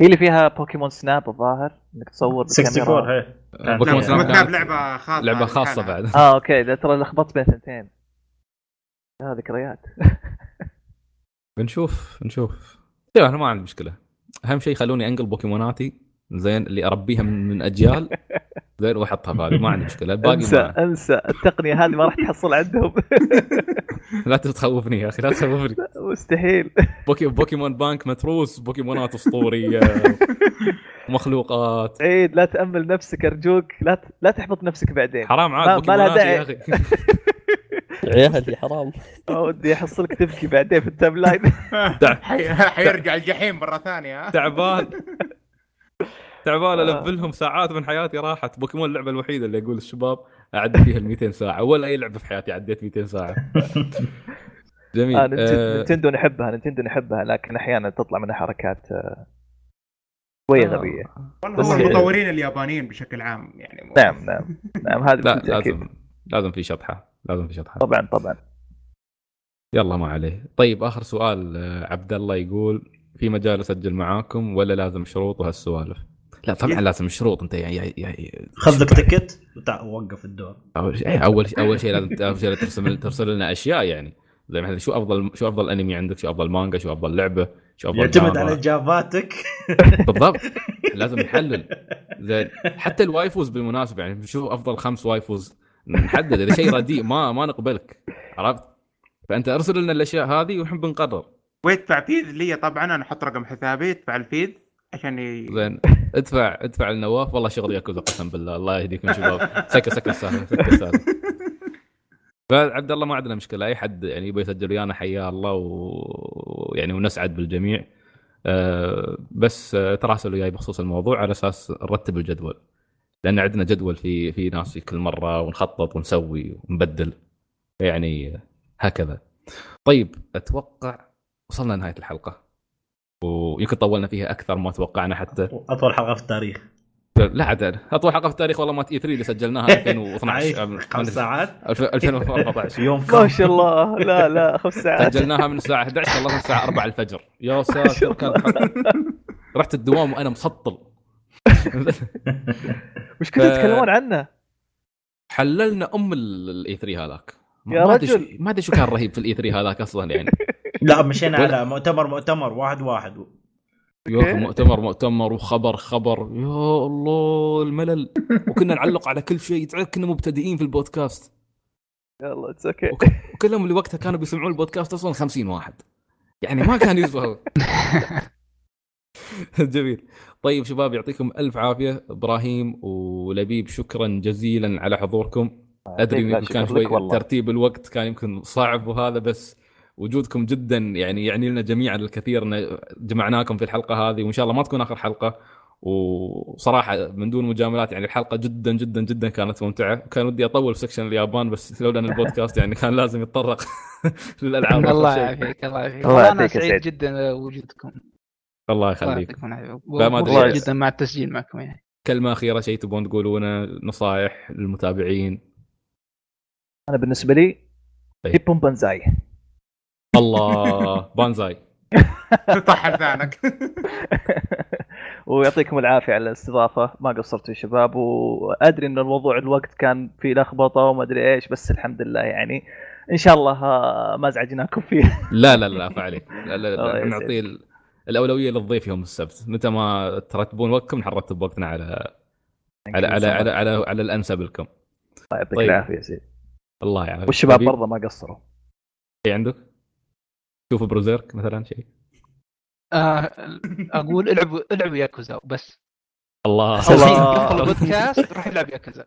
هي اللي فيها Pokemon Snap الظاهر إنك تصور 64 بالكاميرا. هي. بوكيمون كانت- Snap لعبة خاصة. لعبة. خاصة بعد. آه okay. ده ترى لخبطت بين ثنتين آه ذكريات. بنشوف نشوف أيوه أنا ما عندي مشكلة. أهم شيء خلوني أنقل بوكيموناتي زين اللي أربيها من, من أجيال. زين وأحطها في ما عندي مشكلة. الباقي أنسى ما أنسى. التقنية هذه ما راح تحصل عندهم. لا تخوفني يا أخي لا تخوفني. مستحيل. بوكي بوكيمون بانك متروس بوكيمونات أسطورية. مخلوقات. عيد لا تأمل نفسك أرجوك. لا ت... لا تحبط نفسك بعدين. حرام عاد ما بوكيمونات يا داعي. أخي. عيالي حرام. ما ودي أحصلك تبكي بعدين في التايم لاين. حي... حيرجع الجحيم مرة ثانية ها؟ تعبان. تعبان آه. ألفلهم ساعات من حياتي راحت. بوكيمون اللعبة الوحيدة اللي يقول الشباب اعدي فيها ال 200 ساعة. ولا أي لعبة في حياتي عديت 200 ساعة. جميل. آه آه، نينتندو نحبها نينتندو نحبها لكن أحيانا تطلع منها حركات آه، شوية آه. غبية. والله هو المطورين اليابانيين بشكل عام يعني نعم نعم نعم. هذا لا لازم لازم في شطحة. لازم في شطحة. طبعا طبعا. يلا ما عليه. طيب آخر سؤال آه، عبد الله يقول في مجال أسجل معاكم ولا لازم شروط وهالسوالف؟ لا طبعا لازم شروط. أنت يعني, يعني خذ لك ticket وتع- ووقف الدور. أول شيء أول شيء أول شيء لازم أول شيء ترسل ترسل لنا أشياء يعني. زي مثلا شو أفضل شو أفضل أنمي عندك؟ شو أفضل مانجا؟ شو أفضل لعبة؟ شو أفضل يعتمد. على إجاباتك. بالضبط. لازم نحلل زين حتى ال waifus بالمناسبة يعني شو أفضل خمس waifus. نحدد إذا شيء رديء ما ما نقبلك. عرفت؟ فأنت أرسل لنا الأشياء هذه ونحن بنقرر ويدفع fees لي طبعا أنا أحط رقم حسابي يدفع ال fees عشان ي... زين. ادفع ادفع لنواف والله شغل ياكوزا قسم بالله الله يهديكم شباب. سكر سكر السالفه سكر السالفه فعبد الله ما عندنا مشكلة. أي حد يعني يبغى يسجل ويانا حياه الله ويعني ونسعد بالجميع. أه بس آه، تراسلوا وياي بخصوص الموضوع على أساس نرتب الجدول. لأن عندنا جدول في في ناس في كل مرة ونخطط ونسوي ونبدل. يعني هكذا. طيب أتوقع وصلنا لنهاية الحلقة. ويمكن طولنا فيها أكثر ما توقعنا حتى. أطول حلقة في التاريخ. لا عاد أطول حلقة في التاريخ والله مات اي 3 اللي سجلناها 2012 عايش خمس ساعات. 2014 يوم ما شاء الله. لا لا خمس ساعات. سجلناها من الساعة 11 خلصنا الساعة 4 الفجر. يا ساتر كان رحت الدوام وأنا مسطل وش كنتوا تتكلمون عنه؟ حللنا أم ال E3 هذاك. يا ما أدري رجل. شو- ما أدري شو كان رهيب في ال E3 هذاك أصلا يعني. لا مشينا على مؤتمر مؤتمر واحد واحد. يا مؤتمر مؤتمر وخبر خبر. يا الله الملل. وكنا نعلق على كل شيء. تعرف كنا مبتدئين في البودكاست. يلا it's okay وكلهم اللي وقتها كانوا بيسمعون البودكاست أصلا 50 واحد. يعني ما كان يسوى جميل. طيب شباب يعطيكم ألف عافية. إبراهيم ولبيب شكرا جزيلا على حضوركم. أدري إن كان شوي. ترتيب الوقت كان يمكن صعب وهذا بس وجودكم جدا يعني يعني لنا جميعا الكثير. إن جمعناكم في الحلقة هذه وإن شاء الله ما تكون آخر حلقة. وصراحة من دون مجاملات يعني الحلقة جدا جدا جدا كانت ممتعة. كان ودي أطول في سكشن اليابان بس لولا إن البودكاست يعني كان لازم يتطرق للألعاب الله. يعافيك الله يعافيك. أنا سعيد. جدا وجودكم الله الله يخليك. ومبسوط جدا مع التسجيل معكم يعني. كلمة أخيرة شيء تبون تقولونه نصائح للمتابعين. أنا بالنسبة لي. هيبون بانزاي الله بانزاي. طح لسانك. ويعطيكم العافية على الاستضافة. ما قصرتوا يا شباب وأدري إن الموضوع الوقت كان فيه لخبطة وما أدري إيش بس الحمد لله يعني. إن شاء الله آه، ما ازعجناكم فيه. لا لا لا عفا عليك. لا لا الله لا يسعدك. الأولوية للضيف يوم السبت. متى ما ترتبون وقتكم نرتب وقتنا على على على على على, على الانسب لكم الله يعطيك طيب. العافية يا سيدي. الله يعافيك. والشباب حبيب، برضه ما قصروا. شيء عندك؟ شوف بروزيرك مثلا شيء. آه أقول العبوا العبوا ياكوزا بس الله. الله. ادخل البودكاست روح العب ياكوزا.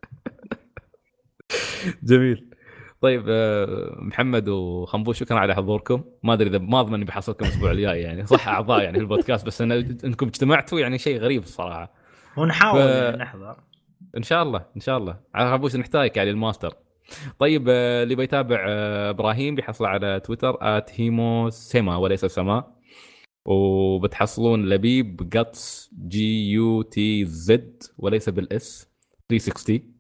جميل. طيب آه، محمد وخنبوش شكرا على حضوركم. ما أدري اذا ما اضمن إني بحصلكم الأسبوع الجاي يعني. صح أعضاء يعني في البودكاست بس أنا إنكم اجتمعتوا يعني شيء غريب الصراحة. ونحاول ف- يعني نحضر. إن شاء الله إن شاء الله. على خنبوش نحتاجك يعني الماستر. طيب آه، اللي بيتابع آه، إبراهيم بيحصل على تويتر @هيمو سيما وليس سما. وبتحصلون لبيب Guts G U T Z وليس بال S 360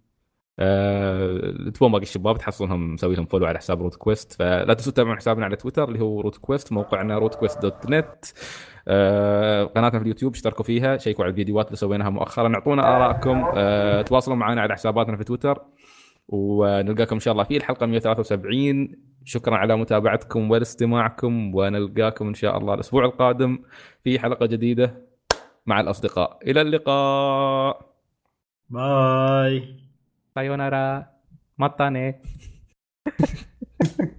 أه... باقي الشباب تحصلونهم مسوي لهم follow على حساب Root Quest فلا تنسوا تتابعون حسابنا على تويتر اللي هو Root Quest موقعنا Root Quest dot net آه، قناتنا في اليوتيوب اشتركوا فيها شيكوا على الفيديوهات اللي سويناها مؤخرا اعطونا آرائكم. آه، تواصلوا معنا على حساباتنا في تويتر ونلقاكم إن شاء الله في الحلقة 173 شكرا على متابعتكم واستماعكم ونلقاكم إن شاء الله الأسبوع القادم في حلقة جديدة. مع الأصدقاء. إلى اللقاء. باي さようなら。またね。